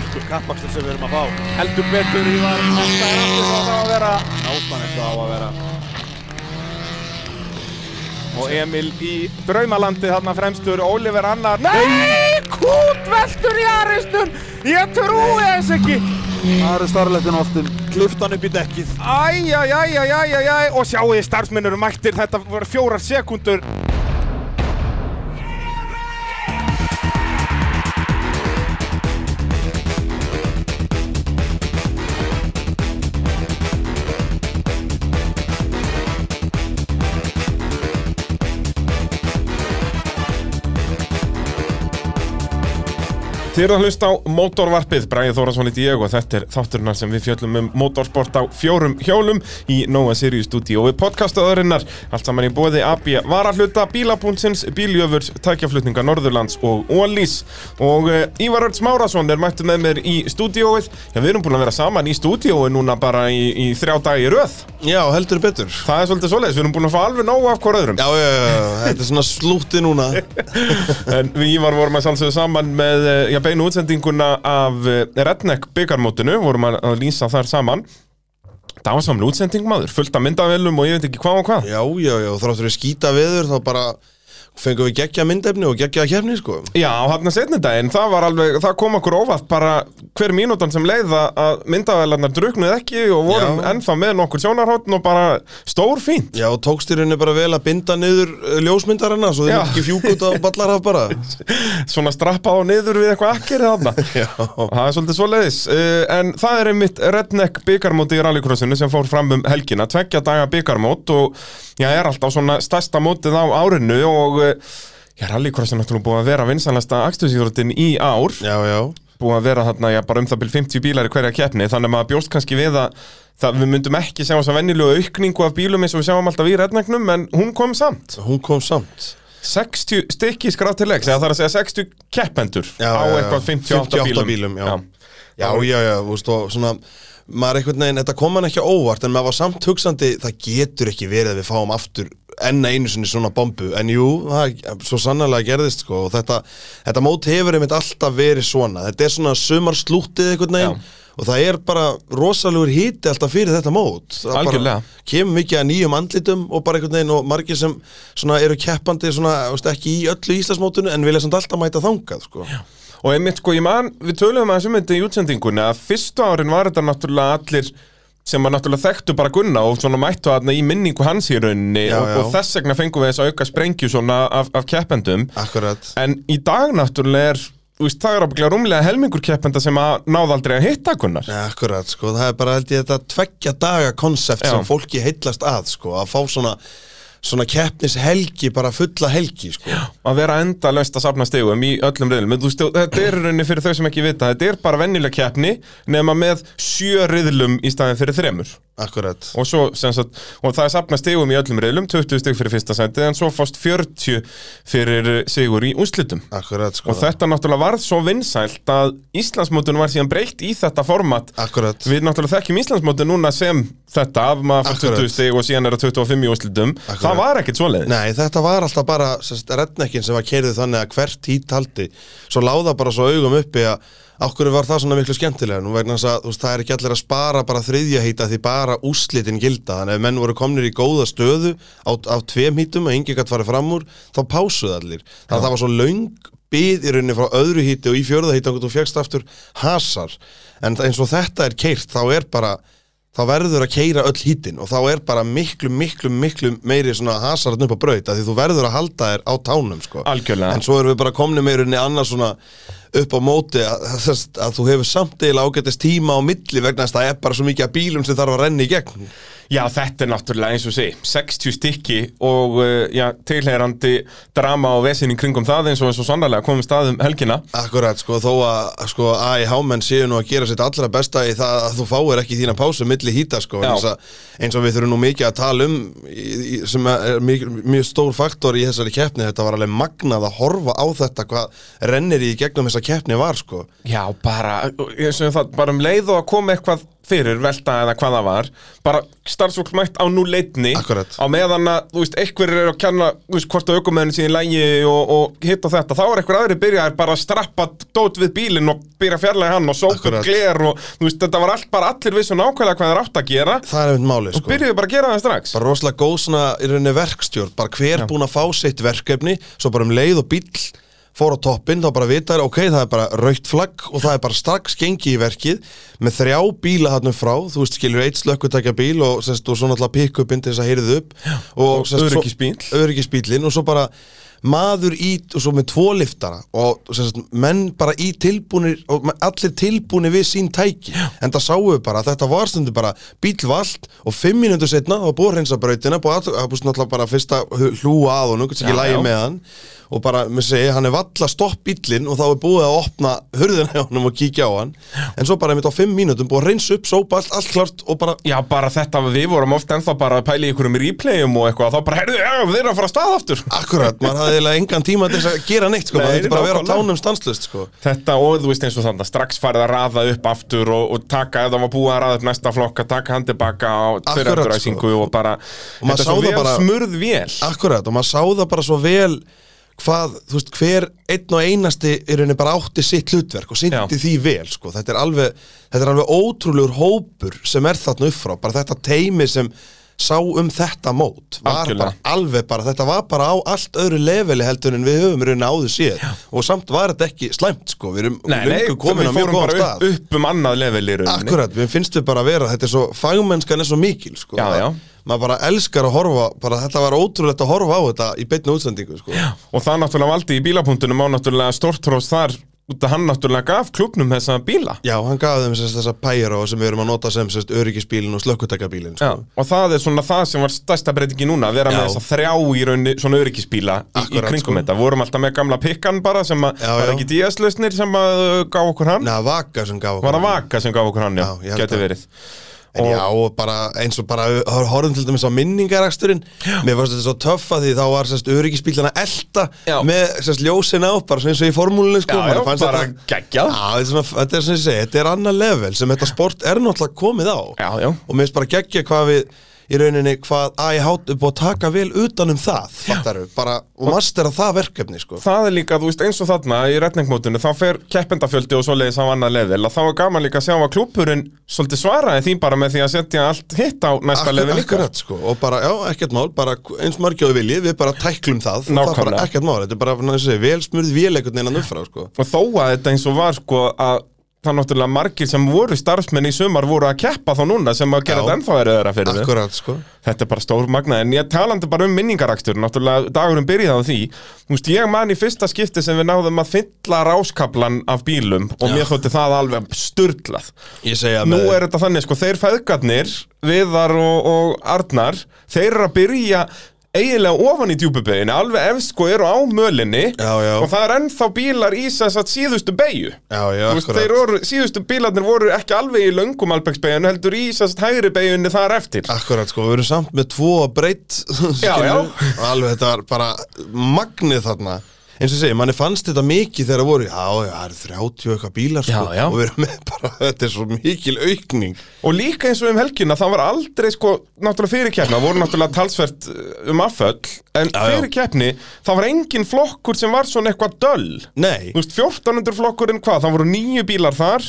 hörku kappakstur sem við erum að fá. Heldur betur í var Þetta er allir svo það að vera Nákvæmlega eins og það á að vera. Og Emil í draumalandi þarna fremstur Oliver annar Nei, kútveltur í aristum Ég trúi þess ekki Það er starflettin áttin. Kliftan upp í dekkið. Æj, æj, æj, æj, æj, æj, æj Og sjáu þið starfsmennur mættir Þetta voru fjórar sekundur Þið eru að hlusta á mótorvarpið, Bræði Þórasson heiti ég og þetta er þátturinn sem við fjöllum um mótorsport á fjórum hjólum í Nóa Sirius stúdíu og við podcastaðurinnar allt saman í bóði AB Varahluta, Bílapúlsins, Bíljöfurs, Tækjaflutninga Norðurlands og Ólís og uh, Ívar Örds Márasson er mættu með mér í stúdíóið. Já, við erum búin að vera saman í stúdíóið núna bara í, í þrjá dagi röð. Já, heldur betur. Það er svolítið svoleiðis, við erum búin að fá alveg nógu af hvort öðrum. Já, já, já, já, þetta er svona slútti núna. En við Ívar vorum að já, beinu útsendinguna af eh, Redneck byggarmótinu, vorum að að lýsa þar saman. Dásamlega útsending maður, fullt af myndavélum og ég veit ekki hvað og hvað. Já, já, já, þráttur við skýta veður þá bara fengum við geggja myndefni og geggja kefni, sko. Já, hann að setna daginn, það var alveg, það kom okkur óvart bara hver mínútan sem leiða að myndavélarnar druknuð ekki og vorum Já. ennþá með nokkur sjónarhóttn og bara stór fínt. Já, og tókst í rauninni bara vel að binda niður eh, ljósmyndarana svo Já. mátt ekki fjúk út á ballarhaf bara. Svona strappa á niður við eitthvað akkir þarna. Já, Það er svolítið svoleiðis. Uh, En það er einmitt Redneck byggarmót í rallycrossinu sem fór fram um helgina. Tveggja daga byggarmót og já, já, rallycrossin er náttúrulega búið að vera vinsanlegasta akstusíðurinn í ár. Já, já. Búið að vera þarna, já, bara um það byrj 50 bílar í hverja keppni, þannig að maður bjóst kannski við að það, við myndum ekki sjá þess að venjulegu aukningu af bílum eins og við sjáum alltaf í Rednecknum en hún kom samt. Hún kom samt. 60 stykki skráð til leiks, eða það er að segja 60 keppendur á eitthvað 58, 58 bílum, já. Já, já, já, þú veist, og svona maður einhvern veginn, þetta kom hann ekki á óvart en maður var samt hugsandi, það getur ekki verið að við fáum aftur enn einu sinni svona bombu, en jú, það svo sannlega gerðist, sko, og þetta þetta mót hefur einmitt alltaf verið svona. Þetta er svona sumarslúttið einhvern veginn Já. og það er bara rosalegur hiti alltaf fyrir þetta mót. Það bara Algjörlega. kemur mikið að nýjum andlitum og bara einhvern veginn og margir sem eru keppandi svona, veist, ekki í öllu Íslandsmótinu en vilja alltaf mæta þangað, sko. Og einmitt sko, ég man, við töluðum aðeins um þetta í útsendingunni að fyrstu árin var þetta náttúrulega allir sem var náttúrulega þekktu bara Gunna og svona mættu þarna í minningu hans í rauninni Já, og, já. og þess vegna fengum við þess að auka sprengju svona af, af keppendum. Akkurat. En í dag náttúrulega er, veist, það er ábygglega rúmlega helmingur keppenda sem að náða aldrei að hitta Gunnar. Akkurat, sko, það er bara held ég þetta tveggja daga konsept sem fólki heillast að, sko, að fá svona svona keppnis helgi, bara fulla helgi, sko. að vera endalaust að safna stegum í öllum riðlum þetta er rauninni fyrir þau sem ekki vita þetta er bara venjuleg keppni nema með sjö riðlum í staðin fyrir þremur Akkurat. og, svo, sagt, og það er safna stegum í öllum riðlum 20 steg fyrir fyrsta sæti en svo fást 40 fyrir sigur í úrslitum Akkurat, sko. og þetta náttúrulega varð svo vinsælt að Íslandsmótun var síðan breytt í þetta format Akkurat. við náttúrulega þekkjum Íslandsmótun núna sem þetta af maður fór Akkurat. 20 steg og síðan er það 25 í úrslitum Akkurat. það var ekkert svoleiðis Nei, þetta var alltaf bara rednekkin sem var kerðið þannig að hvert hít haldi svo láða bara svo augum uppi að okkur var það svona miklu skemmtilega nú vegna þess að það er ekki allir að spara bara þriðja hýta því bara úslitin gilda. Þannig að ef menn voru komnir í góða stöðu á, af tveim hýtum og engi gætt farið fram úr þá pásuðu allir. Þannig að það var svo laung bið í rauninni frá öðru hýti og í fjörða hýti og þú fegst aftur hasar. En það- eins og þetta er keirt þá er bara þá verður að keira öll hítin og þá er bara miklu, miklu, miklu meiri svona hasarðn upp á braut að því þú verður að halda þér á tánum sko. Algjörlega. en svo erum við bara komni meirinni annars svona upp á móti að, að, að þú hefur samt eða ágætist tíma á milli vegna þess að það er bara svo mikið af bílum sem þarf að renna í gegn. Já, þetta er náttúrulega eins og sé 60 stykki og uh, já, tilheyrandi drama og vesin í kringum það eins og eins og sannarlega komum staðum helgina. Akkurat, sko, þó að sko, AIH-menn séu nú að gera sitt allra besta í það að þú fáir ekki þína pásu milli hýta, sko, eins, að, eins og við þurfum nú mikið að tala um í, í, sem er mjög, mjög stór faktor í þessari keppni, þetta var alveg magnað að horfa á þetta hvað rennir í gegnum þessa þessa keppni var sko. Já, bara, það, bara um leið og að koma eitthvað fyrir velta eða hvað það var bara starfsfólk mætt á nú leitni Akkurat. á meðan að, þú veist, einhver er að kenna þú veist, hvort að aukumæðinu sín í lægi og, og hitt og þetta, þá er einhver aðri byrjaðir bara að strappa dót við bílinn og byrja að fjarlæga hann og upp Akkurat. gler og, þú veist, þetta var allt bara allir vissu nákvæmlega hvað þeir átt að gera. Það er einmitt máli og sko. byrjuðu bara að gera það strax. Bara rosalega góð svona í rauninni verkstjórn bara hver búin að fá sitt verkefni svo bara um leið og bíll fór á toppinn þá bara vita þær, ok, það er bara raukt flagg og það er bara strax gengi í verkið með þrjá bíla þarna frá þú veist, skilur eitt slökkutækja bíl og, sest, og svo náttúrulega pick-upinn til þess að heyrið upp og, Og öryggisbíll. öryggisbíllinn og svo bara maður í, og svo með tvo liftara og sest, menn bara í tilbúnir og allir tilbúnir við sín tæki en það sáu við bara þetta var stundu bara bíl vald og fimm mínútur setna það var búið að hreinsa brautina búið náttúrulega bara fyrsta hlúa að honum, ekki Já, lægi já. með hann og bara, mér segi, hann er valla stopp bílinn og þá er búið að opna hurðina hjá honum og kíkja á hann. En svo bara mitt á fimm mínútum búið að hreinsa upp, sópa allt, allt klart og bara Já, bara þetta, við vorum oft ennþá bara að pæla í einhverjum replayum og eitthvað, þá bara, heyrðu, já, þeir eru að fara að stað aftur. Akkurat, maður hafði eiginlega engan tíma til að gera neitt sko, Nei, maður þetta bara að vera á tánum stanslust sko. Þetta og þú veist eins og þannig strax farið að raða upp aftur og, og taka ef það var búið að raða upp næsta flokka taka hann tilbaka á Akkurat, fyrirafturæsingu og bara Og þetta svo vel smurð vél. Akkurat, og maður sá það bara svo vel hvað, þú veist, hver einn og einasti í rauninni bara átti sitt hlutverk og Já. syndi því vel, sko þetta er alveg, þetta er alveg ótrúlegur hópur sem er þarna upp frá, bara þetta teimi sem sá um þetta mót var Algjörlega. bara alveg bara, þetta var bara á allt öðru leveli heldur en við höfum í rauninni áður séð og samt var þetta ekki slæmt, sko við erum Nei, nei, komin á við mjög góðan stað upp, um annað level í rauninni Akkurat, við bara að vera, þetta er svo, fagmennskan er svo mikil, sko. Já, já. Maður bara elskar að horfa, bara þetta var ótrúlegt að horfa á þetta í beinni útsendingu, sko. Já. og það náttúrulega valdi í bílapunktunum á náttúrulega stórtrós þar út að hann náttúrulega gaf klubnum þessa bíla hann gaf þeim sérst þessa Pyro sem við erum að nota sem sérst öryggisbílinn og slökkutækjabílinn, Já, sko. og það er svona það sem var stærsta breytingi núna að vera með Já. þessa þrjá í rauninni svona öryggisbíla í, í Akkurat, kringum sko. þetta, vorum alltaf með gamla pikkan bara sem að, Já, var já. ekki DS-lausnir sem að uh, gaf okkur hann Nei, okkur hann, já, En og bara eins og bara hor- horfum til dæmis á minningaraksturinn Mér fannst þetta svo töff að því þá var öryggisbílana elta Já. með sérst ljósin á, bara eins og í formúlunni, sko. Já, já, bara þetta- geggjað. Já, þetta er svona, þetta er svona ég segi, þetta er annað level sem þetta sport er náttúrulega komið á Já, já. og mér finnst bara geggja hvað við í rauninni hvað að ég hátt upp og taka vel utan um það, fattaru, bara og mastera það verkefni, sko. Það er líka, þú veist, eins og þarna í retningmótinu, þá fer keppendafjöldi og svoleiðis á annað að þá er gaman líka að sjá að klúpurinn svolítið svaraði því bara með því að setja allt hitt á næsta akkurat, sko, og bara, já, ekkert mál bara eins margjóðu viljið, við bara tæklum það. Það er bara Nákvæmlega. ekkert mál, þetta er bara, ná, það náttúrulega margir sem voru starfsmenn í sumar voru að keppa þá núna sem að gera þetta ennþá eröðara fyrir þau. Akkurat, sko. Þetta er bara stór magna, en ég talandi bara um minningarakstur, náttúrulega dagurinn byrjaði á því. Þú veist, ég man í fyrsta skipti sem við náðum að fylla ráskablan af bílum og Já. mér þótti það alveg sturlað. Ég segja Nú með er þetta þannig, sko, þeir feðgarnir, Viðar og, og Arnar, þeir eru að byrja eiginlega ofan í djúpubeginu, alveg ef sko eru á mölinni Já, já. og það er ennþá bílar í þess að síðustu beigju Já, já, Þú veist, akkurat. þeir voru, síðustu bílarnir voru ekki alveg í löngum albegsbeginu, heldur í þess að hægri beginni þar eftir. Akkurat, sko, við erum samt með tvo breytt alveg þetta var bara magnið þarna eins og segi, manni fannst þetta mikið þegar það voru, já, já, það eru 30 og eitthvað bílar sko, Já, já. og við erum með bara, þetta er svo mikil aukning Og líka eins og um helgina, það var aldrei sko, náttúrulega fyrir keppni, það voru náttúrulega talsvert uh, um afföll, en Já, fyrir keppni, það var engin flokkur sem var svona eitthvað döll. Nei, Þú veist, 1400 flokkurinn hvað, það voru nýju bílar þar,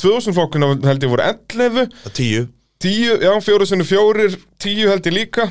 2000 flokkurinn held ég voru 11, það tíu 10, já, fjóru sinni fjórir, 10 held ég líka.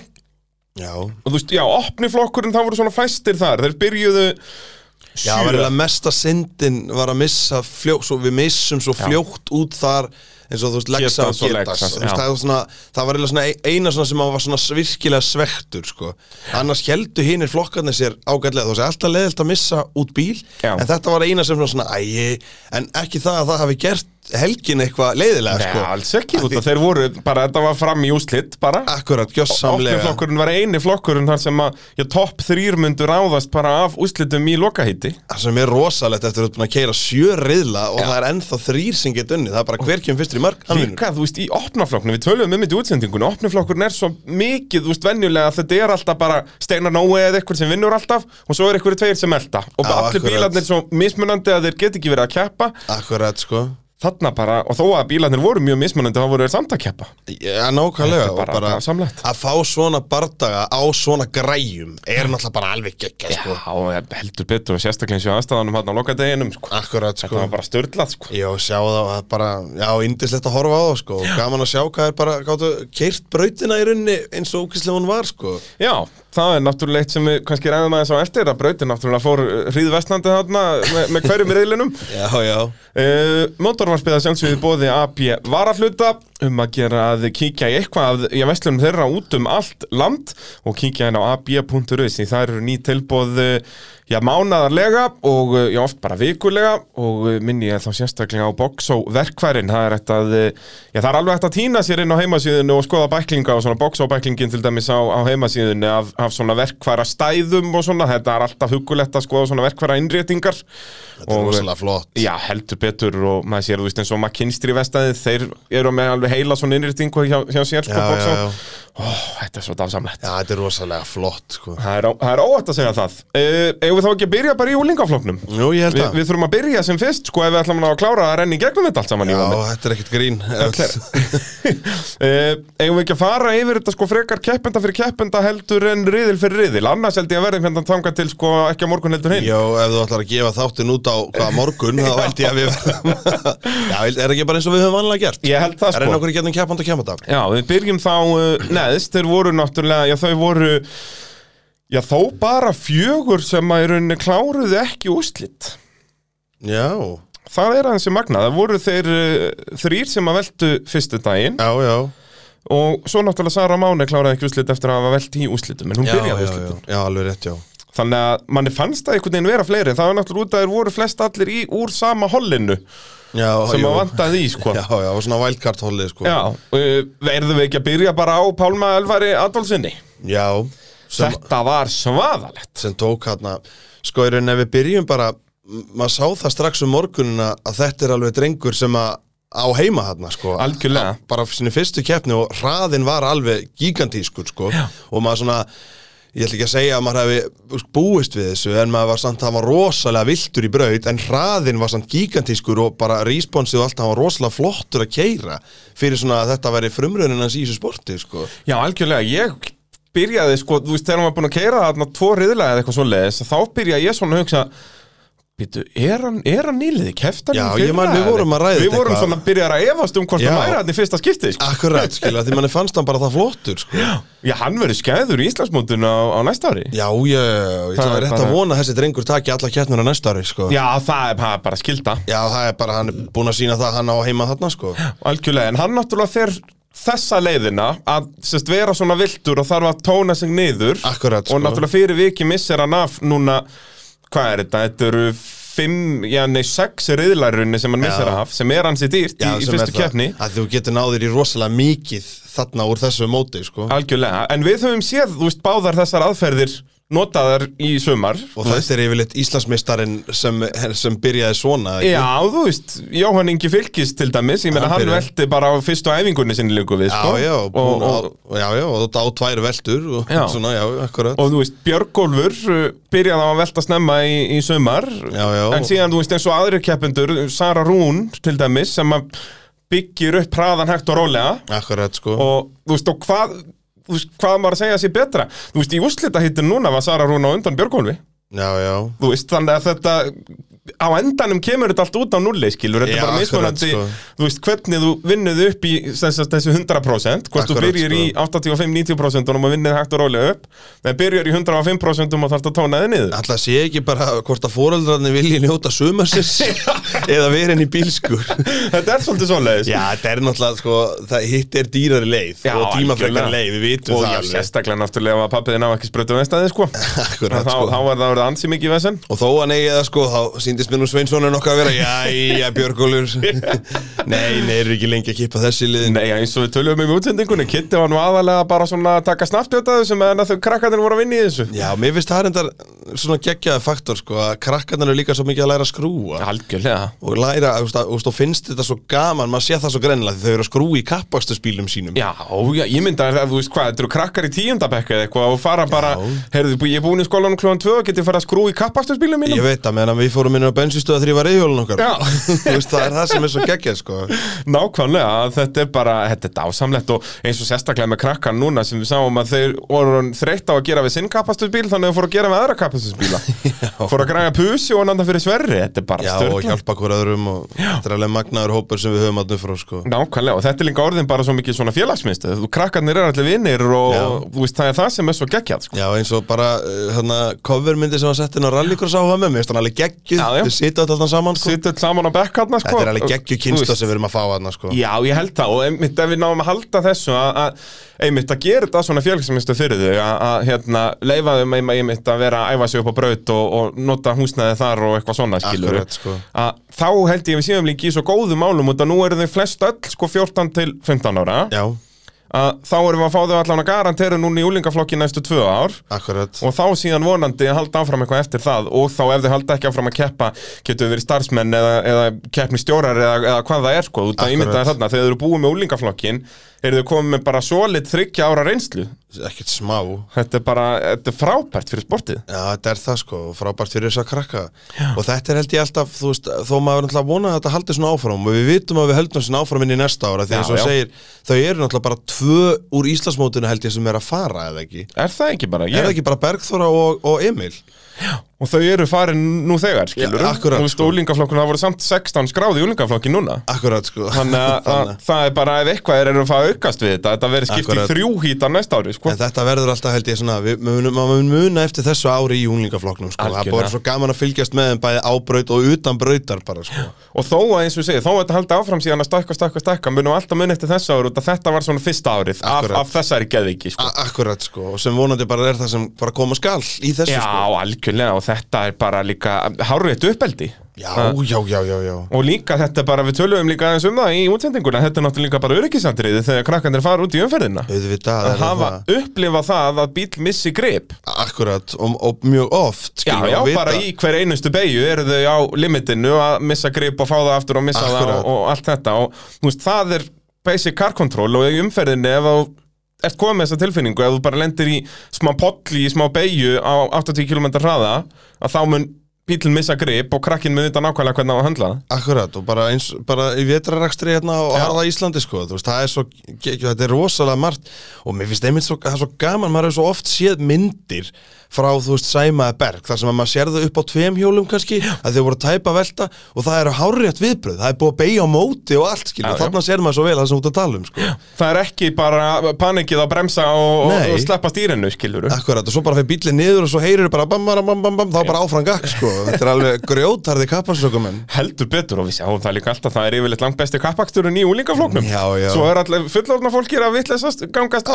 Já, Og þú veist, já, opni flokkurinn, það voru svona fæstir þar, þeir byrjuðu sjö. Já, var eiginlega mesta syndin var að missa fljótt, svo við missum svo fljótt út þar eins og þú veist, Lexa og Getas það, var svona, ein- eina svona sem var svona virkilega svektur sko. annars heldu hinir flokkarnir sér ágætlega, þú veist, alltaf leðilt að missa út bíl Já. en þetta var eina sem svona, svona ægi, en ekki það að það hafi gert helgin eitthvað leiðilega Nei, sko. alls ekki, Af út að þeir voru bara, þetta var fram í úslitt bara Akkurat, gjössamlega flokkurinn var eini flokkurinn þar sem að já, topp þrýr myndu ráðast bara af úslitum í lokahíti Það sem er rosalegt eftir að þú ert búin að keira sjö riðla og Já. það er ennþá þrýr sem get unni, það er bara hver kemur fyrstur í í mark, hann vinnur. Líka, þú veist, í opnaflokknu, við töluðum um þetta í útsendingunni Opnaflokkurinn er svo mikið, þú veist, venjulega að Þetta er alltaf bara Steinar Nói eða eitthvað sem vinnur alltaf Og svo er eitthvað tveir sem elda Og Já, allir akkurat. bílarnir svo mismunandi að þeir get ekki verið að keppa. Akkurat, sko Þarna bara, og þó að bílarnir voru mjög mismunandi Þá voru þeir samt að keppa Já, nákvæmlega Þetta og bara samlegt. Að fá svona bardaga á svona græjum Er náttúrulega bara alveg sko Já, og heldur betur og sérstaklega eins og aðstæðanum hann á lokadeginum sko. Akkurat, Þetta sko var bara störlað sko. Já, sjá það, bara, já, indislegt að horfa á það, sko, og gaman að sjá hvað er bara, gáttu, keirt brautina í rauninni eins og ókvæslega hún var, sko. Já, það er náttúrulega eitt sem við kannski ræðum aðeins á eftir að brautin náttúrulega fór hríðvestnandi þarna með, með hverjum í reyðlinum Já, já, Uh, Mótorvarpið að sjálfsögðu bóði AB varahluta um að gera að kíkja í eitthvað af vestlunum þeirra út um allt land og kíkja inn á því það eru ný tilbóð uh, já, mánaðarlega og uh, já, oft bara vikulega og uh, minni ég þá sérstaklega á Boxo verkværin það er, að, já, það er alveg hægt að týna sér inn á heimasíðinu og skoða bæklinga og svona. Boxo bæklingin til dæmis á, á heimasíðinu af, af svona verkværa stæðum og svona, þetta er alltaf hugulegt að skoða svona verkværa innréttingar þetta er rosalega flott. Já, heldur betur og maður sér, þú veist, eins og McKinstry vestæðið, þeir eru með alveg heila svona innrýtingu hjá, hjá sér, sko. Ó, þetta er svo dásamlegt. Já, þetta er rosalega flott, sko. Það er, er óætt að segja það. Uh, eigum við þá ekki að byrja bara í úlingafloknum? Jú, ég held Vi, að. við þurfum að byrja sem fyrst, sko, ef við ætlum að klára að renna í gegnum þetta allt saman Já, þetta er ekkert grín. Uh, eigum við ekki að fara yfir þetta sko frekar keppenda fyrir keppenda heldur en riðil fyrir riðil annars held ég að verðum hérna þangað til sko ekki á morgun heldur hinn Já, ef þú ætlar að gefa þáttin út á morgun, þá held ég að við Já, er ekki bara eins og við höfum vanlega gert? Ég held það sko okkur í getnum keppand og keppanda. Já, við byrjum þá uh, neðst, þeir voru náttúrulega, já þau voru Já, þó bara fjögur sem að í rauninni kláruðu ekki úslit Já, Það er aðeins sem magna, það voru þeir uh, þrýr sem að veltu fyrstu daginn. Já, já. og svo náttúrulega Sara Máni kláraði ekki úslit eftir að hafa velt í úslitum en hún Já, já, byrjaði já, úslitum já, alveg rétt, já. Þannig að manni fannst það einhvern veginn vera fleiri. Það var náttúrulega út að þeir voru flest allir í úr sama hollinu Já, sem að vantaði í sko. Já, já, og svona hollið, sko. Já, uh, verðum við ekki að byrja bara á Pálma Elfari Adolfsinni Já, sem, Þetta var svaðalegt. sem tók hérna sko í rauninni ef við byrjum bara maður sá það strax um morgunina að þetta er alveg drengur sem að á heima hérna sko. Algjörlega. bara fyrir fyrstu keppni og hraðin var alveg gigantískur sko. Og maður svona ég ætla ekki að segja að maður hefði búist við þessu en maður var samt það var rosalega viltur í braut en hraðin var samt gigantískur og bara responsið og allt það var rosalega flottur að keira fyrir svona að þetta væri frumröðin hans í þessu sporti sko. Já, algjörlega, ég byrjaði sko, þú veist, þegar maður búin að keira þarna tvo riðlega eða eitthvað svo leiðis, þá byrjaði ég svona að hugsa Býtu, er hann, er hann nýliði, keftan Já, ég man, við vorum að ræða Við þetta vorum eitthvað. svona að byrja að efast um hvort Já. það væri hann í fyrsta skiptið sko. Akkurat, skilja, því manni fannst hann bara það flottur sko Já, hann verður skæður í Íslandsmóndun á, á næsta ári Já, ég, ég ætla er rétt að vona að þessi drengur taki alla keppnir á næsta ári, sko. Já, það er, það er bara skilda Já, það er bara, hann er búin að sína það að hann á heima þarna, sko. Algjörlega, en hann náttúrulega fer þessa leiðina að sest, vera svona viltur og þarf að tóna sig niður Akkurat, sko. og náttúrulega fyrir viki missir hann af núna, hvað er þetta, þetta eru fimm, já nei, sex riðlarunni sem hann missir Já. af, sem er hansi dýrt í, í er fyrstu keppni Að þú getur náður í rosalega mikið þarna úr þessu móti, sko. Algjörlega, en við höfum séð, þú veist, báðar þessar aðferðir notaðar í sumar Og þetta er yfirleitt Íslandsmeistarinn sem, sem byrjaði svona, ekki? Já, þú veist, Jóhann Ingi Fylkis til dæmis, ég meina Hann hann velti bara á fyrstu æfingunni sinni líku við, Já, sko já, og, búin og, að, já, já, og þetta á tvær veltur og Já. svona, já, akkurat. og þú veist, Björgólfur uh, byrjaði á að velta snemma í, í sumar Já, já. en síðan, þú veist, eins og aðrir keppendur Sara Rún, til dæmis, sem byggir upp hraðan hægt og rólega Akkurat, sko. og þú veist, og hvað veist, hvað maður að segja sér betra þú veist, í úslita núna var Sara Rún á undan Björgólfi Já, já. þú veist, þannig að þetta á endanum kemur þetta allt út á nulli skilur, þetta er bara mismunandi sko. þú veist, hvernig þú vinnuð upp í þess, þessu 100% hvort þú byrjir í sko. 85-90% og vinnið hægt og rólega upp en byrjar í 105% og þarf að tóna þið niður Alltaf sé ekki bara hvort að foreldrarnir vilji njóta sumarsins eða vera inn í bílskur. þetta er svolítið svoleiðis Já, þetta er náttúrulega, sko, það hitt er dýrari leið Já, og tímafrekar leið, við vitum og það alveg. sérstaklega náttúrulega að pappiðin á ekki sprötu síndist mér nú Sveinssonin okkar að vera, jæja, Björgólfur. nei, nei, eru ekki lengi að kippa þessi liðin. Nei, eins og við töluðum um í útsendingunni Kitty var nú aðalega bara svona að taka snaftjötaðu sem en að þau krakkarnir voru að vinna í þessu Já, mér finnst það reyndar svona geggjaði faktor, sko, að krakkarnir eru líka svo mikið að læra að skrúa. Algjörlega og læra, og finnst þetta svo gaman maður sé það svo greinilega því þau eru að skrúi í kappastu spílum sínum Já, já, ég myndi að þú veist hvað, þetta eru krakkar í tíundabekka eða eitthvað og fara bara, heyrðu, ég er búin í skólanum klúan 2 og inn á bensinstöð að þrýfa reyðhjólun okkar. Veist, það er það sem er svo geggjað sko. Nákvæmlega, þetta er bara, þetta er dásamlegt og eins og sérstaklega með krakkar núna sem við sáum að þeir voru þreytt á að gera við sinn kappasturspíl þannig að þeir fóru að gera með aðra kappasturspíla fóru að græja pusi og nanda fyrir sverri þetta er bara Já, og hjálpa hver öðrum og þetta er alveg magnaður hópur sem við höfum að frá sko. Nákvæmlega, og þetta er líka orðin bara svo mikið svona félagsminnst og, og sko. Og með alveg við sitja alltaf saman sko. Sittu öll saman á bekk hérna sko. Þetta er alveg geggjuð Þú kynsta veist, sem við erum að fá hérna sko. Já, ég held það og einmitt ef við náum að halda þessu að, einmitt að gera þetta svona félagsminnstu fyrir þau að, hérna, leifa þeim einmitt, einmitt að vera að æfa sig upp á braut og, og nota húsnæði þar og eitthvað svona skilur sko. að þá held ég við séum líka í svo góðu málum að nú eru þau flest öll sko 14 til 15 ára Já, að þá erum við að fá þau allan að garantera núna í úlingaflokki næstu tvö ár. Akkurat. Og þá síðan vonandi að halda áfram eitthvað eftir það. Og þá ef þau halda ekki áfram að keppa getur þau verið starfsmenn eða, eða keppni stjórar eða, eða hvað það er sko, þú ert að Akkurat. ímynda þér þarna. Þegar þau eru búið með úlingaflokkin eru þau komið með bara svolit þryggja ára reynslu Ekkert smá þetta er bara, þetta er frábært fyrir sportið Já, þetta er það sko, frábært fyrir þess að krakka Og þetta er held ég alltaf, þú veist, þó maður er náttúrulega að vona að þetta haldi svona áfram Og við vitum að við höldum svona áfram inn í næsta ára Því Já, og já. segir, þau eru náttúrulega bara tvö úr Íslandsmótinu held ég sem er að fara eða ekki er það ekki bara? Er það ekki bara Bergþóra og, og Emil? Og þau eru farin nú þegar, skilur Já, akkurat, og þú veist, sko. úlingaflokkun, það voru samt 16 skráði í úlingaflokki núna Akkurat sko Þannig að, að það er bara ef eitthvað er að fara aukast við þetta Þetta verður skipt Akkurat. í þrjú hítar næsta ári sko. En þetta verður alltaf held ég svona, við munum, muna eftir þessu ári í unglingaflokknum sko. Það er Algjörlega. bara svo gaman að fylgjast með þeim bæði ábraut og utan brautar bara sko. Og þó að eins og segi, þó að þetta haldi áfram síðan að stakka, stakka, stakka Munum alltaf mun eftir þessu ári þetta var svona fyrsta árið af, af þessari geðviki sko. Það þetta er bara líka hárrétt uppeldi. Já, já, já, já, já. Og líka þetta bara, við töluðum líka aðeins um það í útsendinguna Þetta er náttúrulega líka bara öryggisandriði þegar krakkandir fara út í umferðina. Auðvitað Að hafa það upplifa það að bíl missi grip. Akkurat, og, og mjög oft Já, já, bara í hver einustu beigju eru þau á limitinu að missa grip og fá það aftur og missa það Akkurat. og, og allt þetta. Og þú veist, það er basic car control og í umferðinni ef þú ert komið með þessa tilfinningu, ef þú bara lendir í smá polli í smá beigju á 80 km hraða, að þá mun bílinn missa grip og krakkin mun vita nákvæmlega hvernig á að höndla það. Akkurat, og bara eins, bara í vetrarakstri hérna á Já. harða Íslandi sko, þú veist, það er svo, þetta er rosalega margt og mér finnst einmitt svo, það er svo gaman, maður hefur svo oft séð myndir frá, þú veist, Sæmaði Berg, þar sem að maður sér þau upp á tveim hjólum kannski, að þau voru að tæpa velta og það eru hárrétt viðbröð, það er búið að beigja á móti og allt, skilja, Já, já. þarna sér maður svo vel það sem ert að tala um, sko. Það er ekki bara panikið að bremsa og, og, og sleppa stýrinu, skilur Akkurat, og svo bara fyrir bílinn niður og svo heyrir bara bam, bam, bam, bam, bam, þá bara áfram gakk, sko, þetta er alveg grjótarði kapparsökumenn. heldur betur og við sjáum það líka alltaf það er yfirleitt langt besti kappaksturinn í úlingaflóknum Já, já. svo er allir fullorðna fólki að vitleysast gangast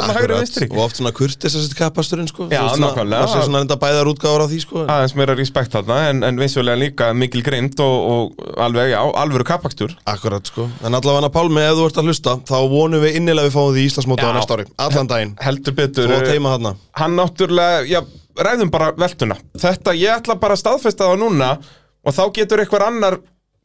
oft svona að enda bæðar útgáður á því sko. Aðeins meira respekt þarna en, en vissulega líka mikil grind og, og alveg, já, alvöru kappakstur Akkurat sko, en allavega Pálmi, ef þú ert að hlusta þá vonum við innilega við fáum því í Íslandsmóti á næsta ári, allan daginn. heldur betur Þú að teima þarna. hann náttúrulega, já, ræðum bara veltuna. Þetta, ég ætla bara að staðfesta það núna og þá getur einhver annar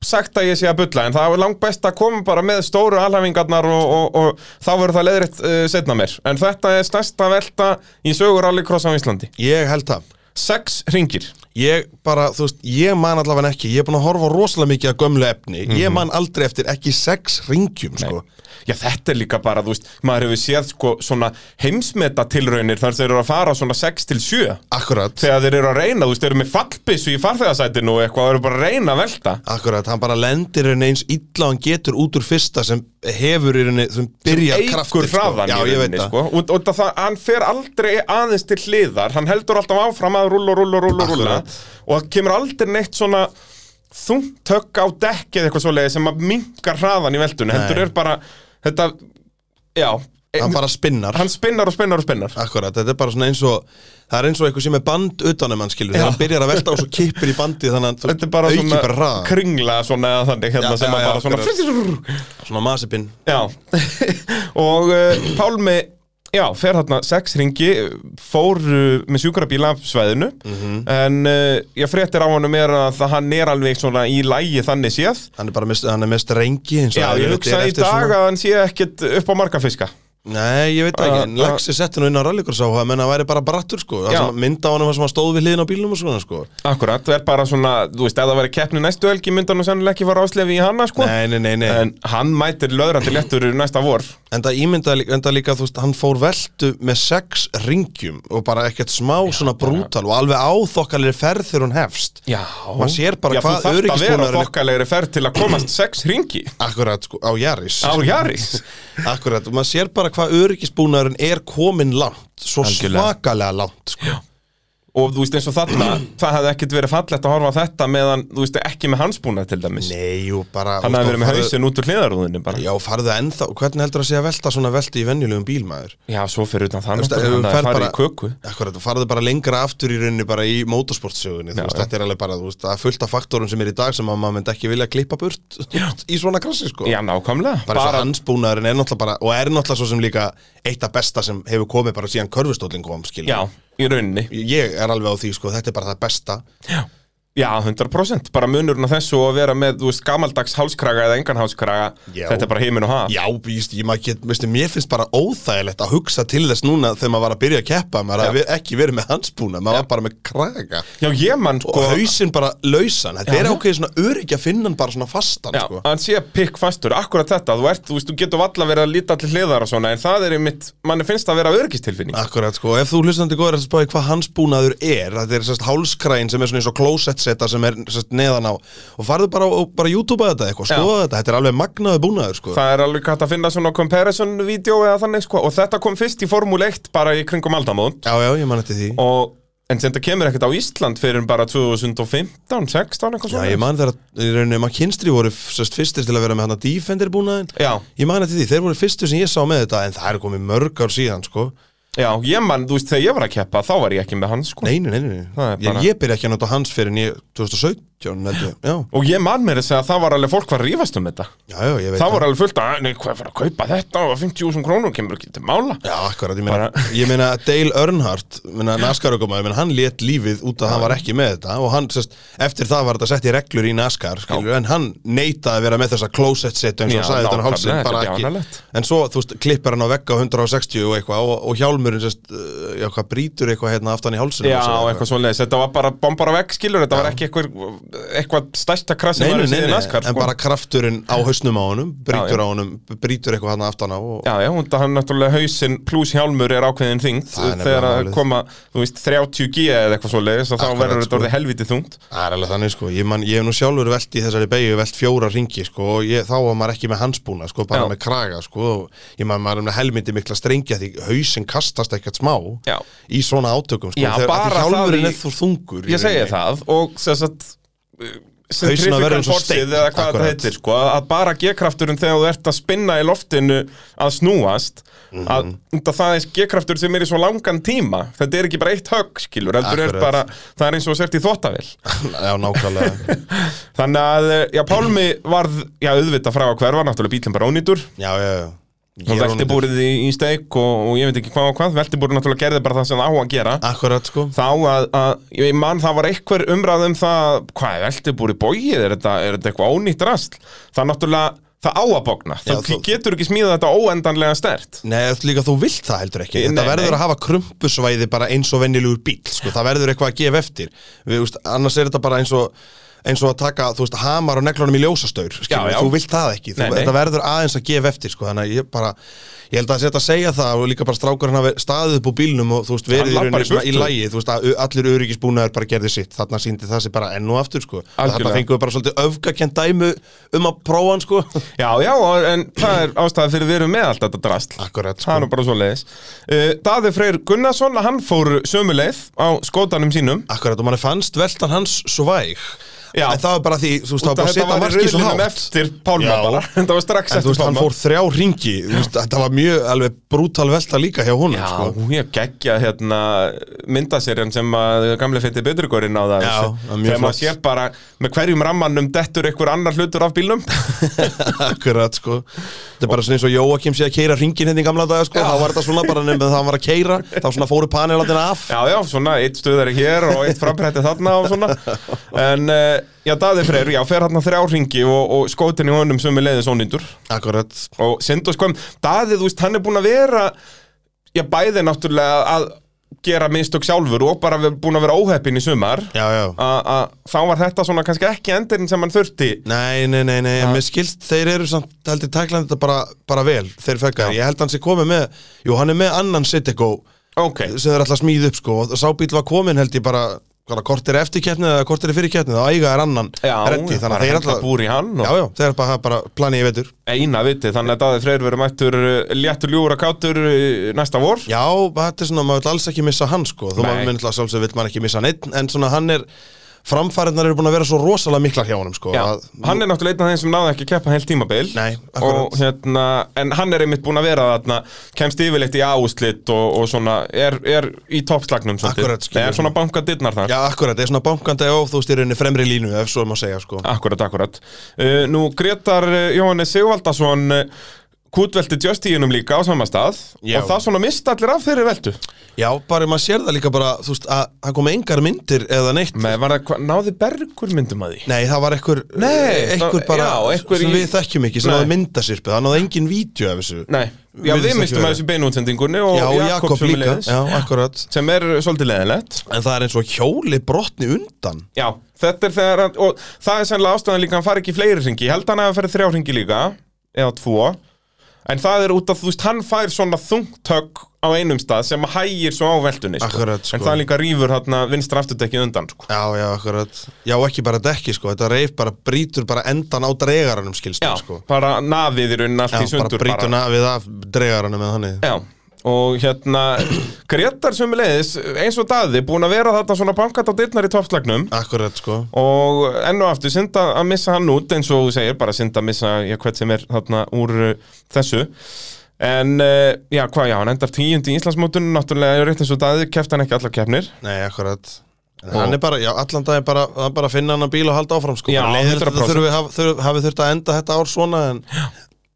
sagt að ég sé að bulla en það er langt best að koma bara með stóru alhafingarnar og, og, og þá verður það leiðrétt uh, setna mér en þetta er stærsta velta í sögur rallycross á Íslandi. Ég held það sex ringir Ég bara, þú veist, ég man allavega ekki. Ég er búin að horfa rosalega mikið að gömlu efni. Mhm. Ég man aldrei eftir ekki sex ringjum sko. Já, þetta er líka bara, þú veist, maður hefur séð sko svona heimsmeta tilraunir þar þeir eru að fara svona 6 til 7 Akkurat, þegar þeir eru að reyna, þú veist, þeir eru með fallbissu í farþegarsætinu og eitthvað og eru bara að reyna að velta. Akkurat, hann bara lendir rauninni eins illa og hann getur út úr fyrsta sem hefur í rauninni, sem byrjar kraftir sko. Já, ég veit það. sko. og, og það, hann hann að rúlla, rúlla, rúlla. Akkurat. og það kemur aldrei neitt svona þungtökk á dekki eða eitthvað svoleiði sem að minkar hraðan í veldunni heldur er bara þetta, já Hann bara spinnar. hann spinnar og spinnar og spinnar. Akkurat, þetta er bara svona eins og Það er eins og eitthvað sem er band utanum hann skilur. Þegar Já. hann byrjar að velta og svo kippir í bandið Þannig að Þetta er bara auki svona bara hraðan. kringla svona eða þannig hérna Já, sem já, að já, bara svona Svona masipinn. Og uh, Pálmi Já, fer þarna sex ringi, fór með sjúkrabíl af svæðinu Mhm. en uh, ég fréttir á honum er að hann er alveg svona í lægi þannig séð Hann er bara mist, hann er mest rengi eins og Já, það ég er hugsa í dag svona- að hann sé ekkit upp á marga fiska Nei, ég veit ekki, en Uh, uh, Lexi setti nú inn á rallycross á það, menn að væri bara brattur sko. Mynda á hann sem hann stóð við hliðin á bílnum og svona sko. Akkurat, það er bara svona, þú veist, ef það væri keppni næstu helgi myndi hann nú sennilega ekki fara áslefi í hana, sko. Nei, nei, nei, nei. En hann mætir löðrandi léttur næsta vor. En það ímynda enda líka, þú veist, hann fór veltu með sex ringjum og bara ekkert smá svona brútal og alveg áþokkalir ferð þegar hún hefst. Já. Man sér bara Já, þú hvað þarft að vera öryggisbúnaðurinn- þokkalegri ferð til að komast sex ringi. Akkurat, sko, á Jaris. Á Jaris. Akkurat, og maður sér bara hvað öryggisbúnaðurinn er komin langt Svo Algjörlega. svakalega langt, sko Og þú veist eins og þarna, það hefði ekkit verið fallegt að horfa á þetta meðan, þú veist, ekki með hansbúna til dæmis. Nei, jú, bara Hann hefði verið með farðu- hausinn út úr hliðarúðinni bara. Já, farðu ennþá, hvernig heldur að sé að velta svona velti í venjulegum bílmaður? Já, svo fyrir utan það hann ferð hefði farið bara- í köku. Akkurat, þú farðu bara lengra aftur í rauninni bara í motorsportsögunni, þú veist, þetta er alveg bara, þú veist, það er fullt af faktorum sem er í dag sem að maður myndi ekki vilja klippa burt í svona krassi, sko. Já, nákvæmlega Í rauninni Ég er alveg á því, sko, þetta er bara það besta. Já, 100% Bara munurinn á þessu og að vera með, þú veist, gamaldags hálskraga eða engan hálskraga Já. Þetta er bara heiminn og haf Já, víst, ég, maður get, veistu, mér finnst bara óþægilegt að hugsa til þess núna þegar maður var að byrja að keppa, maður Já. hafði ekki verið með hansbúna, maður var bara með kraga. Já, ég mann, Og sko hausinn bara lausan, þetta Já, er já. ákveðið svona öryggi að finna hann bara svona fastan, Já, sko. hann sé pikk fastur, akkurat þetta Þú ert, þú veist, þú getur valla verið að líta til hliðar og svona En það er einmitt, manni finnst að vera örgistilfinning Akkurat sko, ef þú hlustandi góður að spáði hvað hans búnaður er, þetta er sérst hálskræin sem er svona eins og closet seta sem er sérst neðan á og farðu bara og bara YouTube að þetta eitthvað, Já. skoða þetta, þetta er alveg magnaður búnaður sko. Það er alveg hægt að finna svona comparison-vídeó eða þannig, sko Og þetta kom fyrst í Formule 1 bara í kringum aldamót Já, já, ég man eftir því. Og, en sem þetta kemur ekkert á Ísland fyrir bara 2015, 16, eitthvað Já, svona ég man þegar að í rauninni McKinstry voru sérst fyrstir til að vera með hann að Defender búnaðin. Já, Ég man eftir því, þeir voru fyrstu sem ég sá með þetta en það er komið mörg ár síðan sko. Já, ég mann, þú veist, þegar ég var að keppa Þá var ég ekki með hann, sko Nei, nei, nei, nei. Er Ég, bara- ég byrja ekki að nota hans fyrir en ég 2017 held ég. Og ég man mér þess að það var alveg fólk var rífast um þetta. Já, já, veit Það var alveg fullt að, nei, hvað er að kaupa þetta og 50.000 krónur kemur ekki til mála? Já, akkurat, ég meina, Bara- ég meina Dale Earnhardt, meina NASCAR ökumæður, menn hann let lífið út að hann var ekki með þetta og hann, sérst, eftir það var þetta sett í reglur í NASCAR, skilur, en hann neitaði að vera með þessa closet set eins og hann sagði þetta hálsinn, bara ekki. en svo, þú veist, klippar hann á vegga á 160 og eitthvað og, og hjálmurinn, uh, já, hvað brýtur eitthvað hérna aftan í hálsinn Já, eitthvað svoleiðis, þetta var bara bombar á vegg, skilur Þetta var ekki eitthvað, eitthvað stærsta krass en sko. bara krafturinn á hausnum á honum, brýtur Já, já. á honum, brýtur eitthvað hann aftan á og Já, já, hún, hann náttúrulega hausinn pluss hjálmur er ákveðin er nefnilega Þegar að koma, þú veist, 30G eða eitthvað svoleiðis og þá verður þetta sko. orðið helviti þungt. Það er alveg þannig sko, ég, man, ég hef nú sjálfur velt í þessari beigju, velt fjóra ringi sko og ég, þá var maður ekki með hansbúna sko, bara með kraga sko. Og ég man maður er með helmyndi mikla strengja því hausinn kastast ekkert smá í svona átökum sko, þegar og forcið eða hvað þetta heitir sko, að bara G-krafturinn þegar þú ert að spinna í loftinu að snúast Mhm. að, að það er G-kraftur sem er í svo langan tíma þetta er ekki bara eitt högg skilur er bara, það er eins og sért í þvottavél. Já, nákvæmlega. Þannig að, já, Pálmi varð já, auðvitað frá að hverfa, náttúrulega bílinn bara ónýtur. Já, já, já og veltibúrið í, í steik og, og ég veit ekki hvað og hvað, veltibúrið náttúrulega gerði bara það sem það á að gera. Akkurat sko. Þá að, að ég man það var einhver umræð um það hvað er veltibúri bóið, er þetta, er þetta eitthvað ónýtt rast það náttúrulega, það á að bókna Já, þú þú- getur ekki smíða þetta óendanlega stert Nei, líka þú vilt það heldur ekki. Nei, Þetta nei. verður að hafa krumpusvæði bara eins og venjulegur bíl sko. Það verður eitthvað að gefa eftir. Við, úst, Annars er þetta bara eins og eins og að taka, þú veist, hamar og neglunum í ljósastaur skilur, Já, já. þú vilt það ekki, þú, Nei, nei. þetta verður aðeins að gefa eftir sko, þannig að ég bara, ég held að að segja það og líka bara strákur hann hafi staðið upp úr bílnum og þú veist, verið í rauninni í lægi, þú veist, að allir öryggisbúnaður bara gerði sitt, þarna síndi það sér bara enn og aftur sko, þarna fengum við bara svolítið öfgakent dæmu um að prófa hann sko. Já, já, en það er ástæði fyrir við erum með allt þetta drast Akkurat, er sko. Gunnarsson, hann fór En það var bara því, þú veist, það var bara að setja markið svo hátt. eftir Pálma bara. Þetta var strax En þú eftir veist, hann Pálma. fór þrjá ringi Þetta var mjög alveg brútal velta líka hjá honum Já, sko. hún er geggja hérna myndaserjan sem að gamle fætti Beturgórin á það. Það er Þegar maður sér bara með hverjum rammanum dettur einhver annar hlutur af bílnum. Akkurat, sko. Þetta er bara svona eins og Jóakim sé að keira ringin hérna í gamla daga, sko. Þá var þetta svona bara nefnir það hann var að keira Þá svona fóru panelandina af. Já, já, svona eitt stuðari hér og eitt frambrætti þarna og svona. En, uh, já, Daði Freyr, já, fer hann þrjá ringi og, og skótin í honum sem er leiðis ónýndur Akkurat. Og Sindu sko, Daði, þú veist, hann er búin að vera Já, bæði náttúrulega að gera minnstök sjálfur og bara ver- búin að vera óheppin í sumar. Já, já. Að að þá var þetta svona kannski ekki endurinn sem hann þurfti. Nei, nei, nei, nei, en mér skilst þeir eru samt heldur tæklandi þetta bara, bara vel þeir fekka, ég held hann sé komið með jú, hann er með annan Citigo Ok, sem þeir ætla að smíða upp sko og sá bíl var komin held ég bara kortir eftir keppnið eða kortir fyrir keppnið þá eiga er annan já, reddi, þannig að þeir henda ætla búr í hann og Já, já, þeir er bara, bara planið í vetur. Eina viti, þannig að Daði Freyr verður mættur uh, léttur ljúur að kátur uh, næsta vor. Já, þetta er svona, maður vil alls ekki missa hann sko. Nei. maður myndi sjálfsög vil maður ekki missa hann einn en svona hann er, framfæriðnar eru búin að vera svo rosalega miklar hjá honum sko að, hann er náttúrulega einn af þeim sem náði ekki að keppa heilt tímabil. Nei, og, hérna, En hann er einmitt búin að vera þarna Kemst yfirleitt í áuslit og, og svona Er, er í toppslagnum. Akkurat, skilur. Er svona bankað dittnar þar. Já, akkurat, er svona bankandi og þú veist, í fremri línu ef svo má segja sko. Akkurat, akkurat. Uh, Nú Gretar uh, Jóhannes Sigvaldason uh, Kútvelti Justíinum líka á sama stað Já. Og það svona mista allir af þeirri veldu Já, bara maður sér það líka bara, þú veist, að það komi engar myndir eða neitt. Með var það, hva, náði bergur myndum að því? Nei, það var einhver, Nei, einhver það- bara, já, einhver sem í- við þekkjum ekki, sem Nei. náði myndasirpu, það náði engin vídeo af þessu Nei, já Virðist við ekki mistum vera. að þessu beinútsendingunni og Já, og Jakob, Jakob líka, sömuleiðis, já, akkurat. Sem er svolítið leðilegt En það er eins og hjóli brotni undan. Já, þetta er þegar hann, og það er sennilega ástæðan líka að hann fari ekki í fleiri ringi ég held hann að hann fari þrjá ringi líka eða tvo en það er út af, þú veist, hann fær svona þungtögg á einum stað sem hægir svo á veldunni sko. Akkurat, sko. en það líka rýfur hann vinstra afturdekkið undan sko. Já, já, akkurat Já, ekki bara dekki, sko, þetta reif bara brýtur bara endan á dregaranum, skilst Já, sko bara nafið í raunin allt Já, í sundur bara brýtur nafið af dregaranum með þannig Já, og hérna Gretar sömuleiðis, eins og daði búin að vera þarna svona bankat á dyrnar í toppslagnum. Akkurat, sko. Og enn og aftur synd að missa hann út eins og þú segir, bara synd að missa já, hvert sem er þarna úr uh, þessu. En uh, já, hvað, já, hann endar tíundi í Íslandsmótunum náttúrulega er rétt eins og daði, keft hann ekki allar keppnir. Nei, akkurat. En Hann er bara, já, allan dag er bara, er bara að finna hann að bíl og halda áfram, sko. Já, Bara leiðilegt að 100%. þurfi, haf, þurfi, hafi þurft að enda þetta ár svona En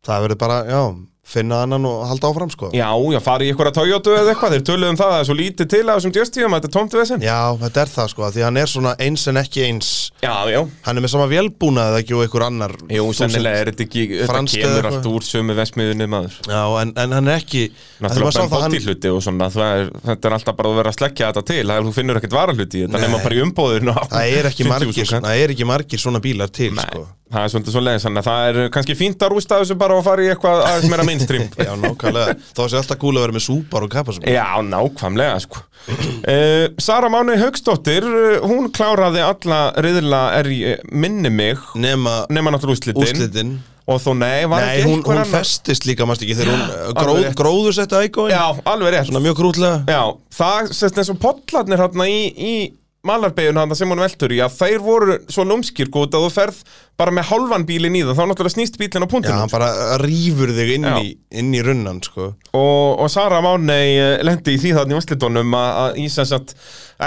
það verður bara, já, finna annan og halda áfram, sko. Já, já, fari í ykkur að Toyota eða eitthvað, þeir töluðu um það að það er svo lítið til að þessum djöstíðum að þetta er tómt við þessin Já, þetta er það, sko, því hann er svona eins en ekki eins. Já, já, Hann er með sama vélbúnað eða ekki og einhver annar jú, sennilega er þetta ekki, þetta kemur allt úr sömu vesmiðunni maður. Já, en, en hann er ekki Náttúrulega hann, bótihluti og svona, er, þetta er alltaf bara að vera að sleggja þetta til, það er, finnur ekkert varahluti í þetta nema bara í umbóðinu Það er ekki margir, mainstream. Já, nákvæmlega. Þá sé alltaf gúl að vera með súpar og kapasum Já, nákvæmlega, sko. Uh, Sara Máni Haugsdóttir, uh, hún kláraði alla riðla er í uh, minni mig Nema nema náttúrulega úrslitin. úrslitin. Og þó nei, var Nei, ekki hún, einhver hún annar? festist líka, mást ekki, þegar hún uh, alveg gróð, rétt. gróður setti ægóin Já, alveg rétt. Svona mjög krútlega. Já, það sést eins og pollarnir hérna í, í malarbegjun hann sem hún veltur í að þeir voru svo lúmskir góð að þú ferð bara með hálfan bílinn í það þá náttúrulega snýst bílinn á Já, punktinu hann bara rýfur þig inn Já. í, inn í runnan, sko. Og, og Sara Mánei lendi í því þannig í úrslitunum að, að í sem sagt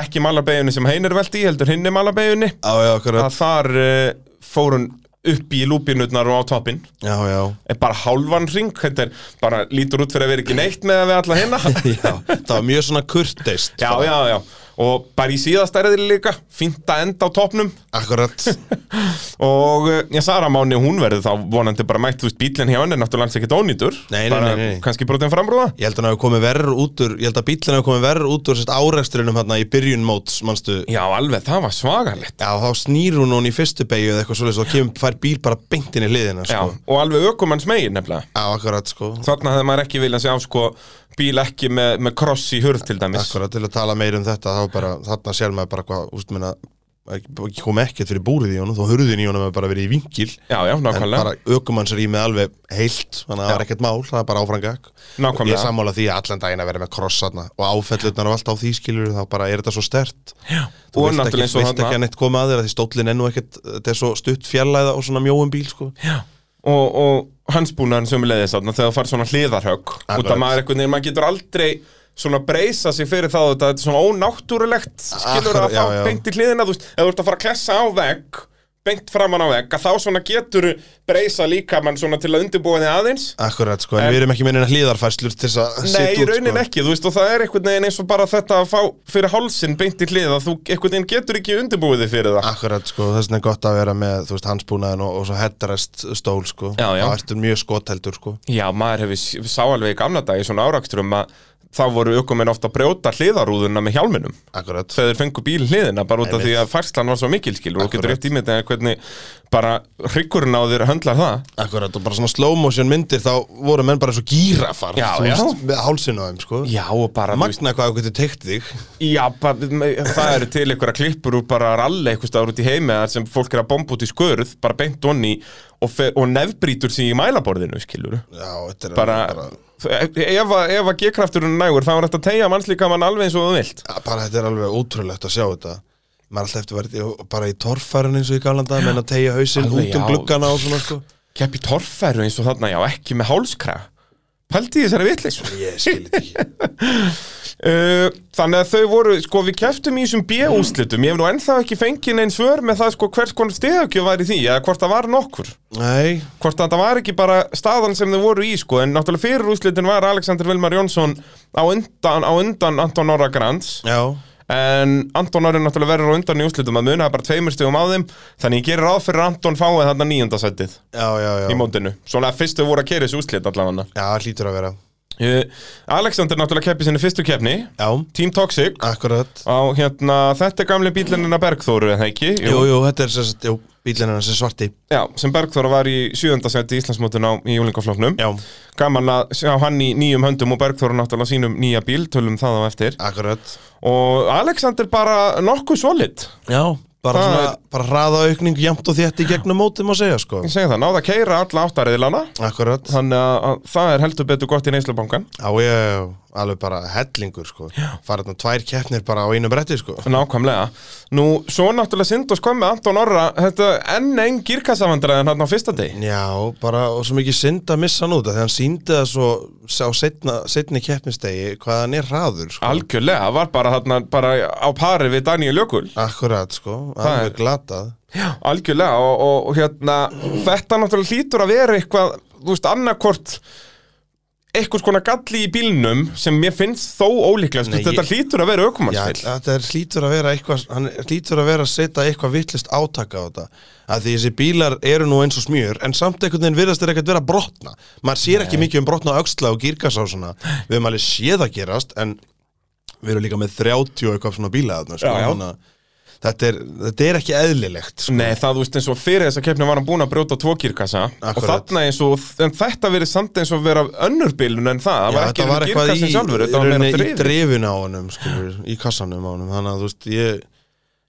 ekki malarbegjunni sem heinir velti í heldur hinni malarbegjunni Já, já, akkurat. Að þar uh, fór hún upp í lúpinutnar og á toppin Já, já. Er bara hálfan ring þetta er bara lítur út fyrir að vera ekki neitt með að við alla hinna Já, það var mjög svona kurteist já, bara. já, já og bara í síðasta erðili líka fínt að enda á toppnum. Akkurat. Og uh, já, Sara Máni, hún verður þá vonandi bara mætt, þú veist, bílinn hjá henni er náttúrulega alls ekkert ónýtur. Nei, nei, bara nei, kannski brotin framrúða. Ég held að hann hafi komið verður út úr Ég held að bílinn hafi komið verður út úr sérst áreksturinnum hérna í byrjun móts, manstu? Já, alveg, það var svagalegt Já, þá snýr hún hún í fyrstu beigju eða eitthvað svoleiðis og kemur fær bíl bara beint inn í hliðina, já, sko og alveg ökumanns megin nefnilega. Já, akkurat, sko. Þarna hefði maður ekki viljað sjá sko bíl ekki með, með kross í hurð til dæmis Akkurat, til að tala meir um þetta þá bara, þarna sér maður bara hvað, úst minna ekki kom ekkert fyrir búrið í honum þó hurðin í honum hefur bara verið í vingil Já, já, en bara ökumannsrýmið alveg heilt þannig að það Já. var ekkert mál, það er bara áfrangak Nákvæmlega. ég sammála því að allan daginn að vera með krossarna og áfellutnar og allt á því skilur þá bara er þetta svo stert Já, þú og vilt ekki, og ekki að neitt koma að þér því stóllin enn og ekkert þetta er svo stutt fjarlæða og svona mjóum bíl sko. Og, og hansbúnaðin sem við leiðis þarna þegar það fær svona hliðarhögg. Út af maður einhvern veginn, maður getur aldrei svona breysa sig fyrir það þetta er svona ónáttúrulegt skilur Akkurat, að fá beint í hliðina þú veist, ef þú ert að fara að klessa á vegg beint framan á vegg, að þá svona getur breysa líka mann svona til að undirbúa þig aðeins Akkurat, sko, en, En- við erum ekki minna hlýðarfærslur til þess að Nei, setja í út, raunin sko. ekki, þú veist, og það er einhvern veginn eins og bara þetta að fá fyrir hálsin beint í hlið að þú einhvern veginn getur ekki undirbúið þig fyrir það Akkurat, sko, þess vegna er gott að vera með, þú veist, hansbúnaðin og, og svo headrest stól, sko. Það ertu mjög skotheldur, sko Já, maður hefur sá alveg í gamla dag í svona áraksturum að þá voru ökumenn ofta að brjóta hliðarúðuna með hjálminum. Akkurat. Þegar þeir fengu bíl hliðina bara út af því að færslan var svo mikil skilur og getur rétt ímyndið að hvernig bara hryggurinn á þér höndlar það. Akkurat, og bara svona slow motion myndir þá voru menn bara svo gírafar Já, já. með hálsinu á þeim, sko. Já, og bara, Magna hvað þú getur teikt þig. Já, bara, það eru til einhverja klippur úr bara ralli eitthvað staður út í heimi þar sem fólk er að bomba út í skurð bara beint onni og, og nefbrýtur sig í mælaborðinu skilur bara, alveg ef, að- G-krafturinn nægur þá er þetta að tegja mannslíka mann alveg eins og þú vilt. Ja, bara þetta er alveg ótrúlegt að sjá þetta. Maður alltaf eftir verið í- bara í torfærun eins og í gamla dag menn að tegja hausinn út um gluggana og svona sko. Keppi torfæru eins og þarna, já, ekki með hálskra Pældi í þessari vitleis ég skilit ekki. Uh, Þannig að þau voru, sko, við keftum í þessum B-úslitum Ég hef nú ennþá ekki fengið neins svör með það, sko, hvers konar stegjökju var í því Eða hvort það var nokkur. Nei, Hvort þetta var ekki bara staðan sem þau voru í, sko En náttúrulega fyrir úslitin var Alexander Vilmar Jónsson á undan, á undan Anton Norra Grands. Já, En Anton Norri náttúrulega verður á undan í úslitum að munaði bara tveimur stegum á þeim. Þannig ég gerir ráð fyrir að Anton fáið þarna níundasættið já, já, já. í mótinu. Svona fyrstu voru að kera þessu úslit allavega. Já, hlýtur að vera. Uh, Alexander náttúrulega keppi sinni fyrstu keppni. Já, Team Toxic. Akkurat. Á hérna, þetta er gamli bílinina Bergþóru, eða ekki? jú, jú, þetta er sérst, jú, bílinn hennar sem svarti. Já, sem Bergþóra var í sjöndasætti í Íslandsmótun á já, Gaman að sjá hann í nýjum höndum og Bergþóra náttúrulega sínum nýja bíl, tölum það á eftir. Akkurat. Og Alexander bara nokkuð solid. Já, bara svona, er- bara hraða aukning jæmt og þétt í gegnum mótið má segja sko. Ég segi það, náða að keira alla áttariðlana akkurat, Þannig að, að það er heldur betur gott í neyslubankan já, ég, alveg bara hellingur sko, fara þarna tvær keppnir bara á einu bretti sko. Nákvæmlega. Nú, svo náttúrulega sind og skömmi Anton Orra. Þetta enn einn gírkassavandræðin hann á fyrsta deg Já, bara og svo mikið synd að missa hann út af því hann síndi það svo á setna, setni keppnistegi hvað hann er hraður sko. Algjörlega, var bara, þarna, bara á pari við Daniel Jökul Akkurat, sko, Það er- alveg glatað Algjörlega og, og, og hérna þetta náttúrulega hlýtur að vera eitthvað þú veist, annarkort eitthvað skona galli í bílnum sem mér finnst þó ólíklegast Nei, Nei, þetta ég- hlýtur að vera aukumannsfél þetta er hlýtur að vera eitthvað hann hlýtur að vera að setja eitthvað vittlist átaka á þetta. Að því þessi bílar eru nú eins og smjör en samt einhvern veginn virðast þeir ekkert vera brotna. Maður sér ekki mikið um brotna öxla og gírkassa og svona. Við höfum alveg séð að gerast en við erum líka með 30 og eitthvað svona bíla þarna, sko, Já, já. Þetta er, þetta er ekki eðlilegt sko. Nei, það þú veist eins og fyrir þessa keppni var hann búinn að brjóta tvo kýrkassa og þarna eins og, en þetta verið samt eins og vera önnur bílun en það, það var ekki í, kýrkassin sjálfur, þetta í, var meira í drifið. drifinu á honum skilur, í kassanum á honum. Þannig að þú veist ég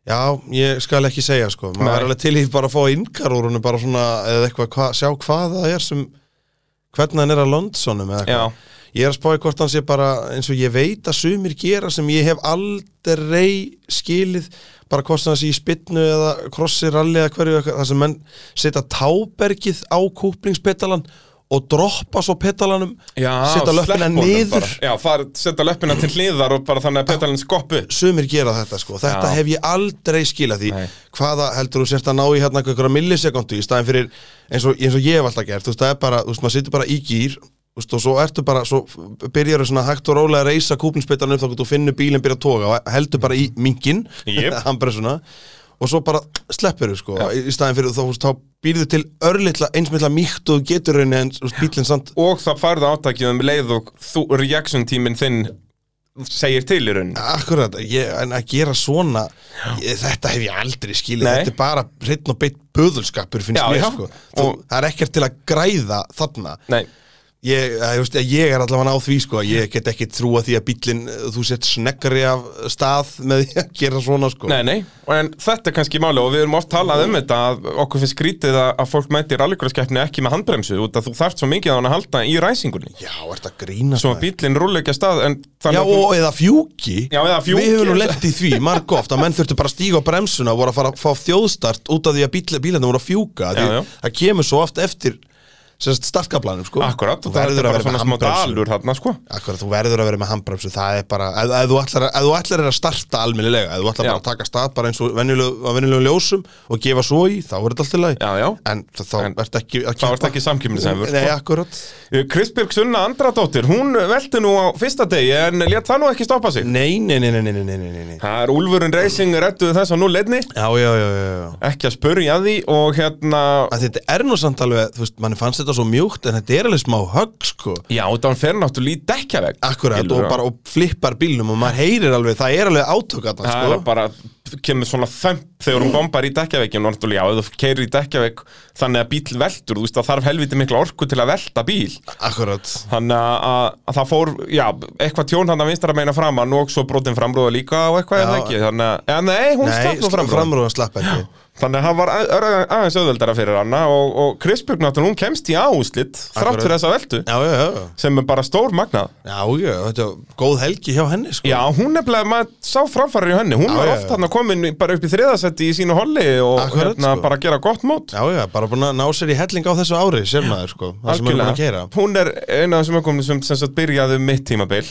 já, ég skal ekki segja sko. Maður er alveg til í bara að fá innkar úr honum bara svona, eða eitthvað, hva, sjá hvað það er sem, hvernig hann er að Londsonum eða eitthvað ég er að spáði hvort hann sé bara eins og ég veit að sumir gera sem ég hef aldrei skilið bara hvort það sé í spinnu eða krossi ralli eða hverju þar sem menn setja tábergið á kúplingspetalan og droppa svo petalanum setja löppina niður. Setja löppina til hliðar og bara þannig að petalinn skoppu sumir gera þetta sko, þetta Já. hef ég aldrei skilað því Nei. hvaða heldur þú sérst að ná í hérna einhverja millisekundu í staðin fyrir eins og, eins og ég hef alltaf gert, þú veist, það er bara þú veist, maður situr bara í gýr þú veist, og svo ertu bara, svo byrjar svona hægt og rólega að reysa kúpinspittan upp þá þú finnur bílinn byrja að toga og heldur bara í minkin, Jep. handbressuna og svo bara sleppur þú sko í, í staðin fyrir þá, þá býrðu til örlitla einsmilla mýkt og getur reyni en bílinn samt og það færði átækið um leið og þú, reaction tíminn þinn segir til í rauninni. Akkurat, ég, en að gera svona ég, þetta hef ég aldrei skilið þetta er bara hreinn og beitt böðulskapur finnst mér sko. Það er ekkert til að græða þarna. Nei, Ég, ég, veist, ég er allavega á því sko Ég get ekki trúa því að bíllinn Þú sett sneggari af stað Með því að gera svona sko Nei, nei, en þetta er kannski máli og við erum oft talað um þetta að okkur finnst skrítið að, fólk mæti rallycrosskeppni ekki með handbremsu út að þú þarft svo mikið á hann að halda í ræsingunni Já, ert að grína svo að bílinn rúlega ekki að stað en Já, og eða fjúki Já, eða fjúki. Við höfum nú lent í því, marg oft Að menn þurftu bara að stíga á bremsuna og voru að fara að fá þjóðstart Út af því að bíl, bílarnir voru að fjúka Já, Því já. Það kemur svo oft eftir startkablanum sko. Akkurat, þú verður að vera með handbremsu. þarna, sko. Akkurat, þú verður að vera með handbremsu það er bara, ef þú ætlar að, að starta alminnilega, ef þú ætlar bara að taka stað bara eins og venjulegum venjuleg ljósum og gefa svo í, þá er þetta alltaf læg en þá ert ekki Þá ert ekki samkjöfnisefur sko. Eh, Kristbjörg Sunna Andradóttir, hún veldi nú á fyrsta degi en létt það nú ekki stoppa sig? Nei, nei, nei, nei, nei Það er Úlfurinn Racing réttuð þess að nú leidni Ekki að spurja því og hérna þetta svo mjúkt en þetta er alveg smá högg, sko. Já, þannig fer náttúrulega í dekkjavegg Akkurat, Skilurðu? og bara og flippar bílnum og maður heyrir alveg, það er alveg átök að Það sko. er bara, kemur svona þemp þegar hún bombar í dekkjaveggin og náttúrulega, já, þú keirir í dekkjavegg þannig að bíl veltur, þú veist, það þarf helviti mikla orku til að velta bíl. Akkurat, Þannig að, að, að það fór, já, eitthvað tjón hann að vinstra meina framann og svo brotin framrúða líka og eitthvað Já. eða ekki? Þannig að, nei, hún slapp nú framrúða. slapp ekki Þannig að það var að- að- aðeins auðveldara fyrir hana og, og Kristbjörg náttúrulega, hún kemst í áúslit þrátt fyrir þessa veltu Já, já, já, sem er bara stór magnað. Já, já, þetta er góð helgi hjá henni, sko. Já, hún nefnilega, maður sá framfærir í henni. Hún var já, oft já. hann komin bara upp í þriðasetti í sínu holli og Akkurat, hérna sko. bara gera gott mót. Já, já, bara búin að ná sér í helling á þessu ári, sér maður, sko Það sem er búin að keira Hún er eina af þessum ökumni sem, sem sagt byrjaði um mitt tímabil.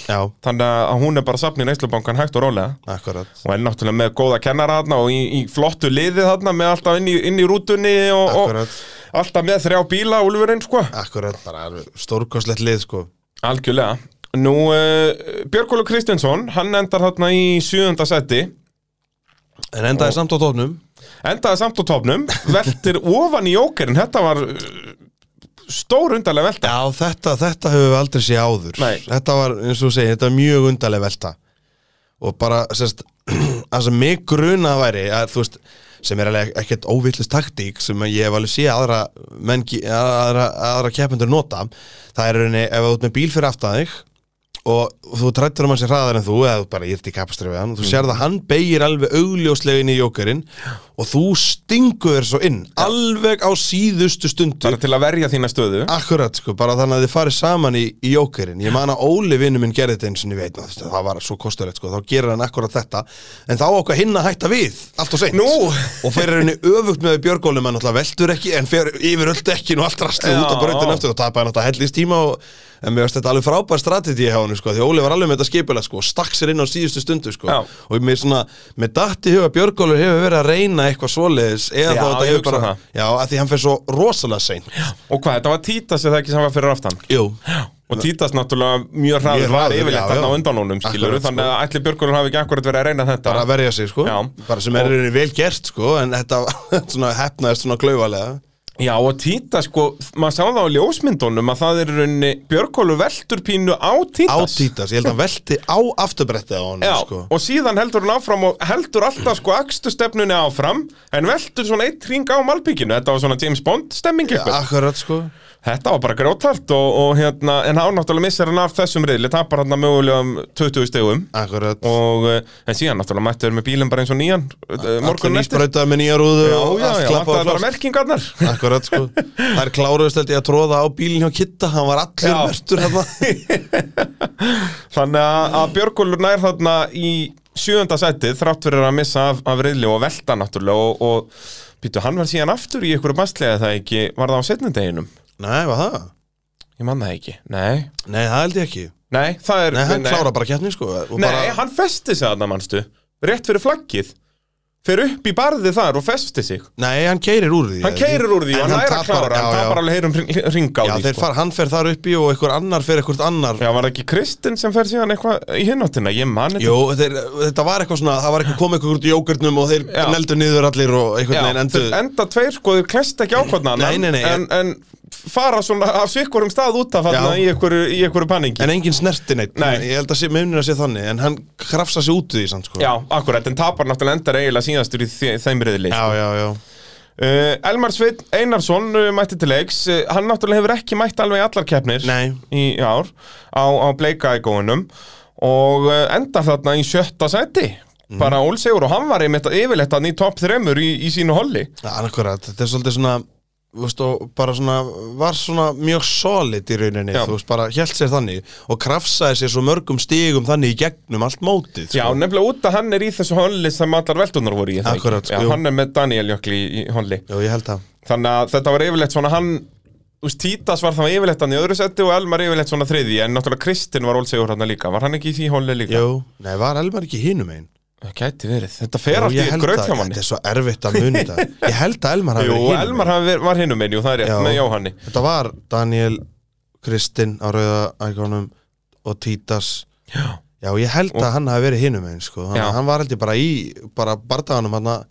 Þannig að hún er bara safn í Neyslubankan hægt og rólega. Akkurat, og er náttúrulega með góða kennara þarna og í, í flottu liði þarna með alltaf inn í, inn í rútunni og, og alltaf með þrjá bíla úlfurinn sko. Akkurat, bara alveg stórkostlegt lið, sko. Algjörlega. Nú, uh, Björgólu Kristinsson, hann endar þarna í sjöunda seti En endaði samt á tóknum endaði samt á topnum, veltir ofan í jókerinn, þetta var uh, stór undarlega velta. Já, þetta, þetta höfum við aldrei séð áður. Nei. Þetta var, eins og þú segir, þetta var mjög undarleg velta. Og bara, sérst Það sem mig gruna væri að, Þú veist, sem er alveg ekkert óvillist taktík Sem ég hef alveg séð aðra aðra, aðra keppendur nota. Það er rauninni, ef þú ert með bíl fyrir aftan þig Og þú trættur um hann sér hraðar en þú Eða þú bara írt í kapastri við hann Þú sér það hann beigir alveg augljóslega inn í jókerinn Og þú stingur þér svo inn Alveg á síðustu stundu. Bara til að verja þína stöðu. Akkurat sko, bara þannig að þið farið saman í, í jókerinn. Ég man að Óli vinnu minn gerði þetta eins og ég veit Það var svo kostulegt sko, þá gerir hann akkurat þetta. En þá okkar hinn að hætta við, allt og seint. Nú. Og fyrir henni öfugt með Björgólum Hann veltur ekki, en fer yfir á En mér finnst þetta alveg frábær strategi hjá hann sko, Því Óli var alveg með þetta skipulega sko, Stakk sér inn á síðustu stundu sko. Já. Og mér svona, með datti huga Björgólur hefur verið að reyna eitthvað svoleiðis Eða Já, þá þetta ég hefur hugsa bara það. Já, að því hann fer svo rosalega seint og hvað, þetta var Títas eða ekki sem var fyrir aftan Jú, og Títas náttúrulega mjög hraður Mjög var hraður, yfirleitt já, þarna á já. undan honum skilur Akkurat, þannig að ætli Björgólur hafi ekki akkurat verið að reyna þetta bara að verja sig sko Já. bara sem er í rauninni vel gert sko en þetta svona hefnaðist svona klauvalega Já og Títas sko, maður sá það á ljósmyndunum að það er í rauninni Björgólur veltur pínu á á Títas títas, ég held að hann velti á afturbrettið á honum Já, sko. og síðan heldur hann áfram og heldur alltaf sko akstu stefnunni áfram en veltur svona eitt ring á malbygginu þetta var svona James Bond stemming eitthvað. akkurat sko Þetta var bara grótart og, og hérna, en hann náttúrulega missir hann af þessum riðli, tapar hann mögulega um 20 stegum akkurat. Og eh, en síðan náttúrulega mættur með bílinn bara eins og nýjan allir morgun eftir. nýsbrautað með nýja rúðu Já, og já, allt já, klappað það og er bara merkingarnar. Akkurat sko. Það er kláruðust held ég að tróða á bílinn hjá Kitta. Hann var allur Já. mertur hérna Þannig að, Björgólfur nær þarna í sjöunda sætið þrátt fyrir að missa af, af riðli og velta náttúrulega og, og býtu, hann var síðan aftur í einhverju bastlega það ekki, var það á setnindeginum? Nei, var það? Ég man það ekki, nei. Nei, það held ég ekki. Nei, það er nei, hann klára bara keppni sko Nei, bara, hann festi sig þarna, manstu. Rétt fyrir flaggið. Fer upp í barðið þar og festi sig. Nei, hann keirir úr því. Hann keirir úr því og En hann er að klára. Hann já, já. tapar alveg heyrum ring á Já, því sko. far, hann fer þar uppi og einhver annar fer einhvert annar Já, var ekki Kristinn sem fer síðan eitthvað í hinnáttina Ég man þetta Jú, þeir, þetta var eitthvað svona, það var eitthvað komið eitthvað í jógurnum og þeir neldu niður allir og einhvern veginn þeir enda tveir sko, þeir klest ekki ákvæmna Nei, nei, nei, en, en fara svona af sikkurum stað út af Já. í einhverju, paningi En engin snerti neitt, Nei. ég held að með að sé þannig En hann krafsa sig út í því, samt sko Já, akkurat, en tapar náttúrulega endar eiginlega síðastur í þe- þeim riðli já, já, já. Uh, Elmar Sveinn Einarsson uh, mætti til leiks uh, hann náttúrulega hefur ekki mætt alveg allar keppnir Nei. í ár á, á bleika í góðunum og uh, endar þarna í sjötta seti Mhm. bara ólsegur og hann var yfirleitt hann í topp þremur í, í sínu holli Ja, akkurat, þetta er svolítið svona veist, og bara svona, var svona mjög solid í rauninni, Já. þú veist, bara hjælt sér þannig og krafsaði sér svo mörgum stigum þannig í gegnum allt mótið Já, sko. nefnilega út að hann er í þessu holli sem allar veldunar voru í? Akkurat, Já, hann er með Daniel Jökli í, holli Já, held Þannig að þetta var yfirleitt svona hann Þú veist, Títas var það yfirleitt hann í öðru seti og Elmar yfirleitt svona þriði En náttúrulega Kristinn var ólsegur hann líka Var hann ekki í því holli líka? Jú, nei, var Elmar ekki hinum einn? Það gæti verið. Þetta fer allt í graut að- hjá manni. Þetta er svo erfitt að muni þetta. Ég held að Elmar hafi Jú, verið hinum Elmar hafi verið- var hinum einn, jú, það er rétt, Já. með Jóhanni. Þetta var Daniel, Kristinn á rauða ækonum og Títas. Já, Já, ég held Og- að hann hafi verið hinum einn sko. Að hann var held ég bara í bara bardaganum hann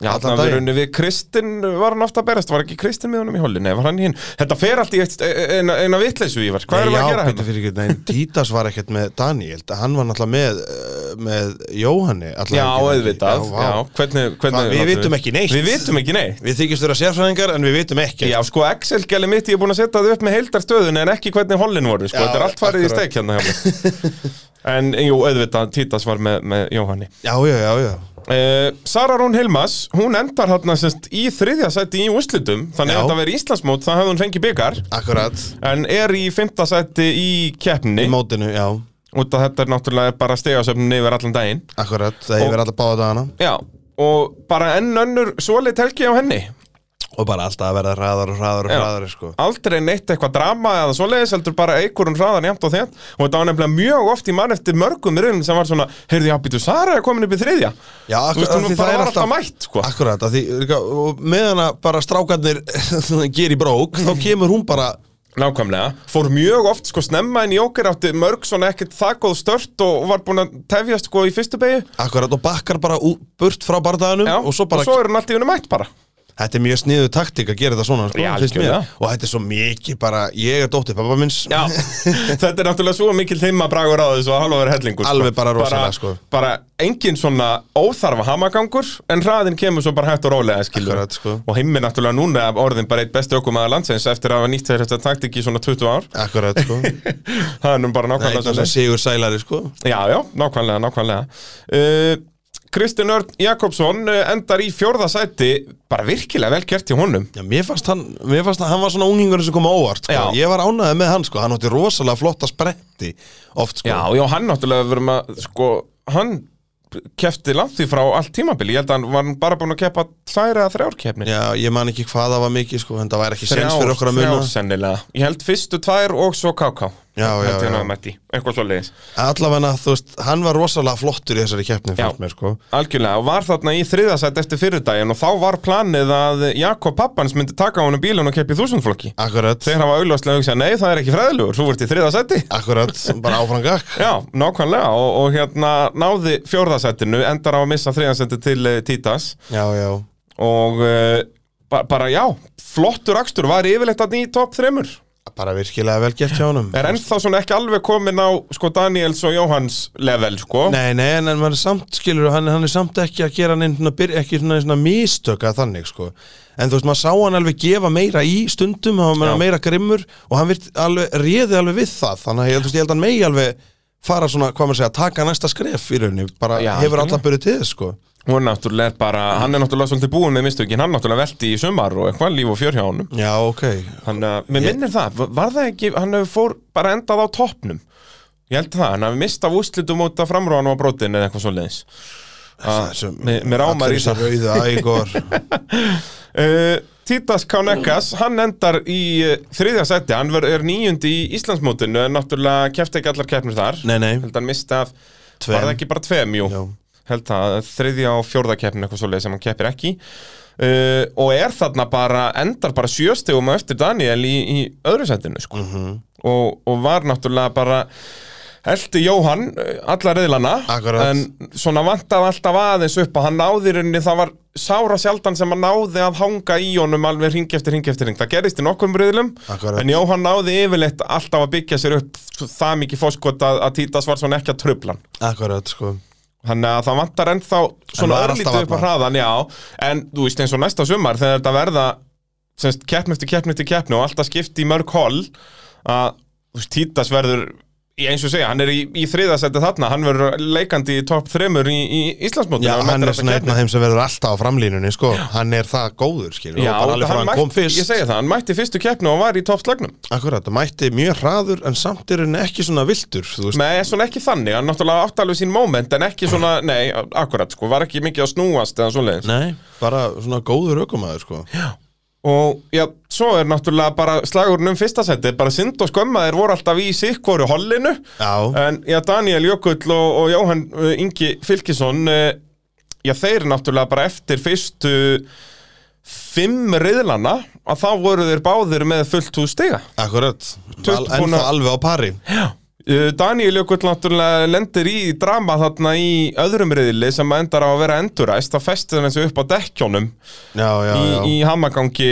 Já, þannig að við runni við Kristinn var hann ofta að berast, var ekki Kristinn með honum í holli, nei, var hann hinn? Þetta fer allt í eitt, eina, eina vitleysu í var, hvað erum við að gera Já, hérna? fyrir ekki, nei, Títas var ekkert með Daniel Hann var náttúrulega með, eh, með Jóhanni Já, auðvitað, Já, já, hvernig, hvernig við vitum ekki neitt. Við vitum ekki neitt. Við þykist vera sérfræðingar en við vitum ekki Já, sko, Excel-gæli mitt, ég er búin að setja það upp með heildarstöðun en ekki hvernig hollin voru, sko, Já, þetta er allt farið í akkurat. steik hérna En, jú, auðvitað, Títas var með, með Jóhanni. Já, já, já, já uh, Sara Rún Hilmas, hún endar hérna semst í þriðja sæti í úrslitum Þannig Já. að þetta verið Íslandsmót, það hefði hún fengið byggar Akkurat, En er í fymta sæti í keppninni. Í mótinu, já. Út af þetta er náttúrulega bara stegasöfnin yfir allan daginn. Akkurat, það hefur alltaf báða dagana. Já, og bara enn önnur svoleitt helgi á henni Og bara alltaf að verða hraðar og hraðar og hraðar sko. Aldrei neitt eitthvað drama eða svoleiðis heldur bara eikur hún hraðan jæmt og þétt. Og þetta var nefnilega mjög oft í mann eftir mörgum raunin sem var svona, heyrðu, já, býtu, Sara er komin upp í þriðja. Já, Þú veist, hún bara er var alltaf mætt, sko. Akkurat, að því, meðan að bara strákarnir ger í brók þá kemur hún bara Nákvæmlega, fór mjög oft sko snemma en Jóker átti mörg svona ekkert það góð stört og var búin að tefjast sko í fyrstu beigju Akkurat, og bakkar bara ú, burt frá bardaganum Já, og svo bara og svo er hann alltaf í henni mætt bara Þetta er mjög sniðu taktík að gera þetta svona sko, Já. Og þetta er svo mikið bara Ég er dóttir pappa minns þetta er náttúrulega svo mikil þeimma bragur á þessu að halva verið hellingur sko. Alveg bara rosalega, sko. Bara engin svona óþarfa hamagangur en hraðin kemur svo bara hægt og rólega Akkurat, sko. Og himmi náttúrulega núna orðin bara eitt besti okkumæða landsins eftir að hafa nýtt þetta taktik í svona 20 ár Akkurat, sko Það er nú bara nákvæmlega sigur sælari, sko Já, já, nákvæmlega, nákvæmlega uh, Kristinn Örn Jakobsson uh, endar í fjórða sæti. Bara virkilega vel gert hjá honum. Já, mér fannst hann, mér fannst hann, hann var svona unglingur sem kom á óvart, sko. Ég var ánægði með hann, sko, hann átti rosalega flotta spretti oft, sko. Já, já, hann náttúrulega verðum að, sko, hann kefti langt því frá allt tímabili. Ég held að hann var bara búin að keppa tvær eða þrjár keppni Já, ég man ekki hvað það var mikið, sko, en það væri ekki sens fyrir okkur að þrjár muna. sennilega. Ég held fyrstu tvær og svo KK Hann eitthvað svo leiðis Allavega, þú veist, hann var rosalega flottur í þessari keppni, fannst mér, sko. Algjörlega, og var þarna í þriðasætt eftir fyrirdaginn og þá var planið að Jakob pappans myndi taka á honum bílun og keppi þúsundflokki. Akkurat, Þeir hafa auðvitað hugsað, nei það er ekki fræðilegur, þú ert í þriðasætti akkurat, bara áfram gakk. Já, nákvæmlega og, og hérna náði fjórðasættinu, endar á að missa þriðasætti til uh, Títas. Já, já. og uh, ba bara já, Bara virkilega vel gert hjá honum. er ennþá svona ekki alveg komin á sko Daniels og Jóhanns level sko Nei, nei, en, maður er samt, skilur, hann, hann er samt ekki að gera neinn svona, ekki svona, svona mistök að þannig, sko. En þú veist, maður sá hann alveg gefa meira í stundum, hann var meira grimmur og hann alveg, réði alveg við það. Þannig að ég, ég held að hann megi alveg fara svona, hvað maður segja, taka næsta skref í rauninni, bara Já, hefur alltaf byrjuð til þess, sko. Hún náttúrulega er bara, hann er náttúrulega svolítið búin með mistökin, hann náttúrulega velti í sumar og eitthvað líf og fjör hjá honum. Já, ok. að, mér minnir það, var- það ekki hann hefur fór bara endað á toppnum? Ég held það, hann hefur mistað úslitum út af framróðan og brotin eða eitthvað svoleiðis. Þessum- mér- rámar í ægor. Uh, Títas Kánekas, hann endar í uh, þriðja seti, hann er níundi í Íslandsmótinu, náttúrulega kefti ekki allar keppnir þar. Nei, nei. hann var það ekki bara tveim, jú. Held það, þriðja og fjórða keppnin eitthvað svoleið sem hann keppir ekki uh, og er þarna bara, endar bara sjöstegum eftir Daniel í, í öðru setinu sko. Mhm. og, og var náttúrulega bara Eldi Jóhann, uh, alla reyðlana. En svona vantaði alltaf aðeins upp að hann náði rauninni, það var sára sjaldan sem hann náði að hanga í honum alveg ring eftir ring eftir ring. Það gerist í nokkrum reyðlum, en Jóhann náði yfirleitt alltaf að byggja sér upp það mikið fóskot að, að Títas var svona ekki að trublan. Akkurat, sko. Þannig að það vantar ennþá svona örlítið upp á hraðan, já. En þú veist eins og næsta sumar þegar þetta verða semst, keppni eftir keppni eftir keppni og alltaf skipti í mörg hol að þú veist, Títas verður eins og segja, hann er í, í þriðasætti þarna hann verður leikandi í topp þremur í, í Íslandsmótinu Já, hann er svona einn af þeim sem verður alltaf á framlínunni, sko. Hann er það góður, skilur Já, og bara alveg frá hann hann kom fyrst. ég segja það, hann mætti fyrstu keppni og var í toppslagnum. Akkurat, það mætti mjög hraður en samt er hann ekki svona viltur, þú veist. Nei, svona ekki þannig, hann náttúrulega átti alveg sín moment en ekki svona, nei, akkurat, sko, var ekki mikið að snúast eða svoleiðis. Nei, bara svona góður ökumæður, sko Og já, svo er náttúrulega bara slagurinn um fyrsta seti, bara synd og skömmaðir voru alltaf í sikkoru hollinu. Já, En já, Daniel Jökull og, og Jóhann uh, Ingi Fylkisson, uh, já, þeir náttúrulega bara eftir fyrstu fimm riðlana að þá voru þeir báðir með fullt hús stiga. akkurat. Tuttugu Al, En búin að- það alveg á pari. Uh, Daniel Jökull náttúrulega lendir í drama þarna í öðrum riðli sem endar á að vera enduræst, þá festið hann eins og upp á dekkjónum Já, já, í, í hamagangi,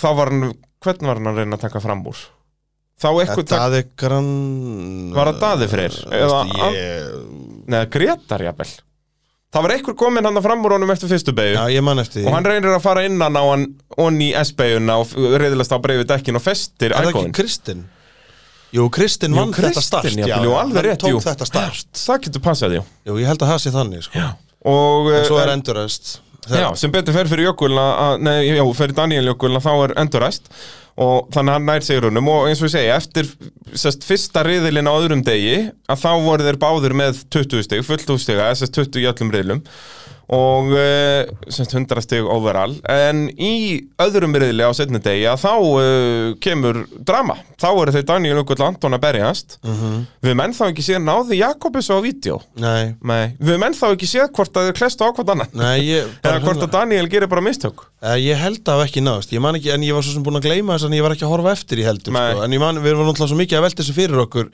þá var hann, hvernig var hann að reyna að taka fram úr? Þá eitthvað, tak... Daði grann Var það Daði Freyr? Eða- ég... neða, Gretar jafnvel. Það var eitthvað komin hann að fram úr honum eftir fyrstu beigju. Já, ég man eftir því Og hann reynir að fara innan á hann onni í S-beiguna og reyðilast á breiði dekkin og festir Er það ekki. Kristinn? Jú, Kristinn Jú, vann þetta start. jafnvel, jú, alveg rétt, jú. Það getur passað, já. Jú, ég held að það sé þannig, sko. Og, En svo eh, er endurast Já, sem betur fer fyrir Jökul að, að- nei, já, fyrir Daniel Jökul að þá er enduræst og þannig hann nær sigurunum og eins og ég segja, eftir sest, fyrsta riðilinn á öðrum degi að þá voru þeir báðir með 20 stig, fullt úrstiga, þess 20 í öllum riðlum og uh, semst 100 stig overall. En í öðrum riðli á setni degi að þá uh, kemur drama, þá eru þeir Daniel og Anton að berjast. Við höfum ennþá ekki séð náði Jakobus á vídeo. Nei, Nei, við höfum ennþá ekki séð hvort að þeir klestu á hvort annan. Nei, ég Eða hvort að Daniel gerir bara mistök. Eh, Ég held að það ekki náðist, ég man ekki, en ég var svo sem búin að gleyma þess að ég var ekki að horfa eftir í heldur, sko. en man, við vorum náttúrulega svo mikið að velta þessu fyrir okkur,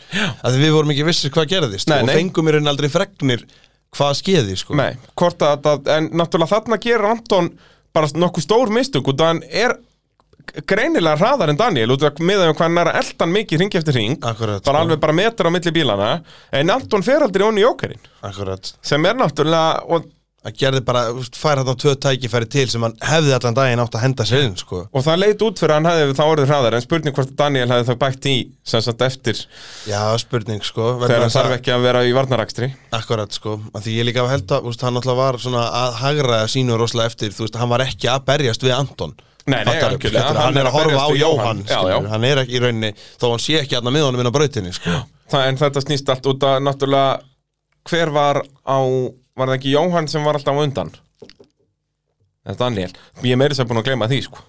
að við vorum ekki vissir hvað gerðist. Nei, og fengum mér enn aldrei fregnir hvað skeði, sko. Nei, hvort að, að en náttúrulega þarna gerir Anton bara nokkuð stór mistök út að hann er greinilega hraðar en Daniel út miðað um hvað hann er að eldan mikið ring eftir ring Akkurat, bara sko. alveg bara metra á milli bílana en Anton fer aldrei onni í ókerinn Akkurat. sem er náttúrulega og, Að gerði bara, fær hann tvö tækifæri til sem hann hefði allan daginn átt að henda sér inn, sko. og það leit út fyrir að hann hefði þá orðið hraðar en spurning hvort að Daniel hefði þá bætt í sem sagt eftir Já, spurning, sko. þegar hann að- þarf ekki að vera í varnarakstri Akkurat sko, að því ég líka held að hann alltaf var svona að hagra sínu rosalega eftir, þú veist, hann var ekki að berjast við Anton Nei, nei, er- hann hann er að að horfa á Jóhann. Já, já. hann er ekki í rauninni, þó hann sé ekki aðna með honum inn á brautinni sko. það, en þetta snýst allt út að náttúrulega hver var á var það ekki Jóhann sem var alltaf undan? Þetta Daniel Ég er meiri sem búin að gleyma því sko.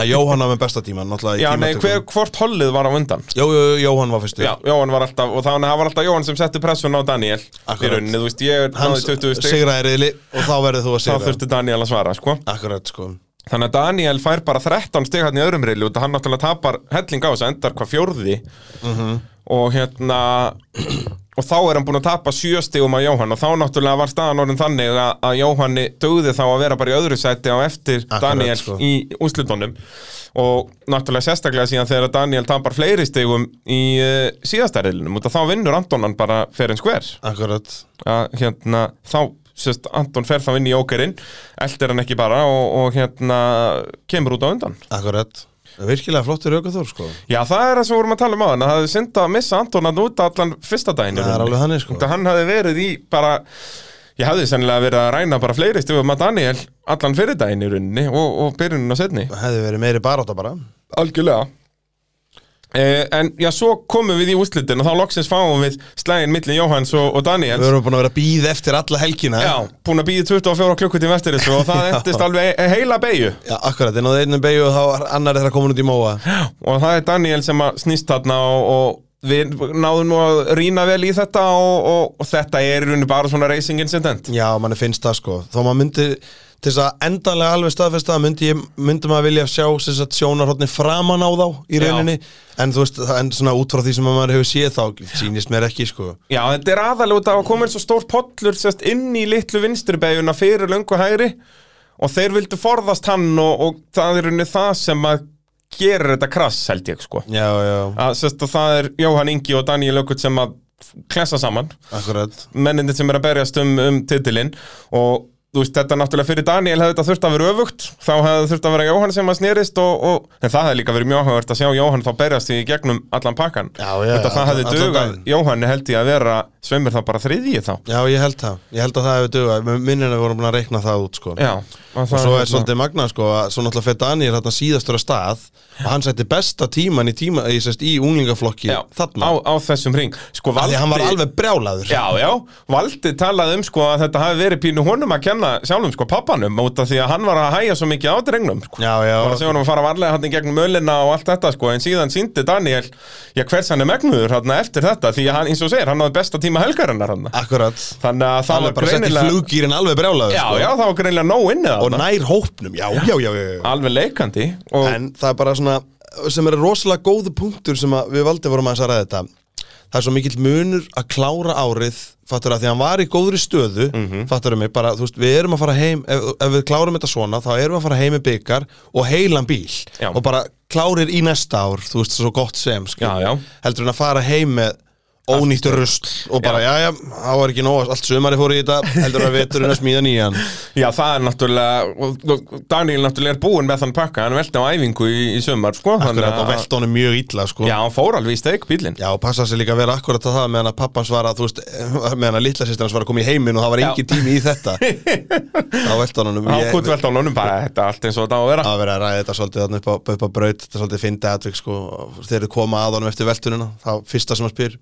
Að Jóhann var með besta í Já, nei, hver, hvort hollið var á undan? Jó, jó, Jóhann var fyrstu Já, Jóhann var alltaf, og þannig að það var alltaf Jóhann sem setti pressun á Daniel. Í rauninni, þú veist, ég hann náði 20 stig. sigraði reyðli og þá verður þú að Þá sigra þurfti Daniel að svara, sko. Akkurat sko. Þannig að Daniel fær bara 13 stig hann í öðrum reyli að hann náttúrulega tapar helling á þess að endar hvað fjórði. Mhm. og hérna og þá er hann búinn að tapa sjö stigum á Jóhann. Og þá náttúrulega var staðan orðin þannig að, að Jóhanni dögði þá að vera bara í öðru sæti á eftir Akkurat, Daniel sko. í úrslutunum og náttúrulega sérstaklega síðan þegar Daniel tapar fleiri stigum í uh, síðasta reylinum út að þá vinnur Antonan bara fyrir en skver Akkurat. Að hérna þá sérst, Anton fer þá inn í ókerinn eldir hann ekki bara og, og hérna kemur út á undan. Akkurat Virkilega flottur aukaþór sko. Já, það er það sem við vorum að tala um á hann það hefði synd að missa Anton að út allan fyrsta daginn Það er alveg þannig sko. Út að hann hefði verið í bara ég hefði sennilega verið að ræna bara fleiri stugum að Daniel allan fyrir daginn í rauninni og, og byrjunin á setni Það hefði verið meiri barátta bara. Algjörlega eh, En já, svo komum við í úrslitin og þá loksins fáum við slægin milli Jóhanns og, og Daniels Við erum búin að vera að býða eftir alla helgina Já, búin að býja 24 klukkutíma eftir þessu og það endist alveg heila beigju Já, akkurat, en á þeirnum beigju og þá annar þeirra komin út í móa. Og það er Daniel sem að snýst þarna og, og við náðum nú að rýna vel í þetta og, og, þetta er bara svona racing incident Já, manni finnst það sko. Þó maður myndi, til þess að endanlega alveg staðfesta myndi, myndi maður vilja sjá sjónarhóttni framan á þá í Já. rauninni. En þú veist, en svona út frá því sem maður hefur séð þá sýnist mér ekki sko. Já, þetta er aðalega út af að koma eins og stór pollur sérst, inn í litlu vinstribegjuna fyrir löngu hægri og þeir vildu forðast hann og, og það er rauninni það sem að gerir þetta krass held ég sko. Já, já, að, sérst, að það er Jóhann Ingi og Daniel Ökut sem að klessa saman. Akkurat. Mennindir sem er að berjast um, um titilinn og þú veist, þetta náttúrulega fyrir Daniel hefði þetta þurft að vera öfugt. Þá hefði þurft að vera Jóhann sem að snerist og, og, en það hefði líka verið mjög áhugavert að sjá Jóhann þá berjast í gegnum allan pakkan. Þetta það hefði dugað. Jóhann held ég að vera sveimur þá bara þriðji þá. Já, ég held það, ég held að það hefur dugað. Minnina vorum að reikna það út sko. Já, og, Og svo er svolítið magnað sko að svo náttúrulega fyrir Daniel þarna síðastur að stað og hann setti besta tíman í tíma í, sest, í unglingaflokki já, þarna. á, á þessum ring. Sko, að hann var alveg brjálaður. Já, já, Valdi talaði um sko að þetta hafi verið pínu honum að kenna sjálfum sko pappanum út af því að hann var að hæja svo mikið á drengnum sko. Já, já, og að segja hann að fara varlega hann í gegnum ölina og allt þetta sko en síðan síndi Daniel já hvers hann er megnuður hann eftir þetta því að hann eins og segir hann hafði besta tíma helgarinnar hann akkurat þannig að það var er bara sett í greinilega fluggýrin alveg brjálaður já, sko. já, það var greinilega nóg inni Og þarna nær hópnum, já, já, já, já, já. alveg leikandi og En það er bara svona sem er rosalega góðu punktur sem að við valdi vorum að ræða þetta það er svo mikill munur að klára árið fattur að því að hann var í góðri stöðu mm fattur mig bara, þú veist, við erum að fara heim ef, ef við klárum þetta svona, þá erum við að fara heim með byggar og heilan bíl Já. og bara klárir í næsta ár, þú veist, svo gott sem já. heldur en að fara heim með ónýttur rusl og bara, já, já, það var ekki nóg allt sumari fór í þetta, heldur að veturinn að smíða nýjan. Já, það er náttúrulega Daniel náttúrulega er búinn með þann pakka hann velti á æfingu í, í sumar sko, Akkurat, og velt honum mjög illa, sko. Já, hann fór alveg í steik bílinn Já, og passa sig líka að vera akkurat að það meðan að pappans var að, þú veist, meðan að litla sýstir hans var að koma í heiminn og það var Já. engin tími í þetta. Þá velt hann honum Hann ég- kutt velt á honum bara þetta er allt eins og þetta á að vera. Að vera að ræða þetta svolítið þarna upp á, upp á braut þetta svolítið fyndi atvik sko þegar þið koma að honum eftir veltunina þá fyrsta sem hann spyr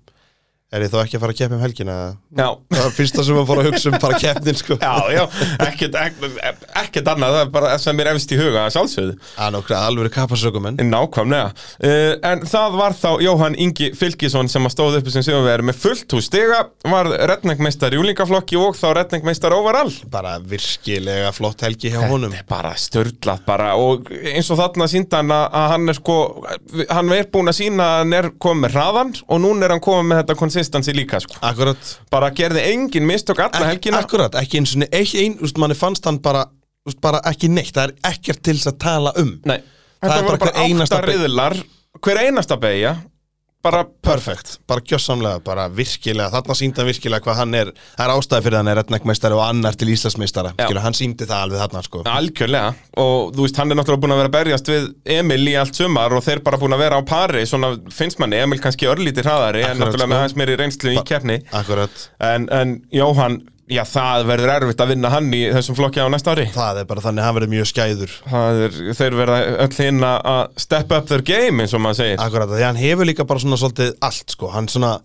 er ég þá ekki að fara að keppa um helgina? Já, það er fyrsta sem hann fór að hugsa um bara keppnin sko. Já, já, ekkert, ekkert, ekkert annað, það er bara það sem er efst í huga að sjálfsögðu. Að nokkra alveg kapasökumenn. Nákvæmlega, uh, en það var þá Jóhann Ingi Fylkisson sem að stóð uppi sem sigurvegari með fullt hús stiga var retningmeistar í úlingaflokki og þá retningmeistar overall. Bara virkilega flott helgi hjá honum. Þetta er bara störlað bara og eins og þarna sínda hann að að hann er sko hann er konsistansi líka sko. akkurat bara gerði engin mistök alla helgina akkurat, ekki eins og ekki ein, úst, manni fannst hann bara, úst, bara ekki neitt, það er ekkert til þess að tala um Nei, Það þetta voru bara bara hver einasta átta beygja. riðlar hver einasta beigja bara Perfekt, bara gjössamlega, bara virkilega. Þarna síndi hann virkilega hvað hann er. Það er ástæði fyrir hann er retnækmeistari og annar til Íslandsmeistara, hann síndi það alveg þarna sko. Algjörlega. Og þú veist hann er náttúrulega búin að vera að berjast við Emil í allt sumar og þeir bara búin að vera á pari svona finnst manni, Emil kannski örlítið hraðari en náttúrulega sko. með hans meiri reynslu í keppni. Akkurat, en, en Jóhann, já það verður erfitt að vinna hann í þessum flokki á næsta ári. Það er bara þannig að hann verður mjög skæður. Það er, þeir verða öll hinn að step up their game eins og maður segir. Akkurat, því hann hefur líka bara svona svolítið allt sko, hann svona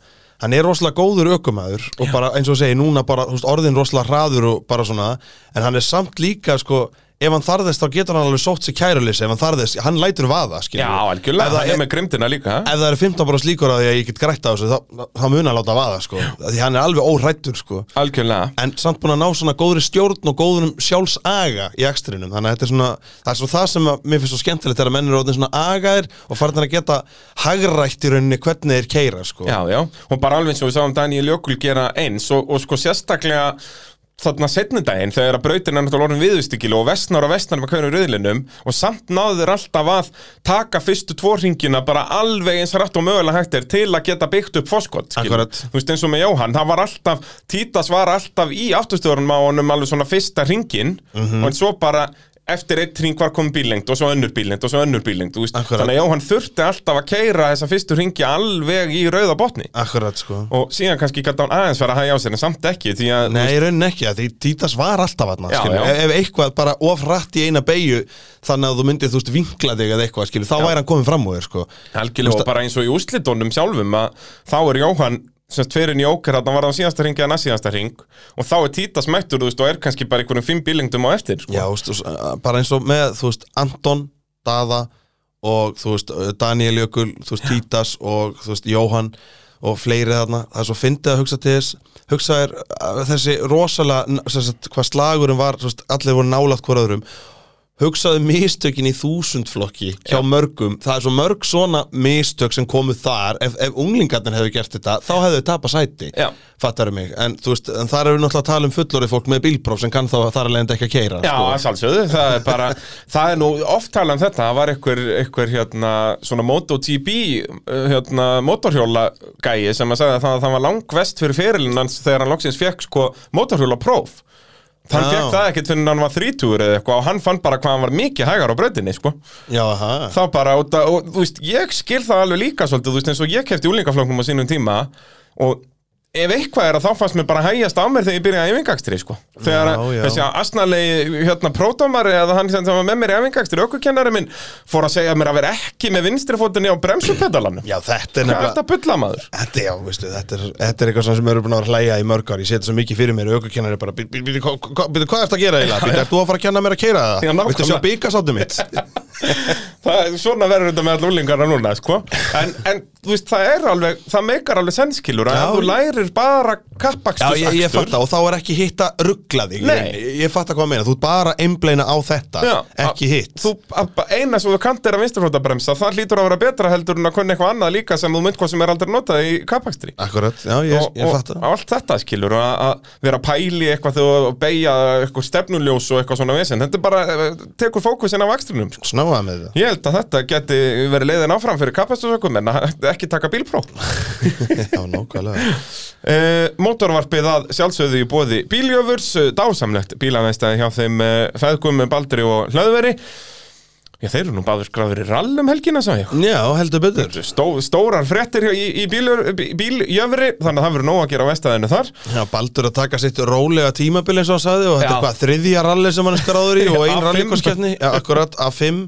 hann er rosalega góður ökumæður og bara eins og segi núna bara veist, orðin rosalega hraður og bara svona en hann er samt líka sko ef hann þarðist þá getur hann alveg sótt sér kæruleysi ef hann þarðist, hann lætur vaða Já, skilurðu. algjörlega, það er er, með grimdina líka ef það eru 15 bara slíkur að ég get grætt á þessu þá, þá mun hann láta vaða sko. Því hann er alveg óhrættur sko. En samt búin að ná svona góðri stjórn og góðurum sjálfsaga í ekstrinum þannig að þetta er svona, það er svo það sem að mér finnst svo skemmtilegt þegar menn eru orðin svona agaðir og farin að geta hagrætt í rauninni hvernig þeir keira sko. Já, já, og bara alveg eins og við sáum Daniel Jökul gera eins og, og sko sérstaklega þarna setnudaginn þegar brautin er náttúrulega orðin viðustykilu og vestnar og vestnar með hverjum rauðlinum og samt náðu þeir alltaf að taka fyrstu tvo ringina bara alveg eins rætt og mögulega hægt er til að geta byggt upp foskot Akkurat. þú veist eins og með Jóhann, það var alltaf Títas var alltaf í afturstöðunum á honum alveg svona fyrsta ringin Mhm. og en svo bara eftir eitt ring var komið bílengt og svo önnur bílengt og svo önnur bílengt þannig að Jóhann þurfti alltaf að keira þessa fyrstu ringi alveg í rauða botni. Akkurat sko. Og síðan kannski gæti hann aðeins vera að hægja á sér en samt ekki því að Nei, í rauninni ekki, því Títas var alltaf aðna Já, já. ef, ef eitthvað bara of rætt í eina beigju þannig að þú myndir, þú veist, vinkla þig eða eitthvað, skilur, þá væri hann komin fram úr sko. Algjörlega og bara eins og í úslitónum sjálfum að þá er Jóhann semst fyrir að hann var á síðasta ringi eða næst síðasta ring og þá er Títas mættur þú veist og er kannski bara einhverjum fimm bílengdum á eftir sko. Já, veist, bara eins og með, þú veist, Anton, Daða og, þú veist, Daniel Jökul, þú veist, Títas og, þú veist, Jóhann og fleiri þarna, það er svo fyndið að hugsa til þess. Hugsa er þessi rosalega, hvað slagurinn var, þú veist, allir voru nálægt hver öðrum hugsaðu mistökin í þúsundflokki hjá mörgum, það er svo mörg svona mistök sem komu þar. Ef, ef unglingarnir hefðu gert þetta, þá hefðu þau tapað sæti Já. fattaru mig, en veist en þar erum við náttúrulega að tala um fullorið fólk með bílpróf sem kann þá þar alveg enda ekki að keira Já, að sjálfsögðu, það er bara það er nú oft talað um þetta, það var einhver, einhver hérna, svona MotoGP uh, hérna, motorhjóla gæi sem að segja að það, það var langvest fyrir fyrirlinn hans þegar hann loksins fekk sko motorhjóla próf hann Já. fekk það ekkert fyrir hann var 30 eða eitthvað og hann fann bara hvað hann var mikið hægar á brautinni sko Já, aha. þá bara, og, það- og þú veist, ég skil það alveg líka svolítið, þú veist, eins og ég kefti úlingaflóknum á sínum tíma og ef eitthvað er að þá fannst mér bara hægjast á mér þegar ég byrjaði í yfingakstri, sko þegar Já, já. þessi asnalegi, hérna, pródómari eða hann sem var með mér í yfingakstri, ökukennari minn fór að segja mér að vera ekki með vinstri fótinni á bremsupedalanum Já, þetta er hvað er nefnilega þetta bulla maður? Þetta, já, veistu, þetta, er, þetta er eitthvað sem eru búin að að hlæja í mörg ár Ég seti svo mikið fyrir mér, bara "Bí- bí- bí- hva- hva- býtu, Hvað ertu að gera eiginlega? Býtu, ert þú að fara að kenna mér að keira það? Viltu sjá byggasáttu mitt? það, svona verður þetta með all úlingarna núna, sko. En, en þú veist, það er alveg, það meikar alveg senskilur að Já, þú ég- lærir bara Já, kappakstus ég, ég fatta og þá er ekki hitt að ruggla þig. Nei. rauninni. Ég fatta hvað að meina, þú bara einbleina á þetta, Já, ekki að- hitt. Þú, að- eina sem þú kannt er að vinsturfótabremsa það hlýtur að vera betra heldur en að kunna eitthvað annað líka sem þú mynd hvað sem er aldrei notað í kappakstri Akkurat, já, ég, og, ég og fatta. allt þetta skilur og að, að vera að pæli eitthvað þegar þú beigja eitthvað stefnuljós og eitthvað svona vesen. Þetta bara, eh, tekur fókusin af akstrinum sko. Snáða með það. Ég held að þetta geti verið leiðin áfram fyrir kappastusökum en ekki taka bílpróf. Já, nákvæmlega. Uh, mótorvarpið að sjálfsögðu í bóði bíljöfurs, uh, dásamlegt bílanæstæði hjá þeim uh, feðgum Baldri og Hlöðveri Já, þeir eru nú báður skráður í rallum helgina, sá ég. Já, heldur betur. Stó, Stórar fréttir hjá- í, í bíljöfri þannig að það verður nóg að gera á vestæðinu þar. Já, Baldur að taka sitt rólega tímabil eins og hann sagði og þetta Já. er hvað, þriðja ralli sem hann er skráður í og Já, ein A5. rallikoskeppni Já, akkurat, A5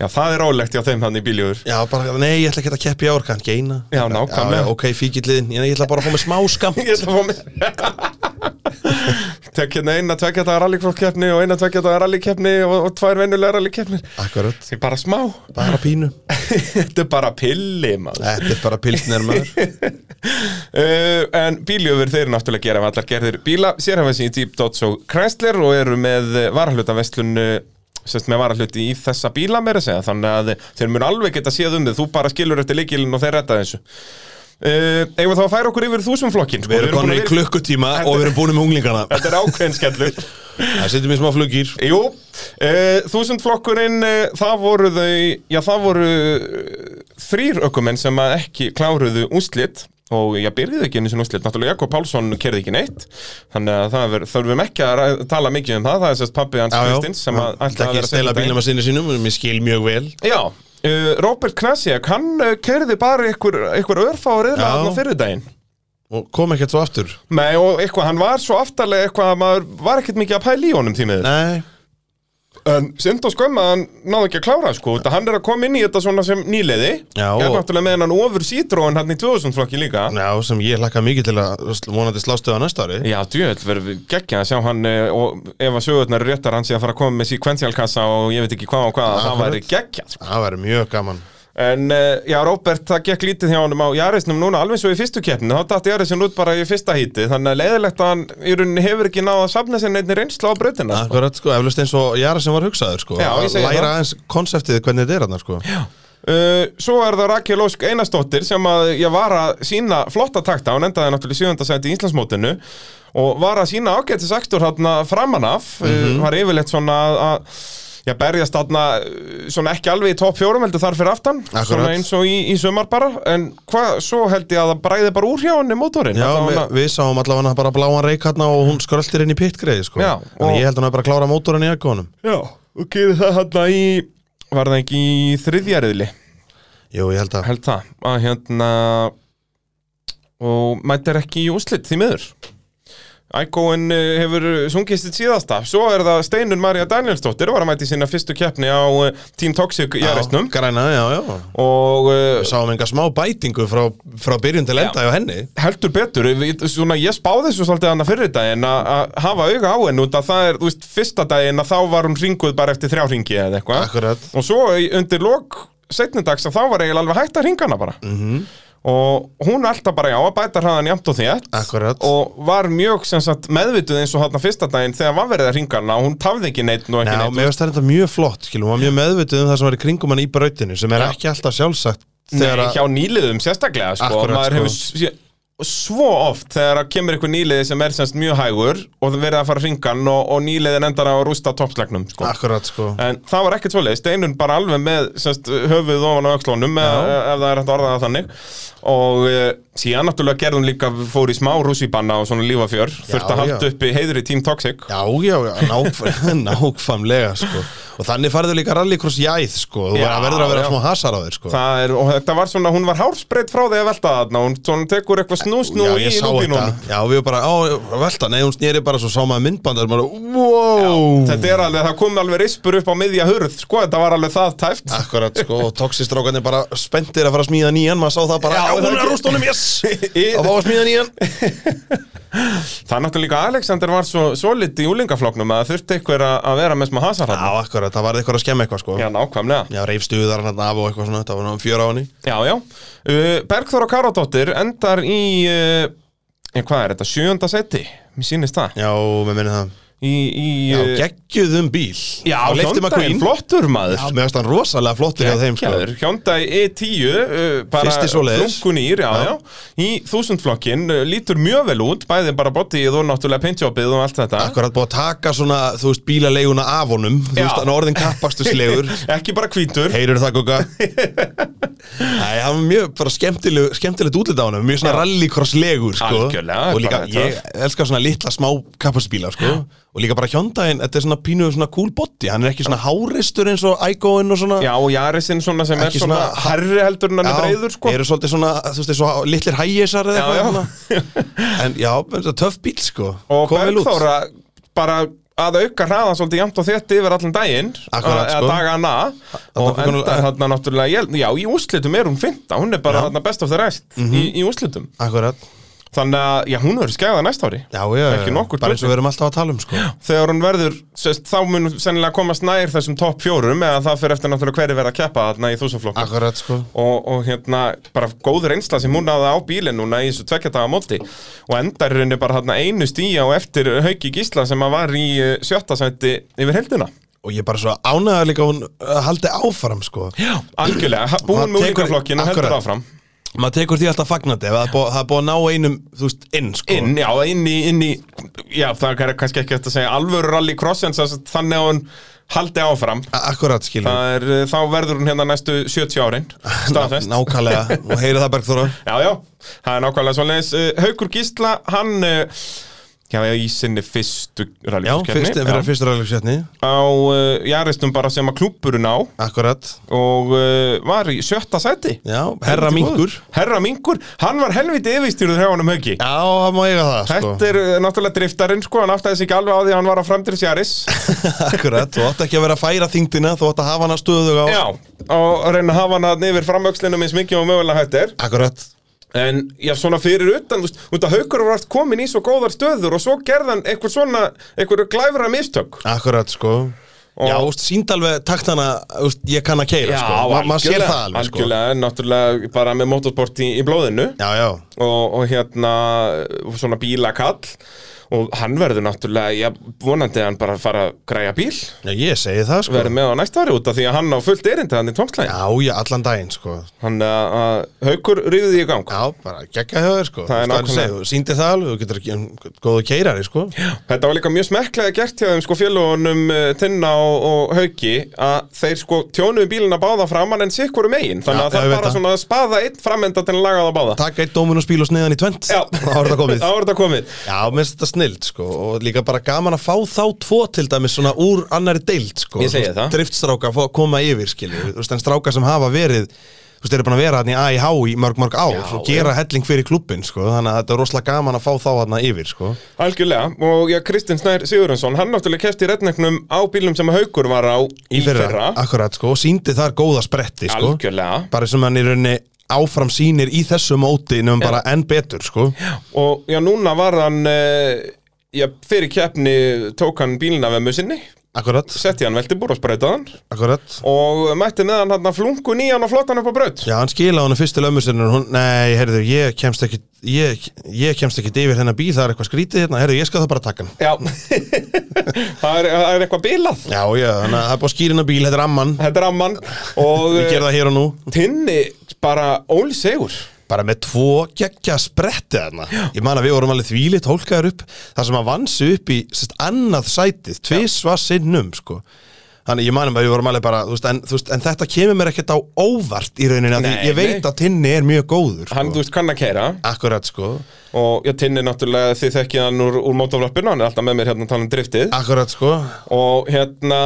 Já, það er rólegt hjá þeim þannig í bíljöfur. Já, bara, nei, ég ætla ekki að keppa í ár, kannski eina Já, nákvæmlega. Já, ok, fíkilliðin, ég, ætla bara að fá mig smá skamt Ég ætla að fá mér Tek hérna eina tveggjata rallycross-keppni og eina tveggjata rallykeppni og, og tvær venjulega rallykeppnir. Akkurat, Það er bara smá. Bara pínu. Þetta er bara pilli, maður. Þetta er bara pilsner maður. Uh, En bíljöfur þeir eru náttúrulega gera allar gerðir bíla. Sérhafið sín í Jeep Dodge og Chrysler og eru með varahluta-vestlun sérst með varahluti í þessa bíla meira að segja. Þannig að þeir mun alveg geta séð um þið þú bara skilur eftir leikilin og þeir redda þessu Eigum við þá að færa okkur yfir þúsumflokkin Við erum konin í klukkutíma og við erum búin með unglingana Þetta er ákveðin skellur. Það setjum í smá flugir. Jú, uh, þúsundflokkurinn, uh, það voru þau, já það voru þrýr ökumenn sem að ekki kláruðu úslit og ég byrjuði ekki einu sinni úslit, náttúrulega Jakob Pálsson kerði ekki neitt, þannig að það ver, þurfum ekki að ræ- tala mikið um það, það er sérst pappi hans Kristins sem að Það ætlaði ekki að stela bílum að sinni sínum Mér skil mjög vel. Já, Robert Knasiak, hann uh, kerði bara ykkur, Já. hann fyrir daginn. Og kom ekkert svo aftur Nei, og eitthvað, hann var svo aftarlega eitthvað að maður var ekkert mikið að pæla í honum tímiður. Nei En synd og skömm að hann náði ekki að klára sko, þetta hann er að koma inn í þetta svona sem er og- náttúrulega með hann ofur sítróin hann í 2000 flokki líka. Já, sem ég hlakka mikið til að vonandi slástu á næsta ári. Já, djöðl verður geggja að sjá hann eh, og ef að sögurnar réttar hann sé að fara að koma með sequentialkassa og ég veit ekki hvað og hvað, það væri geggja sko. Það væri mjög gaman En uh, já, Róbert, það gekk lítið hjá honum á Jarisnum núna, alveg svo í fyrstu keppni þá datt Jarisin út bara í fyrsta híti þannig að leiðilegt að hann í rauninni hefur ekki náð að safna sér neitt reynsla á brautina sko. Akkurat, sko, eflust eins og sem var hugsaður, sko. Já, Að Læra það. aðeins konseptið hvernig þetta er hann, sko. Uh, svo er það Rakel Ósk Einarsdóttir sem að ég var að sína flotta takta, hún endaði náttúrulega í sjöfundasæti í Íslandsmótinu og var að sína ágættis aktur hérna framan af. Uh, var yfirleitt svona að- að Já, berjast þarna uh, svona ekki alveg í topp fjórum heldur þar fyrir aftan Akkurat. svona eins og í, í sumar bara. En hvað, svo held ég að það bræði bara úr hjá henni mótorinn Já, Allavega- við, við sáum allavega bara bláan reik hérna og hún skröltir inn í pittgreið, sko. Já, og- ég held að hann hafi bara klára mótorinn í ekkonum Já, og gerir það hérna í var það ekki í þriðja riðli? Jú, ég held að. Held það að hérna og mætir ekki í úslit því miður Ægóin uh, hefur sungið sitt síðasta. Svo er það Steinun Marja Danielsdóttir var að mæti sína fyrstu keppni á uh, Team Toxic já, já og uh, sáum enga smá bætingu frá, frá byrjun til enda hjá henni. Heldur betur. Svona, ég spáði þessu svolítið annað fyrir daginn að hafa auga á henn út að það er, þú veist, fyrsta daginn að þá var hún ringuð bara eftir þrjá ringi eða eitthvað. Og svo undir lok setnindags að þá var eiginlega alveg hægt að ringa hana bara. Mhm. Og hún alltaf bara já að bæta hraðan jæmt og þétt. Akkurat. og var mjög sagt, meðvituð eins og hann fyrsta daginn þegar var verið að ringa hana. Hún tafði ekki neitt og ekki Já, neitt mér finnst þetta mjög flott, skilum, hún var mjög meðvituð um það sem var í kringum hann í brautinu, sem er Já. ekki alltaf sjálfsagt Nei, að, hjá nýliðum sérstaklega sko, Akkurat, maður sko. hefur svo oft þegar að kemur eitthvað nýliði sem er semst mjög hægur og það verið að fara hringan og, og nýliðin endar að rústa toppslagnum sko. akkurat, sko. En það var ekkert svoleiðis, Steinun bara alveg með semst, höfuð ofan á öxlónum ef, ef það er hægt að orða það þannig og uh, síðan náttúrulega gerðum líka fór í smá rússibanna og svona lífafjör þurfti að halda heiður í Team Toxic. Já, já, já, nákv nákvæmlega, sko. Og þannig farðu líka rallycross jæð, sko. Þú verður að vera já. smá hasar á þér, sko. Er, og þetta var svona, hún var hárspreitt frá því að velta þarna, hún svona tekur eitthvað snú snú Já, í lúpínunum. Já, við bara, á, velta, nei, hún snýri bara svo sá maður myndbandar bara, wow. Þetta er alveg, það kom alveg rispur upp á miðja hurð, sko, þetta var alveg það tæft Akkurat, sko, og toxistrákarnir það það hún er að rústa honum, yes. Í- að fá að smíða nýjan Það er náttúrulega líka Alexander var svo solid í úlingafloknum að það þurfti einhver að vera með smá hasar Já, hann akkurat, það var eitthvað að skemma eitthvað, sko. Já, nákvæmlega. Já, reif stuðar hann af og eitthvað svona, það var náttúrulega fjör á henni. Já, já. Uh, Bergþóra Karadóttir endar í uh, eh, Hvað er þetta, sjöunda seti? Mér sýnist það. Já, með minni það Í, í Já, uh, geggjuðum bíl. Já Hyundai, McQueen flottur maður. Já, finnst hann rosalega flottur hjá þeim, sko. Hyundai E10 uh, bara Fyrsti svoleiðis. flunkunýr, í þúsundflokkin uh, lítur mjög vel út, bæði bara bodyið og náttúrulega paintjobið og allt þetta. Akkurat búið að taka svona, þú veist, bílaleguna af honum. Þú veist, hann er orðin kappastuslegur ekki bara hvítur. Heyrur það? Nei, hann var mjög bara skemmtileg, skemmtilegt útlit á honum. Mjög svona rallycross-legur, sko. Og líka, bara ég elskar svona litla smá kappastusbíla, sko Og líka bara Hyundaiin, þetta er svona pínu svona cool body Hann er ekki svona háreistur eins og Igoin og svona Já, og Jarisinn svona sem er svona, svona- herri heldur en hann er breyður, sko eru svolítið svona, þú veist, svo litlir hægisar eða eitthvað. En já, þetta er töff bíl, sko Og. Bergþóra bara að auka hraðan svolítið jæmt og þétt yfir allan daginn Akkurat, eða sko. dagana og hún- endar þarna náttúrulega já, í úrslitum er hún fynda, hún er bara. Mhm. þarna best of the rest í, í úrslitum Akkurat þannig að, já, hún verður skæða næst ári. Já, já, Ekki já, nokkur bara eins og við erum alltaf að tala um, sko. Þegar hún verður, sest, þá mun sennilega komast nær þessum topp fjórum eða það fyrir eftir náttúrulega hverju verða að keppa þarna í þúsaflokku Akkurat, sko. Og, og hérna bara góður einsla sem hún náði á bílinn núna í þessu tveggjadaga móti. Og endar í rauninni bara þarna einu stíja og eftir Hauki Gísla sem að var í eh, sjötta sæti yfir heldina Og ég er bara svo ánægða líka hún uh, haldi áfram, sko. Já, algjörlega, búin með úlíkaflokkin og heldur áfram Maður tekur því alltaf fagnandi ef það er búið, að ná einum, þú veist, inn, sko. Inn, já, inn í, inn í já, það er kannski ekki eftir að segja alvöru rally cross en þannig að hún haldi áfram. Akkurat, skilur það er, eh, þá verður hún hérna næstu 70 árin staðfest. Nákvæmlega, og heyri það Bergþóra. Já, já, það er nákvæmlega svoleiðis. Haukur Gísla, hann já, já, í sinni fyrstu Já, rallycrosskeppni, fyrst, fyrir fyrstu ræðilegsjötni á uh, jaristum bara sem að klúpurinn á. Akkurat. Og uh, var í sjötta sæti. Já, herra mingur. Herra Mingur, hann var helviti yfirstýrður hjá honum Hauki. Já, það má eiga það, sko. Þetta er uh, náttúrulega driftarinn sko, hann áttaði sig ekki alveg á því að hann var á framdrifsjaris Akkurat, þú átt ekki að vera að færa þingdina Þú átt að hafa hana stöðug á Já, og reyna að hafa hann að yfir En já, svona fyrir utan, þú veist, út að haukur var allt komin í svo góðar stöður og svo gerðan eitthvað svona, eitthvað glæfra mistök. Akkurat, sko. Og- Já, úst, sínd alveg takktana, úst, ég kann að keira, sko. Ma- Maður sér það alveg, sko. algjörlega, náttúrulega bara með motorsport í, í blóðinu. Já, já. Og, og hérna svona bílakall og hann verður náttúrulega, já, vonandi hann bara fara að græja bíl, Já, ég segi það, sko. Verður með á næsta ári út af því að hann á fullt erindi hann í tómslægin. Já, já, allan daginn, sko. Hann að, að haukur rýði í gang. Já, bara gegga þér, sko. Það er nákvæmlega. sýndi það alveg, þú getur ekki góðu keirari, sko. Þetta var líka mjög smekklega gert hjá þeim sko félagunum uh, Tinna og, og Hauki að þeir sko tjónuðu bílina báða framann en sikkur um eigin þannig Já, að það ég er veit bara það. svona að spaða einn framenda til að laga það báða. Takk eitt Dominus bíl og sniðan í tvent Já, þá er þetta komið. Komið. Já, mér finnst þetta snild, sko Og líka bara gaman að fá þá tvo til dæmis svona úr annari deild, sko. Driftstráka fá- koma yfir, skilju Þú veist, en stráka sem hafa verið Þú veist, þeir eru búin að vera hann í AIH í mörg, mörg ár Já, og gera helling fyrir klubbin, sko Þannig að þetta er rosalega gaman að fá þá hann yfir, sko. Algjörlega, og já, Kristinn Snær Sigurðansson hann náttúrulega kefti í redneknum á bílum sem Haukur var á í, fyrra, Akkurat, sko, og síndi þar góða spretti, sko. Algjörlega. Bara sem hann í rauninni áfram sýnir í þessu móti nefnum bara enn betur, sko. Og já, núna var hann uh, já, fyrir keppni tók hann bílina við musinni Akkurat, setti hann spreytaðan akkurat. Og mætti með hann hann flungu nýjan og flottan upp á braut. Já, hann skila hann fyrst til ömmu sinni og hún, nei, heyrðu, ég kemst ekki ég, ég kemst ekki yfir þennan bíl, það er eitthvað skrítið hérna, heyrðu, ég skal það bara taka hann. Já, það, er, það er eitthvað bilað. Já, já, þannig að það er búið að skýra hennar bíl, þetta er amman. Þetta er amman og Við gerum það hér og nú. Tinni bara ól segur bara með tvo geggja spretti þarna. Ég man að við vorum alveg þvílitt hólkaður upp þar sem að vansi upp í sest, annað sætið, tvisva sinnum sko. þannig ég man að við vorum alveg bara veist, en, veist, en þetta kemur mér ekkert á óvart í því Nei, ég veit nei. að tinni er mjög góður Hann, þú sko. veist, kann að keira akkurat sko. Og já, Tinni náttúrulega þið þekkið hann úr, úr mótaflappinu, hann er alltaf með mér hérna að tala um driftið. Akkurat sko, og hérna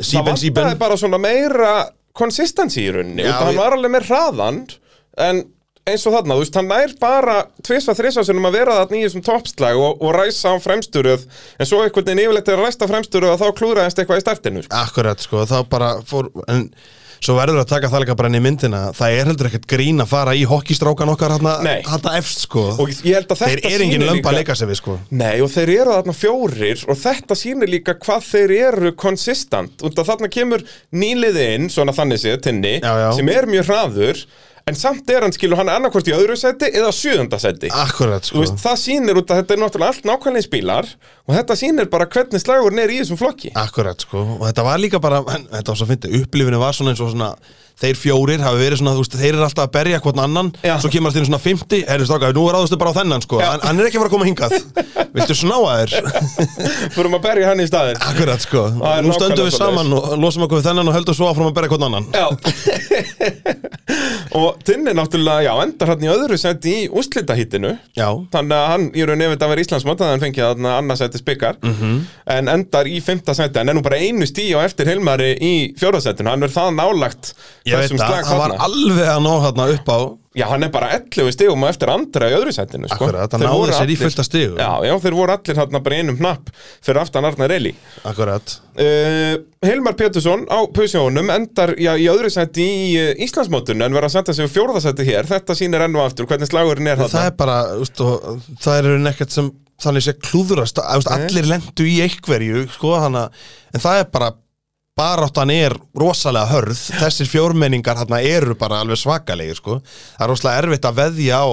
Síben, það vantaði bara svona meira konsistensi í rauninni, Já, að hann ég- var alveg með hraðan en eins og þarna, þú veist, hann nær bara tvisva, þrisva sinum að vera þarna í þessum toppslag og, og ræsa á fremsturöð en svo einhvern veginn yfirleitt er að ræsta fremsturöð og þá klúðraðist eitthvað í startinu sko. akkurat sko þá bara fór, en svo verður að taka það líka bara inn í myndina. Það er heldur ekkert grín að fara í hokkistrákan okkar hérna efst sko. Og þeir þetta er engin sýnir lömba að leika sig við sko. Nei, og þeir eru þarna fjórir og þetta sýnir líka hvað þeir eru konsistant, að þarna kemur nýliði inn, svona þannig séð, já. sem er mjög hraður en samt er hann, skilur hann annarkvort í öðru seti eða sjöunda seti akkurat sko. veist, það sýnir út að þetta er náttúrulega allt nákvæmlega bílar og þetta sýnir bara hvernig slagurinn er í þessum flokki. Akkurat sko, og þetta var líka bara en, þetta var svo fyndið, upplifinu var svona eins og svona þeir fjórir hafi verið svona, þú veist, þeir eru alltaf að berja hvort annan, Já. svo kemur alltaf inn svona 50, herri stráka, nú er áðustu bara á þennan sko, hann, hann er ekki að fara að koma hingað. Viltu snáa þér? Förum að berja hann í staðinn. Akkurat sko, Það er nú stöndum við nákvæmlega saman og losum okkur við þennan og höldum svo áfram að berja hvort annan. Já Og Tinni náttúrulega, já, endar hann í öðru seti í úslitahítinu Já, Þannig að hann í raun eftir að vera Íslandsmót þannig að hann fengið þarna annarsætti spikar. Mhm. en endar í fymta sæti. En er nú bara einu stíu á eftir Hilmari í fjórðasættinu hann er það nálagt ég veit það, hann var alveg að ná þarna upp á Já, hann er bara 11 stígum á eftir andra í öðru sætinu sko. Akkurat, náði voru sér í fullta stigum. Já, já, þeir voru allir þarna bara einum hnapp fyrir aftan Arnar Eli. Akkurat, uh, Hilmar Pétursson á Pusjónum endar já, í öðru sæti í uh, Íslandsmótinu en verða að senda sig fjórðasæti hér. Þetta sýnir enn og aftur hvernig slagurinn er það þarna. er bara úst, og, það er raun ekkert sem þannig sé klúðurast, allir lendu í einhverju, sko, að en það er bara baráttan er rosalega hörð, þessir fjórmenningar hérna eru bara alveg svakalegir sko. það er rosalega erfitt að veðja á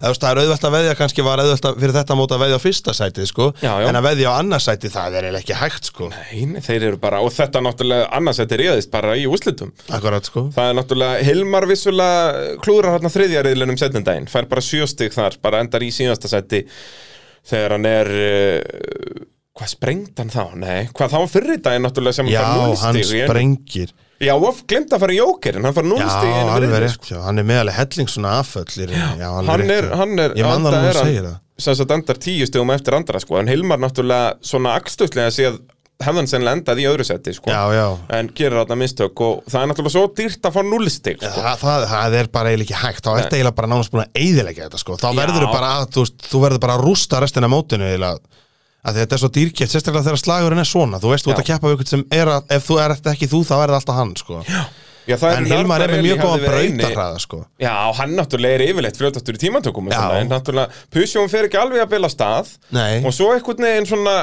það er auðvelt að veðja kannski var auðvelt að, fyrir þetta mót að veðja á fyrsta sætið sko. Já, já. en að veðja á annars sætið það er ekki hægt sko. Nei, þeir eru bara, og þetta náttúrulega annarsæti réðist bara í úslitum akkurat sko Það er náttúrulega, Hilmar vissulega klúrar hérna þriðjariðlunum setjendaginn, fær bara sjöstig þar, bara endar í síðasta seti þegar hann er, uh, hvað sprengt hann þá? Nei, hvað þá fyrir daginn náttúrulega sem já, hann fær hann núlstig? sprengir Já, og glemt að fara í jókerinn, hann já, núlstig í einu alveg riðli, rétt já, hann er meðalið helling svona afföll já, já, alveg Hann er, já. hann er, ég man það enda nú er að hann- segja það sem sagt endar tíu stigum eftir andra, sko, en Hilmar náttúrulega svona akstuslega séð hefði hann sennilega endað í öðru seti, sko. já, já En gerir þarna mistök og það er náttúrulega svo dýrt að fá núlstig, sko. Það, það, það er bara eiginlega ekki hægt þá ertu eiginlega bara nánast búin að eyðilegja þetta sko. þá Já. verður þú bara að, þú, þú verður bara að rústa restina mótinu eiginlega að þetta er svo dýrkjæft, sérstaklega þegar slagurinn er svona. Þú veist, þú ert að keppa við ykkur sem er að ef þú ert ekki þú, þá er það alltaf hann sko. Já, það en Hilmar er með mjög eini- brautarhraða sko. Já, hann náttúrulega er yfirleitt fljótastur í Já. svona, en náttúrulega Pusjón fer ekki alveg að bila stað Nei. og svo einhvern veginn svona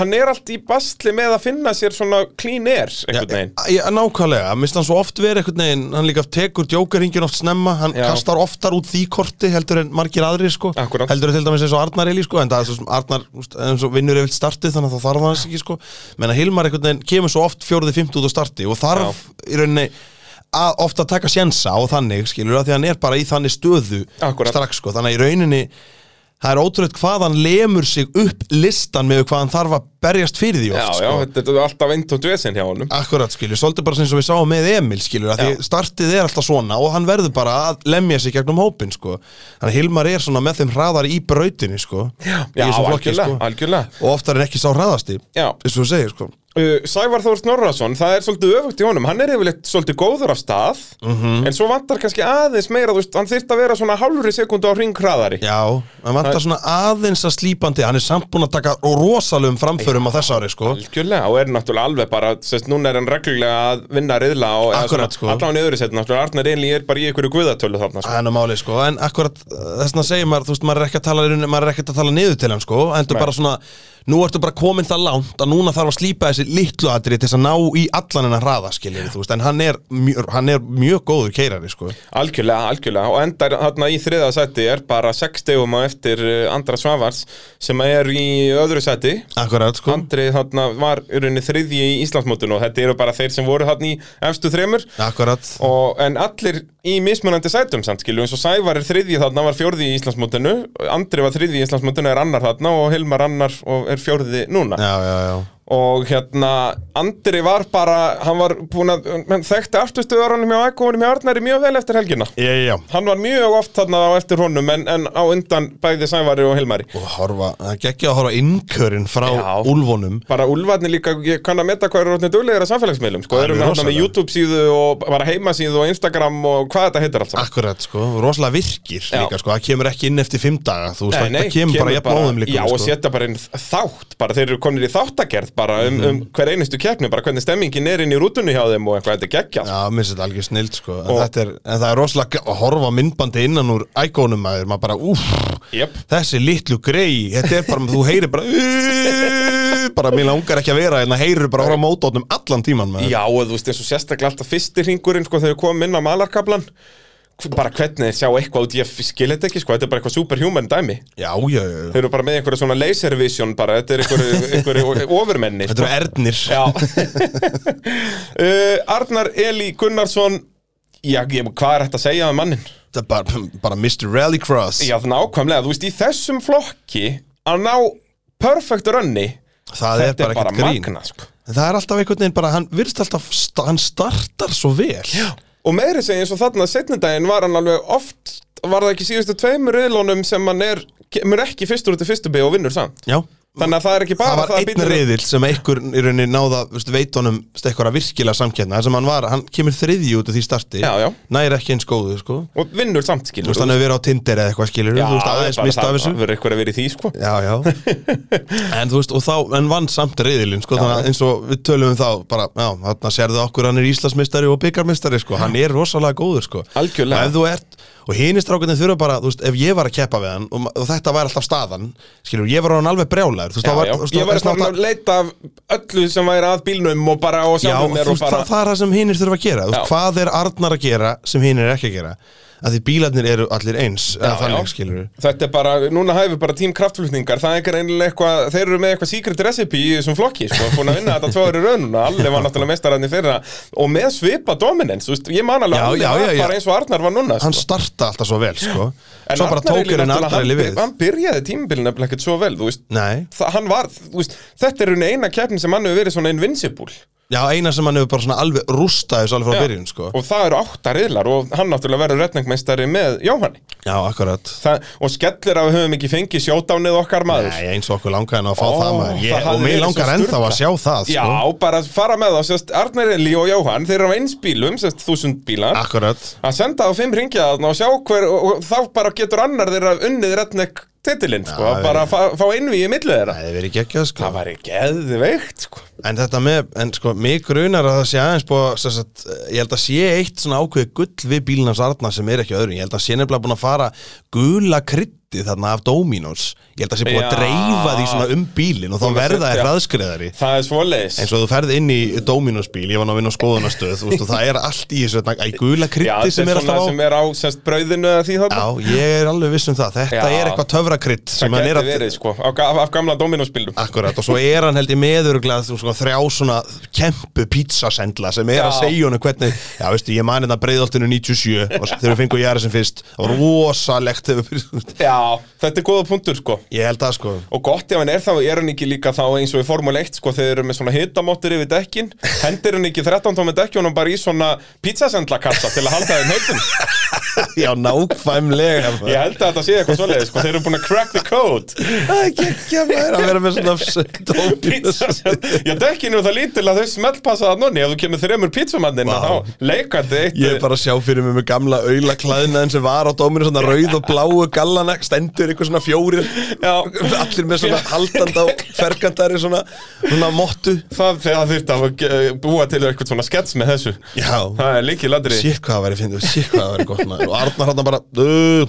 hann er allt í bastli með að finna sér svona clean air einhvern veginn Já, já, nákvæmlega, minnst hann svo oft verið einhvern veginn, hann líka tekur djókarhingin oft snemma, hann Já. kastar oftar út því korti heldur en margir aðrir sko Akkúrat. heldur en til dæmis eins og Arnar Eli sko en það er svo Arnar, eins og vinnur yfir startið þannig að það þarf að og ofta taka sjensa og þannig skilur að því að hann er bara í þannig stöðu Akkúrat. strax sko, þannig að í rauninni það er ótrúlega hvað hann lemur sig upp listan með hvað hann þarf að berjast fyrir því Já, oft já, sko. þetta er alltaf eint og dvesen hjá honum Akkurat skilju, svolítið bara sem við sáum með Emil skilju, að því Já. startið er alltaf svona og hann verður bara að lemja sig gegnum hópin sko. Þannig að Hilmar er svona með þeim hraðar í brautinni sko, Já, í þessum flokki, algjörlega, sko. algjörlega og oftar en ekki sá hraðasti Já. eins og þú segir sko. Uh, Sævar Þór Snorrason, það er svolítið öfugt í honum hann er yfirleitt svolítið góður af stað Mhm. en svo vantar kannski aðeins meira þú veist, hann þyrft að vera svona hálfri sekundu á hringkraðari Já, hann vantar svona aðeins að slípandi hann er samt búin að taka rosalum framförum á þess ári sko. Algjörlega, og er náttúrulega alveg bara sérst, núna er hann reglulega að vinna riðla og Akkurat, svona, sko. allan í öðru seti náttúrulega Arnar Einli er bara í einhverju guðatölu þarna sko. Máli sko, en akkurat þess að segja maður, þú veist, maður er ekki að tala, að nú ertu bara komin það langt að núna þarf að slípa þessi litlu atrið til þess að ná í allan hennar hraða skilur þú veist, en hann er, mjö, hann er mjög góður keirari sko. Algjörlega, algjörlega. Og endar þarna í þriða seti er bara 6 stegum á eftir uh, Andra Svavars sem er í öðru seti Akkurat sko. Andri þarna var í rauninni þriðji í Íslandsmótinu og þetta eru bara þeir sem voru þarna í efstu þremur. Akkurat. Og, en allir í mismunandi sætum samt skilju eins og Sævar er þriðji þarna var fjórði í Íslandsmótinu. Andri var þriðji í Íslandsmótinu er annar þarna og Hilmar annar og er fjórði núna. Já, já, já og hérna Andri var bara, hann var búin að hann þekkti afturstöðaranum hjá Ægóðunum hjá Arnari mjög vel eftir helgina. Já, já hann var mjög oft þarna á eftir honum en, en á undan bæði Sævari og Hilmari. Og horfa, það gekk að horfa innkörinn frá Já. úlfunum. Bara úlfarnir líka, ég kann að meta hvað eru orðinir duglegir að samfélagsmiðlum, sko, er við hérna með rosalega. YouTube síðu og bara heimasíðu og Instagram og hvað þetta heitir allt Akkurat sko, rosalega virkir líka sko, það kemur ekki inn eftir fimm daga Þú veist, það kemur bara sko. bara þátt bara bara um, Mhm. um hver einustu keppni, bara hvernig stemmingin er inn í rútunni hjá þeim og eitthvað, þetta er geggjað Já, mér finnst þetta algjör snild sko en, er, en það er rosalega að horfa myndbandi innan úr ægónum maður, maður bara úff Jep. Þessi litlu grei, þetta er bara, þú heyrir bara "Uh", bara, mér langar ekki að vera en það heyrir bara ára mótótnum allan tíman maður Já, og þú veist eins og sérstaklega alltaf fyrsti hringurinn sko þegar við komum inn á malarkablan bara hvernig þeir sjá eitthvað út, ég skil þetta ekki sko, þetta er bara eitthvað superhuman dæmi. Já, já, já, Þeir eru bara með einhverja svona laser vision bara, þetta er einhverju, einhverju ofurmenni Þetta eru ernir. Já. Uh, Arnar Eli Gunnarsson. Já, ég, hvað er þetta að segja um mannin? Þetta er bara, bara Mr. Rallycross. Já, nákvæmlega, þú veist, í þessum flokki að ná perfect runni Það er þetta bara er bara ekkert grín. magna, sko. En Það er alltaf einhvern veginn bara, hann virðist alltaf, sta- hann startar svo vel. Já, Og meiri segja eins og þarna setnindaginn var hann alveg oft Var það ekki síðustu tveimur riðlónum sem hann er Kemur ekki fyrstur út í fyrstu bygg og vinnur samt Þannig að það er ekki bara það var að einn bíllinn- riðil sem einhver í rauninni náða veist, veitunum eitthvað virkilega samkjörna sem hann var, hann kemur þriðji út af því starti Já, já. næri ekki eins góðu sko. Og vinnur samt þú skilur veist hann hefur verið á Tinder eða eitthvað skilur Já, þú veist aðeins bara það þessu. verður eitthvað að vera í því sko. Já, já. en þú veist, og þá, en vann samt riðilinn sko, þannig að eins og við tölum um þá bara, já, þarna sérðu okkur hann er Íslandsmeistari og sko, hann er rosalega góður sko, Algjörlega. og ef þú ert og hinir strákunni þurfa bara, þú veist, ef ég var að keppa við hann og, þetta væri alltaf staðan skilur, ég var hann alveg brjálæður þú veist, Já, já. þú veist, Ég var náttúrulega- að leita af öllu sem væri að bílnum og bara og Já, sjálfum þú mér og veist, bara það, það er það sem hinir þurfa að gera Þú veist, Já. Hvað er Arnar að gera sem hinir er ekki að gera að því bílarnir eru allir eins Já, þannig já. Þetta er bara, núna hæfum bara tím kraftflutningar. Það er ekki reynilega eitthvað, þeir eru með eitthvað secret recipe í þessum flokki, sko, búin að vinna þetta tvoður í raununa, Alli var náttúrulega mestararni fyrra og með svipa dominance, veist, ég man alveg Já, Alli já, var bara eins og Arnar var núna, hann sko. starta alltaf svo vel sko. En Arnar Arnar hann, hann byrjaði nefnilega ekkert svo vel, þú veist. Það, hann var, þú veist, þetta er eina keppnin sem hann hefur verið svona invincible já, eina sem hann hefur bara svona alveg rústað þessu alveg frá Já. byrjun sko. og það eru átta riðlar og hann náttúrulega verður retningmeistari með Jóhanni. Já, akkurat. Það, og skellir að við höfum ekki fengið sjótánið okkar maður. Nei, eins og okkur langaði að fá Ó, það maður. Það ég, hafði Og mér verið langar svo ennþá að sjá það Já, sko. bara fara með þá, sérst, Arnar Eli og Jóhann, þeir eru á eins bílum, sérst, þúsund bílar. Akkurat. Að senda á fimm ringja þarna og sjá hver og, þá bara getur annar þeirra unnið retnek titilinn, sko, Já, bara fá, fá innví í millið þeirra. Það hefur verið geggjað sko. Það væri geðveikt, sko. En þetta með, en sko, mig grunar að það sé aðeins búið, sem sagt, ég held að sé eitt svona ákveði gull við bílnars Arna sem er ekki öðru, ég held að sé nefnilega búin að fara gula krytti þarna af Dominos, ég held að sé búin að dreifa því svona um bílinn og þá verða þér hraðskreðari Það er svoleiðis. Eins og þú ferð inn í Dominos bíl, ég var nú að vinna á skoðunastöð, og það er allt í þessu, gula krytti sem er alltaf á. sem er á sérst, brauðinu eða því þarna. Já, ég er alveg viss um það, þetta Já. er eitthvað töfrakrydd sem Það geti að verið, sko, ga- af gamla Dominos-bílum Akkurat, og svo er hann held ég meðurglað sko, þrjá svona kempu pizzasendla sem er Já. að segja honum hvernig Já, veistu, ég mani þetta breiðoltinu 97 og þegar við fengum Og Já, þetta er góða punktur, sko. Ég held að sko. Og gott ef hann er þá, er hann ekki líka þá eins og í Formule 1, sko, þeir eru með svona hitamóttir yfir dekkin, hendir hann ekki 13 tómi dekkjónum bara í svona pizzasendlakassa til að halda þeim heitum Já, nákvæmlega Ég held að þetta sé eitthvað svoleiðis, sko, þeir eru búin að crack the code. Það er ekki að vera að vera með svona Pizzasend, já, dekkinu það lítil að þau smellpassa það nonni, ef þú kemur þremur pizzamannin Vá. þá leikandi eitt Ég er bara að sjá fyrir mig með gamla á stendur einhver svona fjórir Já. allir með svona haldanda og fergandari svona, svona mottu. Það þurfti að ge- búa til eitthvað svona skets með þessu. Já, Það er líkið ladri sér hvað það væri fyndið, sér hvað það væri gott maður. Og Arnar hann bara uh,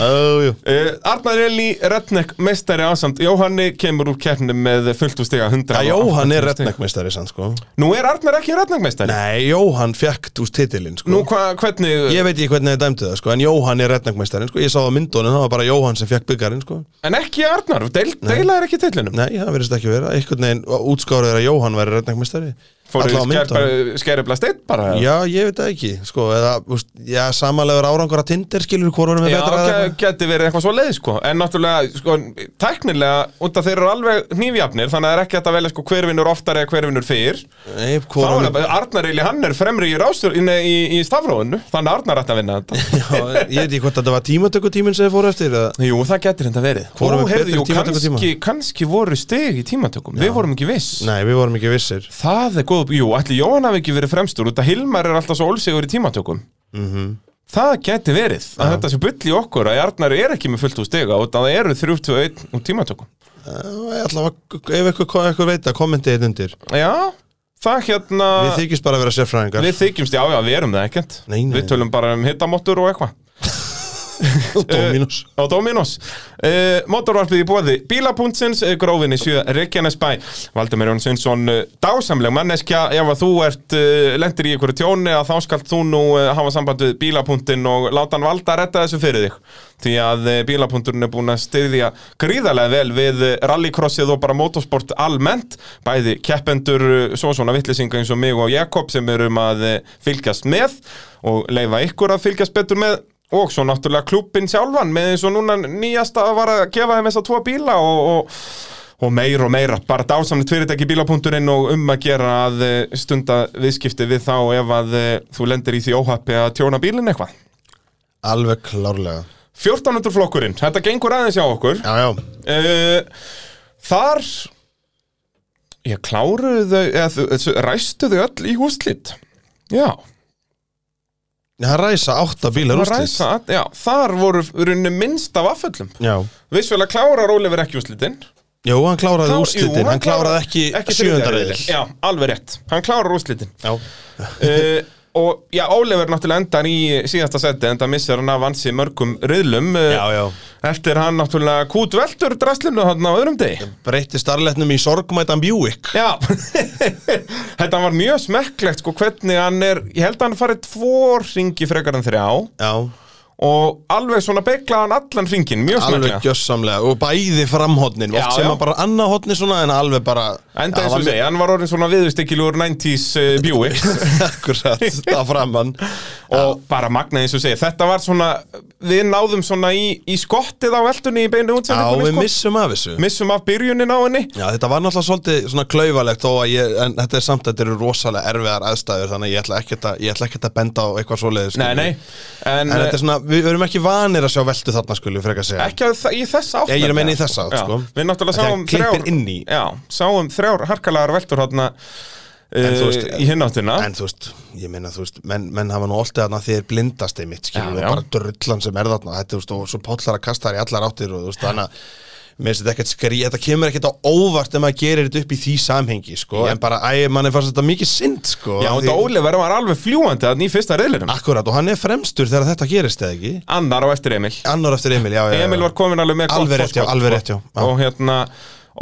uh, Arnar Eli Redneck meistari ásamt Jóhanni kemur úr keppni með fullt úr stiga 100 Já, Jóhann er redneckmeistari sann sko. Nú er Arnar ekki Redneck meistari? Nei, Jóhann fekk úr titilinn sko. Nú hva, hvernig Ég veit ekki hvernig þið dæmdu það sko En Jóhann er redneckmeistarinn sko. Ég sá það á myndunum, það var bara Jóhann sem fekk byggarinn sko. En ekki Arnar, deil, deila er ekki tillinum Nei, það verðist ekki vera. Einhvern veginn útskárið er að Jóhann væri redneckmeistari Fóru Alla á myndunum skeribla steitt bara Já, ég veit það ekki sko Eða, úst, já, samanlegur árangur að Tinder skilur Hvor varum við Já, betra ge- eitthvað? geti verið eitthvað svo leið sko En náttúrulega, sko, tæknilega út af þeir eru alveg hnífjafnir Þannig að það er ekki að velja sko hver vinnur oftar eða hver vinnur fyrr. Nei, Þá hvor er það, Arnar Eli, hann er fremri í rástur í, í, í stafróinu Þannig að Arnar ætti að vinna þetta. Já, ég veit ekki hvort þetta var tímatökutíminn sem þið fóru eftir eða? Jú, það getur þetta heyrðu, betri jú, er góð, ætli Jóhann hafi ekki verið fremstur út að Hilmar er alltaf svo ólsegur í tímatökum. Mhm. Það geti verið að þetta sé bull í okkur að Arnar er ekki með fullt úr stiga og það eru 3-2-1 úr tímatökum. Að, ef eitthvað, eitthvað veit að kommenti einn undir. Já, það hérna Við þykist bara að vera sérfræðingar. Við þykjumst, já, já, við erum það ekkert. Nei, nei. Við tölum bara um hittamottur og eitthvað Dominos. Á Dominos. Uh, Motorvarpið í bóði Bílapuntsins, uh, grófinni 7 Reykjanesbæ. Valdemir Jón Sveinsson uh, dásamleg manneskja, ef að þú ert uh, lendir í einhverju tjóni að þá skalt þú nú uh, hafa samband við bílapunktin og láta hann valda að retta þessu fyrir þig. Því að bílapunkturinn er búin að styðja gríðarlega vel við rallycrossið og bara motorsport almennt. Bæði keppendur, svo svona vittlisinga eins og mig og Jakob sem erum að fylgjast með og leifa ykkur að fylgjast betur með og svo náttúrulega klúbbin sjálfan með eins og núna nýjasta var að gefa þeim þess að tvo bíla og, og, og meira og meira, bara dásamlega fyrirtæki bílapunkturinn og um að gera að eh, stunda viðskipti við þá ef að eh, þú lendir í því óhappi að tjóna bílinn eitthvað. Alveg klárlega. 1400 flokkurinn, þetta gengur aðeins hjá okkur. Já, já. Uh, Þar ég kláruðu þau eða, ræstu þau öll í húslit Já Það ræsa átta bílar ræsa, já, þar voru runni minnst af afföllum. Já. Vissulega klárar Oliver ekki úrslitin. Jú, hann kláraði Klár- úrslitin, jú, hann kláraði ekki, ekki reyðil Já, alveg rétt, hann klárar úrslitin. Já. Uh, Og já, Oliver náttúrulega endar í síðasta seti Enda missir hann af ansi mörgum riðlum. Já, já. Eftir hann náttúrulega kút veldur draslinu hann á öðrum degi. Breytti starletnum í sorgmætan Buick Já, þetta var mjög smekklegt sko hvernig hann er, ég held að hann farið tvo ringi frekar en þrjá. Já og alveg svona beiglaði hann allan ringin, mjög Alveg smeklega gjössamlega Og bæði framhotnin Já, sem já. að bara annað hotni svona En alveg bara Enda eins og segja, hann var orðin svona viðustykkilur 90s uh, Buick. Akkurat, það framann og bara magna eins og segja, þetta var svona við náðum svona í, í skottið á veldunni í beinu Já, útsendingunni við sko. missum af þessu. Missum af byrjunin á henni. Já, þetta var náttúrulega svolítið svona að ég, en þetta er samt, þetta eru rosalega erfiðar aðstæður þannig að ég ætla að, ekkert að benda á eitthvað svoleiðis Við erum ekki vanir að sjá veltu þarna skulum ekki að segja ekki að, þa- í þess átt Ég er að meina í þessa átt, Já, sko. Við náttúrulega Þegar sáum klippir þrjár inn í. Já, sáum þrjár harkalagar veltur þarna En þú uh, veist, í hinnáttina En þú veist, ég meina þú veist, menn, menn hafa nú alltaf þarna þeir blindast einmitt, skilur Já, við, já. bara drullan sem er þarna, þetta, þú veist, og svo póllar að kasta þær í allar áttir og þú veist, þannig að mér finnst þetta ekkert skrí, þetta kemur ekkert á óvart ef maður gerir þetta upp í því samhengi, sko, en bara, æ, mann er fannst þetta mikið synd, sko. Já, af þetta því- Oliver var alveg fljúandi þannig í fyrsta reyðlinum Akkurat, og hann er fremstur þegar þetta gerist, eða ekki? Annar á eftir Emil Annar eftir Emil, já, já, já. Emil var komin alveg með Alveg gott rétt, já, forskot, alveg rétt, já. Já. Og hérna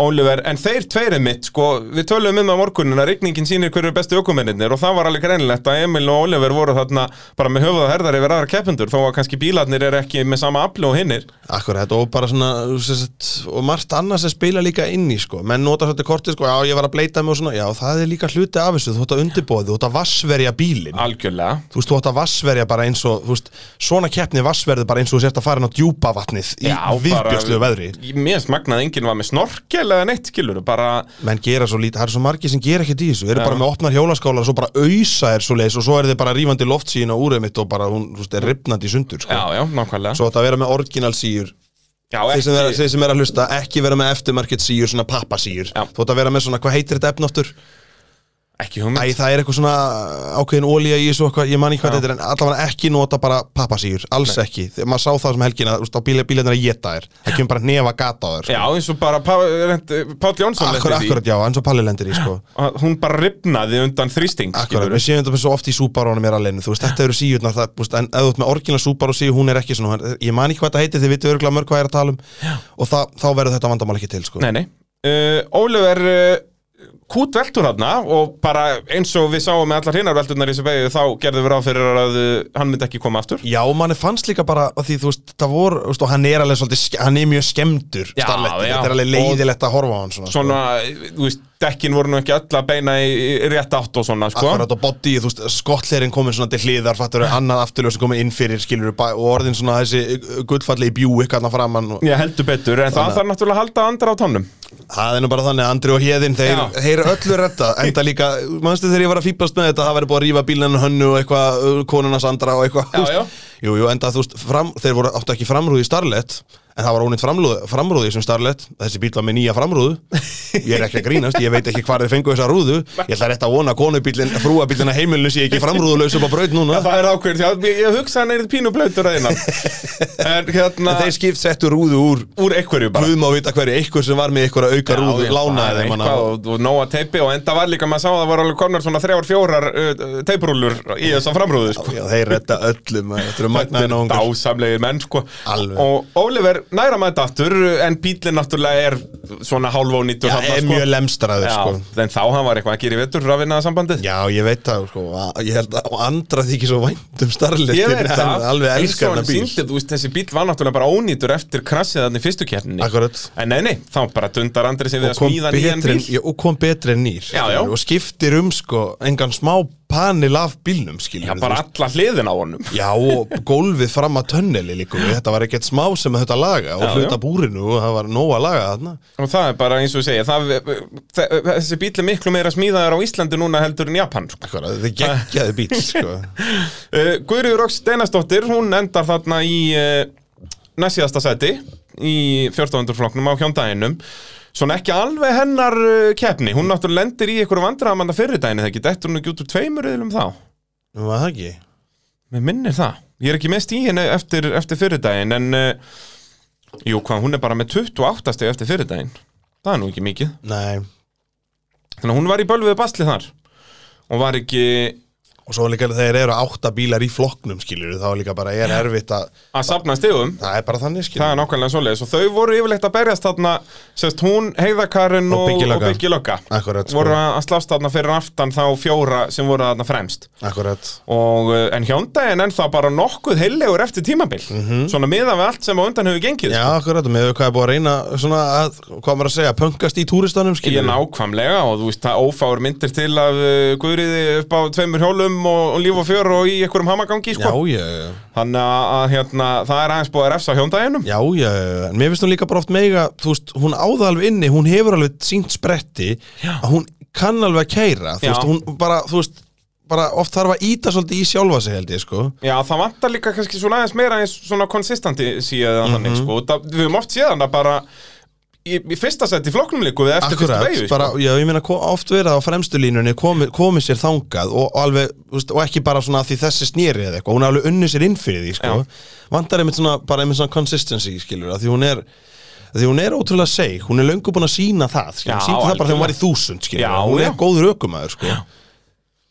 Oliver, en þeir tveirið mitt, sko, við töluðum um það morgunin að rigningin sýnir hverju er bestu ökumennir og það var alveg greinlegt að Emil og Oliver voru þarna bara með höfuð og herðar yfir aðra keppendur þó að kannski bílarnir er ekki með sama afli og hinnir. Akkurat, og bara svona, og margt annað sem spila líka inn í, sko, menn nota þetta kortið, sko, já, ég var að bleita mig og svona, já, það er líka hluti af þessu, þú ætti að undirbóði, þú ætti að vassverja bílinn, algjörlega. Þú veist, þú ætti að vassverja bara eins og, þú veist, svona keppni vassverðu bara eins og þú sért að fara inn á djúpa vatnið í viðbjörslu veðri. Mér finnst magnað að enginn var með snorkel eða neitt, skilur, bara Menn gera svo lítið, það eru svo margir sem gera ekkert í þessu, eru bara með opnar hjólaskálar og svo bara ausa er svo leis og svo er þið bara rífandi loftsíðin á úrið mitt og bara, hún, þú veist, er ripnandi sundur, sko. Já, já, nákvæmlega. Svo að vera með orginal síur. Já, þeir sem, er, ekki, sem er að hlusta, ekki vera með eftirmarket síur, svona pappasíur. Já. þú ætti að vera með svona, hvað heitir þetta efn Ekki Æ, hugmynd það er eitthvað svona ákveðin ólíja í þessu eitthvað, ég man ekki hvað Já. þetta er en allavega ekki nota bara pappasýr, alls ekki þegar maður sá það sem helgina, þú veist, á bíl, bílarnir að geta þér það kemur bara nefa gata á þér Já, sko. eins og bara Pá- reynd- Páll Jónsson lenti akkurat, því. akkurat, já, eins og Palli lendir í sko. Að Hún bara ripnaði undan þrýsting akkurat, skilurðu. við séum þetta svo oft í Subaru-unum er alveg, þú veist, þetta eru síðurnar það, þú veist, en ef þú ert með orginal Subaru síður, hún er ekki svona, hún- ég man ekki hvað þetta heitir, þið vitið örgulega mörg hvað ég er að tala um og það, þá verður þetta vandamál ekki til, sko Nei, nei uh, Ólöf er uh, kút veltur þarna og bara eins og við sáum með allar hinnar velturnar í þessu beigju þá gerðum við ráð fyrir að hann myndi ekki koma aftur. Já, manni fannst líka bara að því, þú veist, það voru, þú veist, og hann er alveg svolítið, hann er mjög skemmdur, Já, starletti, þetta er alveg leiðilegt að horfa á hann svona, sko. Svona, þú veist, dekkin voru nú ekki öll að beina í, rétt átt og svona, sko Akkurat og body, þú veist, skottleirinn komin svona til hliðar, fattur annað afturljós sem komin inn fyrir, skilur og orðin svona þessi gullfalli í bjúi hérna framann og Ég heldur betur, en það þarf náttúrulega að halda andra á tónnum það er nú bara þannig að Andri og Héðinn, þeir, Já. þeir öllu redda, enda líka, mannstu þegar ég var að fýblast með þetta, það væri búið að rífa bílinn hönnu og eitthvað, uh, konuna Sandra og eitthvað, Já, þú veist. já. Jú, jú, enda þú veist, fram, þeir voru áttu ekki framrúði í Starlet, en það var ónýtt framrúði, sem Starlet, þessi bíl var með nýja framrúðu, ég er ekki að grínast, ég veit ekki hvar þeir fengu þessa rúðu, ég ætla rétt að vona að konubílinn, frúabílinn að heimilinu sé ekki framrúðulaus upp á braut núna. Það er að ég, hugsa hann er pínu blöytur að innan. En hérna, En þeir skipt settu rúðu úr úr einhverju bara. Guð má vita hverju, einhver sem var með einhverja auka rúðu lánaði þeim hana. eitthvað og, nóga teipi og enda var líka, maður sá að það næra með þetta aftur en bílinn náttúrulega er svona hálfónýttur Já, þarna, er mjög lemstraður, sko. en þá hann var eitthvað að gera í vettur að vinna sambandið. Já, ég veit það, sko, ég held að og andra þykir svo vænt um starlit Ég veit það, Alveg eins og hann bíl. sýndi, þú veist, þessi bíl var náttúrulega bara ónýtur eftir krassið þannig fyrstu Akkurat. En nei, nei, þá bara dundar Andri sig við og að smíða nýjan bíl. já, og kom betri en nýr. Já, já. og skiptir um sko engan smá panel af bílnum Já, bara alla hliðin á honum. Já, og gólfið fram að tönneli líka. Þetta var ekkert smá sem þetta laga og hluta búrinu og það var nóg að laga þarna Og það er bara eins og ég segja það, þe- Þessi bíl er miklu meira smíðaður á Íslandi núna heldur en Japan sko. Akkurat, þetta er geggjaði bíl sko. uh, Guðriður Óks Steinastóttir Hún endar þarna í næstíðasta seti Í 1400 flokknum á hjóndaginum Svona ekki alveg hennar keppni. Hún náttúrulega lendir í einhverju vandræðamanda fyrir daginn Það ekki? Dettur hún ekki út úr tveimur eðlum þá? Nú var það ekki? Mér minnir það. Ég er ekki mest í henni eftir, eftir fyrirdaginn En uh, Jú, hvað, hún er bara með 28 steg eftir fyrirdaginn. Það er nú ekki mikið. Nei, Þannig að hún var í bölvuðu basli þar. Og var ekki og svo líka þegar eru átta bílar í flokknum skilur þá líka bara er erfitt að að safna stegum það er bara þannig skilur Það er nákvæmlega svoleiðis. Og þau voru yfirleitt að berjast þarna sérst hún, Heiðakarinn Og og, og Akkurat, sko. voru að slást þarna fyrir aftan þá fjóra sem voru þarna fremst. Akkurat. Og uh, en hjóndaginn en það bara nokkuð heillegur eftir tímabil. Svona miðan við allt sem á undan hefur gengið. Já, sko. akkurat, með hvað er búið að reyna svona að, hvað maður að segja, pöngast í túristanum Ég nákvæmlega og og, líf og fjör og í einhverjum hamagangi Já, sko. já, já, þannig að, að hérna, það er aðeins búið að refsa hjóndaginnum já, já, já, en mér finnst hún líka bara oft mega, þú veist, hún áða alveg inni, hún hefur alveg sínt spretti, Já. að hún kann alveg að keira, þú Já. veist, hún bara, þú veist, bara oft þarf að íta svolítið í sjálfa sig held ég, sko. Já, það vantar líka kannski svona aðeins meira eins svona konsistanti síðan Mhm. þannig, sko. Það, við höfum oft séðan að bara í, í fyrsta seti í flokknum líku við eftir Akkurat, fyrstu beigju, bara, sko. já, ég meina oft verið á fremstu línunni komið komi sér þangað og, og alveg, veist, og ekki bara svona því þessi snýri eða eitthvað, hún er alveg unni sér inn fyrir því, sko, vantar einmitt svona, bara einmitt svona consistency, skilur, að því hún er því hún er ótrúlega seg, hún er löngu búin að sína það, skilur, Já, síndi það bara þegar hún var í þúsund, skilur, Já, hún er góður ökumæður, sko, já.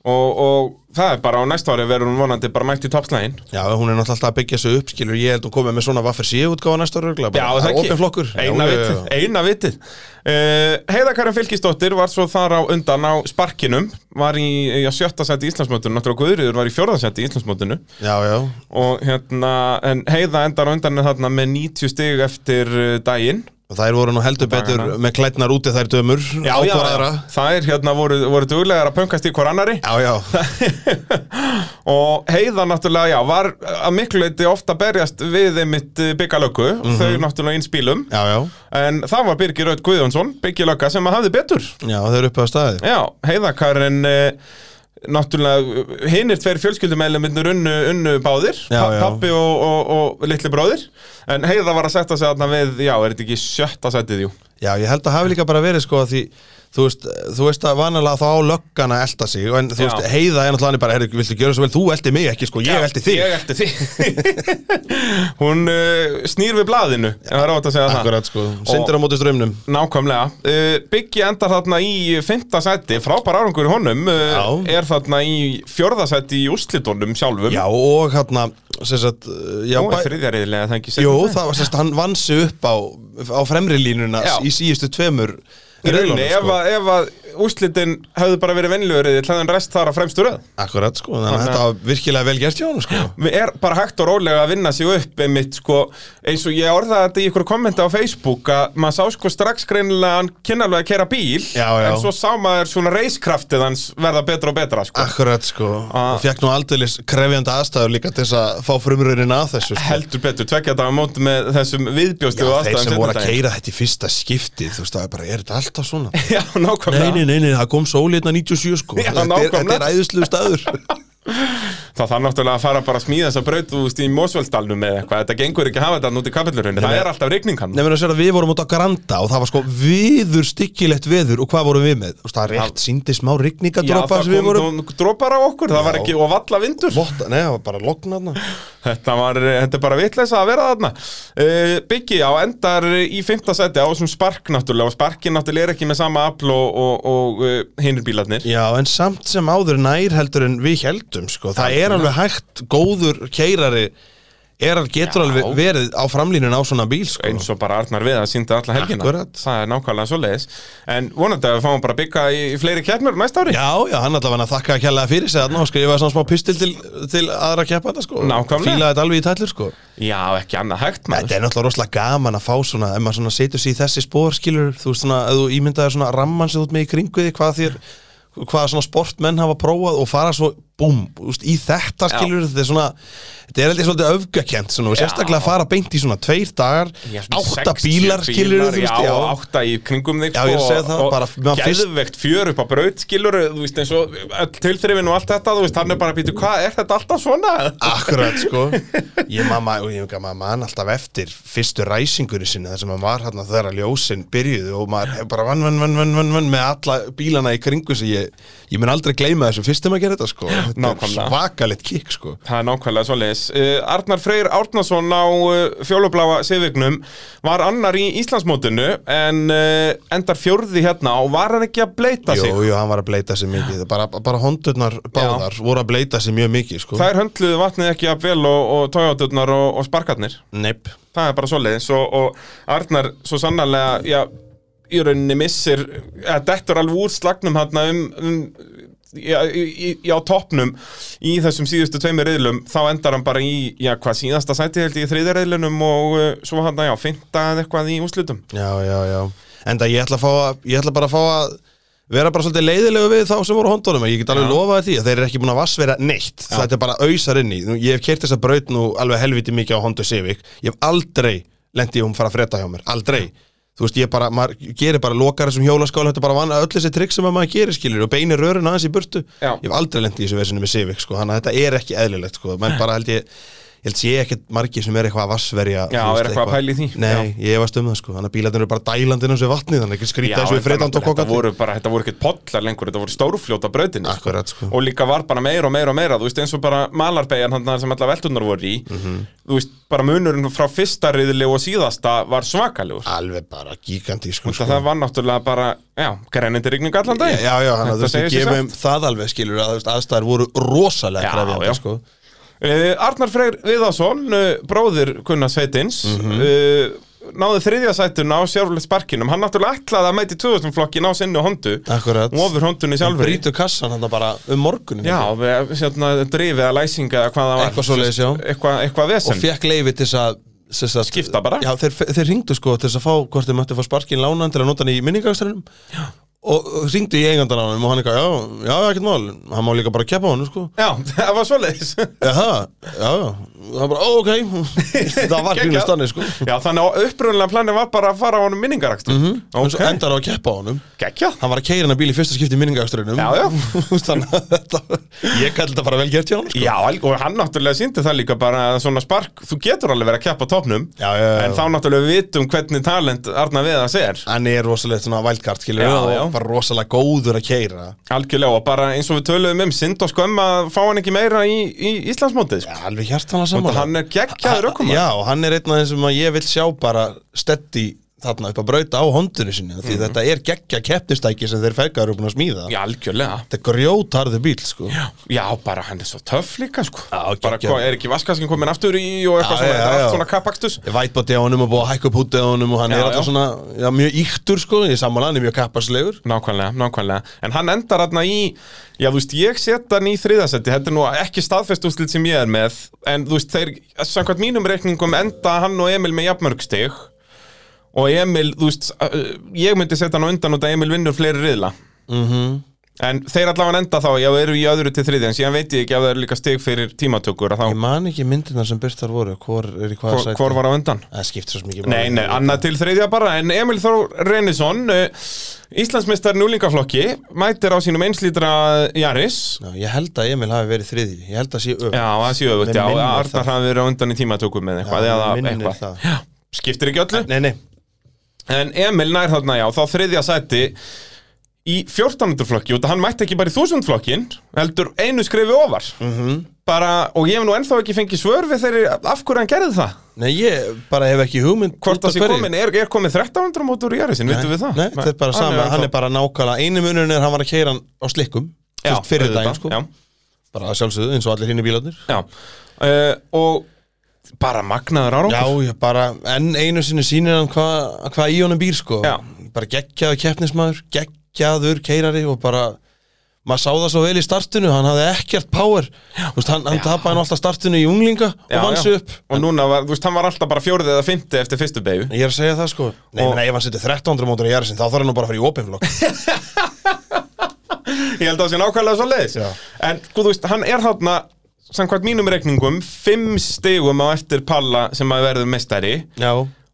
Og, og það er bara á næsta ári verður hún vonandi bara mætt í toppslægin hún er náttúrulega alltaf að byggja sig upp, skilur, ég held hún komið með svona vaffir síu útgáfa næsta Já, bara, það ekki opin flokkur, Eina Já, já, vitið, já. eina vitið. Uh, Heiðakarin Fylkisdóttir var svo þar á undan á sparkinum Var í, í sjötta seti í Íslandsmótinu. Náttúrulega Guðriður var í fjórða seti í Íslandsmótinu. Já, já, Og hérna, en Heiða endar á undan með 90 stig eftir uh, daginn þær voru nú heldur betur Dagana. með klædnar úti þær dömur á hvor aðra. það er hérna voru, voru duglegar að pöngast í hver annari Já, já, og heiða náttúrulega, já, var að miklu leiti ofta berjast við einmitt byggalöggu, þau náttúrulega inn spílum. Já, já, en það var Birgir Raut Guðjónsson, byggalögga sem að hafði betur. Já, þau eru uppe á staði. já, heiðakarinn eh, náttúrulega hinnir tveir fjölskyldumeðluminnur unnu, unnu báðir Já, já. pappi og, og, og litli bróðir en heiða var að setja sig þarna við, já, er þetta ekki sjötta setið, jú Já, ég held að hafi líka bara verið sko að því þú veist, þú veist að vanalega þá löggana að elta sig en þú Já. veist, heiða er náttúrulega bara, herri, viltu gera svo vel, þú eldi mig ekki, sko, ég eldi þig. Ég eldi þig. Hún uh, snýr við blaðinu ef Það er átt að segja það. Akkurat, sko, syndir á móti strömmnum Nákvæmlega. Uh, Biggi endar þarna í fymta seti Frábær árangur í honum uh, Já. Er þarna í fjórða seti í úrslitunum sjálfum. Já, og hérna, sem sagt, uh, já, Nú bæ- er þriðja reyðilega það ekki Jú, það var sérst, hann vann sig upp á, á fremri línuna Já. í síðustu tveimur Í rauninni, ef, sko. að, úrslitin hefðu bara verið vennilegur eða hlæðan rest þar að fremstu röð. Akkurat, sko, þannig að þetta var virkilega vel gert hjá hann, sko. Við er bara hægt og rólega að vinna sig upp einmitt sko, eins og ég orðaði þetta í ykkur kommenta á Facebook að maður sá sko strax greinilega hann kynnalega að kera bíl Já, já. en svo sá maður svona reiskraftið hans verða betra og betra sko. Akkurat, sko, Ah. og fekk nú aldeilis krefjandi aðstæður líka til þess að fá frumröðin að þessu, sko. Heldur betur, tvekja þetta á móti með þessum þeir aðstæðum Nei, nei, nei, það kom sól hérna 97 sko Já, Þetta er-. Þetta er æðislu staður Það þarf náttúrulega að fara bara að smíða þess að braut úst í Mósveldalnum eða eitthvað. Þetta gengur ekki að hafa þetta út í kapillurinn Það er alltaf rigning hann Nefnir að segja að við vorum út á Granda og það var sko viður styggilegt veður. Og hvað vorum við með? Það er rétt síndi smá Já, rigningadropa það sem við vorum. kom dropar á okkur Það var Já. ekki, og valla vindur nei, það var bara loknaðna Þetta, var, þetta er bara vitleisa að vera þarna. Uh, Biggi á endar í fymta seti á þessum spark náttúrulega og sparkin náttúrulega er ekki með sama afl og, og, og uh, hinnir bílarnir. Já, en samt sem áður nær heldur en við heldum sko. Það er alveg hægt góður keirari er, getur Já. alveg verið á framlínun á svona bíl sko. Eins og bara Arnar við að sínda alla helgina. Akkurat. Það er nákvæmlega svo leiðis En vonandi að við fáum bara bygga í, í fleiri keppnur næsta ári. Já, já, hann allavega að þakka að kjalla fyrir sig og skrifa svona smá pistil til, til aðra keppa þetta sko. Nákvæmlega. Fílaði þetta alveg í tællur sko. Já, ekki annað hægt maður. Þetta er náttúrulega rosalega gaman að fá svona ef maður svona setur sér í þessi spór skilur þú veist svona, ef þú ímyndaðir svona ramman sem þú ert með í kringu því hvað þér hvað svona sportmenn hafa prófað og fara svo búm, úst, í þetta Já. skilur þetta er svona, þetta er heldur svolítið öfgakent svona, og Já. sérstaklega að fara beint í svona tveir dagar, Já, átta 60 bílar skilur þú veist, já, átta í kringum þig Já, ég er að segja og- það, bara- geðveikt fjör upp á braut skilur þú veist eins og tilþrifin og allt þetta þú veist hann er bara að býta hvað er þetta alltaf svona? Akkurat sko. Ég mamma, og ég mamma mann alltaf eftir fyrstu ræsingunni sinni þar sem maður var hérna þegar að ljósin byrjuðu og maður hef bara vann, vann, vann, vann, vann, með alla bílana í kringu sem ég, ég mun aldrei gleyma þessu fyrstum að gera þetta sko Þetta er. Svakalegt kikk sko Það er nákvæmlega svoleiðis. Uh, Arnar Freyr Árnason á uh, fjólubláa Sivignum var annar í Íslandsmótinu en uh, endar fjórði hérna og var hann ekki að bleita sig? Jú, jú, hann var að bleita sig mikið bara, bara hondurnar báðar voru að bleita sig mjög mikið sko Þær höndluðu vatnið ekki að vel og, og tójáturnar og, og sparkarnir. Nepp Það er bara svoleiðis og, og Arnar svo sannarlega, já, í rauninni missir, eða dettur alveg úr slagnum hann um, um Já, í, í- já, toppnum í þessum síðustu tveimur reyðlum þá endar hann bara í, já, hvað síðasta sæti held ég í þriðja reyðlunum og uh, svo hann, já, finta eða eitthvað í úrslutum Já, já, já. Enda ég ætla, að að, ég ætla bara að fá að vera bara svolítið leiðilegu við þá sem voru á hondunum ég get alveg Já. lofaði því að þeir eru ekki búin að vassvera neitt. Þetta er bara auðsar inn í Nú, ég hef kert þessa braut nú alveg helviti mikið á Honda Civic. Ég hef aldrei lendi í hún fara að freda hjá mér. Aldrei þú veist ég bara, maður gerir bara lokar þessum hjólaskál þetta er bara vann öll þessi trikk sem að maður gerir skilur og beinir rörun aðeins í burtu Já. ég hef aldrei lendi í þessu vesinu með Civic sko, þannig að þetta er ekki eðlilegt sko, menn bara held ég ég held sé ekkert margir sem er eitthvað að vassverja Já, er eitthvað að pæla í því. Nei, ég varst um það sko, þannig að bílarnir eru bara dælandi inn á sér vatni, þannig ekki skrýta eins og við þetta voru bara, þetta voru ekkert pollar lengur, þetta voru stórfljóta brautinni sko. Sko. og líka var bara meira og meira og meira þú veist eins og bara malarbeigjan hann sem alla veltunar voru í Mhm. þú veist, bara munurinn frá fyrsta riðli og síðasta var svakalegur Alveg bara gigantísku sko. það var náttúrulega bara, já, grænindi rigning allan dag Já, já, hann að þú veist, sig gefum það alveg skilur að aðstæður voru rosalega Já, já. sko Arnar Freyr Viðarsson, uh, bróðir Gunnar Sveitins Mhm. uh, náði þriðja sætun á sjálfurlega sparkinum. Hann náttúrulega ætlaði að mæti 2000 flokkin á sinni hondu. Akkurat. Og ofur hondunni sjálfur Brítur kassan hann bara um morgunin Já, við, hérna, drifið að læsinga eða hvað það var. Eitthvað svoleiðis, já. Eitthvað, eitthvað og vesen fekk leifi til þess að sagt- Skipta bara? Já, þeir, þeir ringdu sko til þess að fá hvort þeir mættu fá sparkin lánan til að nota hann í minningagstarinnum og ringdu í eigandan á hann og hann eitthvað, já, já, ekkert mál. Hann má líka bara keppa á hann, sko. Já, það var svoleiðis. Já, já, já, það bara, ok. Það var grínust þannig sko. Já, þannig að upprunlega planið var bara að fara á honum minningarakstu mm og svo endar á að keppa á honum. Gekkja hann var að keira hennar bíl í fyrsta skipti í minningaksturinn Já, já. þannig að þetta ég kalli þetta bara vel gert hjá hann sko. Já, og hann náttúrulega síndi það líka bara svona spark, þú getur alveg verið að keppa á topnum Já, já, já. En þá náttúrulega við vitum hvernig talent Arna Viðas er. Hann er rosalega svona wildcard skilur og bara rosalega góður að keira Algjörlega og bara eins og við töluðum um Sind og skömm að fá hann ekki meira í, í Íslandsmótið sko. alveg hjartanlega Saman hann er geggjaður ökumaður. já, hann er einn af þeim sem ég vil sjá bara steady þarna upp að brauta á hondunni sinni því þetta er geggja keppnistæki sem þeir fegar búin að smíða. Já, algjörlega. Þetta er grjótarðu bíl sko. Já, já, bara hann er svo töff líka sko. Já, Bara hvað, er ekki vaskaskin komin aftur í og eitthvað Já, svona, þetta er allt svona kappakstus vætbóti á honum og búið að hækka upp hútið á honum og hann er alltaf svona já, mjög íktur sko, ég samanlega, hann er mjög kappaslegur Nákvæmlega, nákvæmlega. En hann endar hann í Já, þú veist, ég set hann í þriðasetti. Þetta er nú ekki staðfest úrslit sem ég er með. En þú veist, þeir, samkvæmt mínum reikningum Enda hann og Emil með jafnmörg stig Og Emil, þú veist Ég myndi setja hann á undan út að Emil vinnur fleiri riðla. Mm En þeir allavega enda þá, já, eru í öðru til þriði En síðan veit ég ekki að það eru líka stig fyrir tímatökur að ég Þá, man ekki myndirna sem byrstar voru hvor er í hvaða sæti? hvor var á undan? það skiptir svo mikið Nei, nei, annað til þriðja bara En Emil Þór Reynisson Íslandsmeistar núlingaflokki Mætir á sínum einslítra Jaris. Já, ég held að Emil hafi verið þriði Ég held að sé öf Já, það séu öfugt, Mig já, Arnar hafi verið á undan í tímatökum skiptir ekki öllu? Nei, nei, En Emil nær þarna, já, þá þriðja sæti í 1400 flokki og hann mætti ekki bara í 1000 flokkin heldur einu skrifi ofar. Mhm. bara, og ég hef nú ennþá ekki fengið svör við þeirri af hverju hann gerði það? Nei, ég bara hef ekki hugmynd hvort af það sé komin, er, er komið 1300 mótur í Jarisin, Nei, veitum við það? Nei, þetta er bara sama, hann er bara nákvæmlega Einu munurinn er að hann var að keira hann á slikkum já, fyrir daginn, sko. já, Bara að sjálfsögðu, eins og allir hinni bílarnir. Já. Uh, og bara magnaður árangur. Já, ég bara, enn einu sinni sýnir hann hvað hva í honum býr, sko. Já. Bara geggjaður keppnismæður, geggjaður keirari og bara maður sá það svo vel í startinu, hann hafði ekkert power. Veist, hann, hann tapaði nú alltaf startinu í unglinga og vann sig upp. Og núna var, þú veist, hann var alltaf bara fjórið eða fymti eftir fyrstu beigju Ég er að segja það sko. Nei, Og- menn, ef hann setur 1300 mótor í Jarisin þá þarf hann nú bara að fara í openflokk Ég held að það sé nákvæmlega svo leiðis Já. En sko, þú veist, hann er þarna samkvæmt mínum reikningum fimm stigum á eftir Palla sem að verður meistari. Já.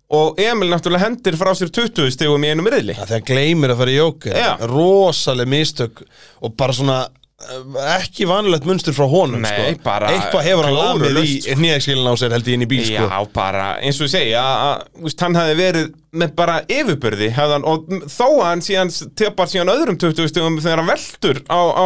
Og Emil náttúrulega hendir frá sér 20 stigum í einum riðli. Það þegar gleymir að fara í jóker Já. Rosaleg mistök Og bara svona Ekki vanlegt munstur frá honum Nei, sko. bara Eitthvað hefur hann lamið í nýjaskilin á sér held ég inn í bíl Já, sko. bara, eins og ég veist, hann hefði verið með bara yfirbörði hefðan, og þó að hann síðan tepar síðan öðrum 20 stigum þegar hann veltur á, á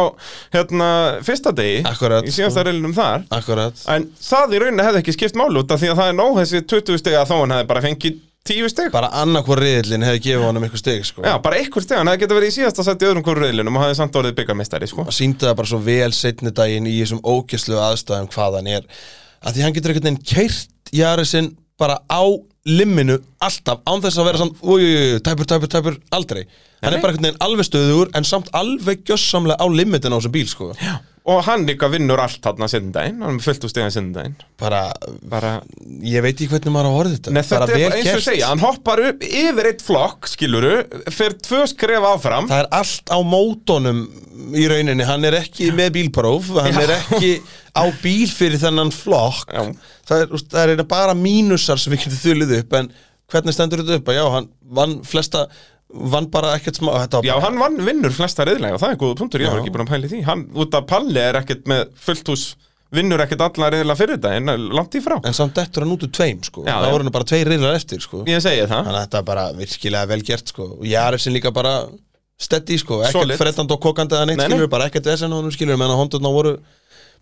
hérna, fyrsta degi Akkurat, í síðasta sko. riðlinum þar Akkurat En það í rauninni hefði ekki skipt málu út af því að það er nóg þessi 20 steg að þó hann hefði bara fengið 10 steg Bara annarkvor riðlinn hefði gefið honum eitthvað steg sko. Já, bara einhver steg, hann hefði getað verið í síðasta sett í öðrum hverju reyðlinum og hefði samt orðið byggarmestari, sko Sýndi það bara svo vel setni daginn í þessum ógæslu aðstæðum hvað hann er að því hann getur einhvern veginn keirt Jarisin bara á limminu alltaf, án þess að vera samt tæpur, tæpur, tæpur, aldrei hann er bara einhvern veginn alveg stöðugur en samt alveg gjössamlega á limitin á þessum bíl sko. Já. Og hann líka vinnur allt þarna sendindaginn, hann er fullt úr stegan sendindaginn bara, Bara, ég veit ekki hvernig maður á orðið þetta. Nei, þetta bara vel bara eins og gert. segja, hann hoppar upp yfir eitt flokk, skiluru, fer tvö skref áfram. Það er allt á mótonum í rauninni, hann er ekki með bílpróf hann er ekki á bíl fyrir þennan flokk. Já. það er, það er bara mínusar sem við getum þulið upp en hvernig stendur þetta upp? Að já, hann vann flesta vann bara ekkert smá Já, hann vann vinnur flesta reyðlega og það er góða punktur, ég var Já. ekki búin að pæla í því Hann, út af Palli er ekkert með fullt hús vinnur ekkert alla reyðlega fyrir þetta en langt í frá en samt dettur hann út úr tveim sko. Já, það já. voru nú bara tveir reyðlar eftir sko. Ég segi það þannig að þetta er bara virkilega vel gert sko. og Jarefsin líka bara steady sko. ekkert Solid. frettand og kokandi eða neitt Nei, nei. skilur, bara ekkert vesen á hann skilur menn að hondurna voru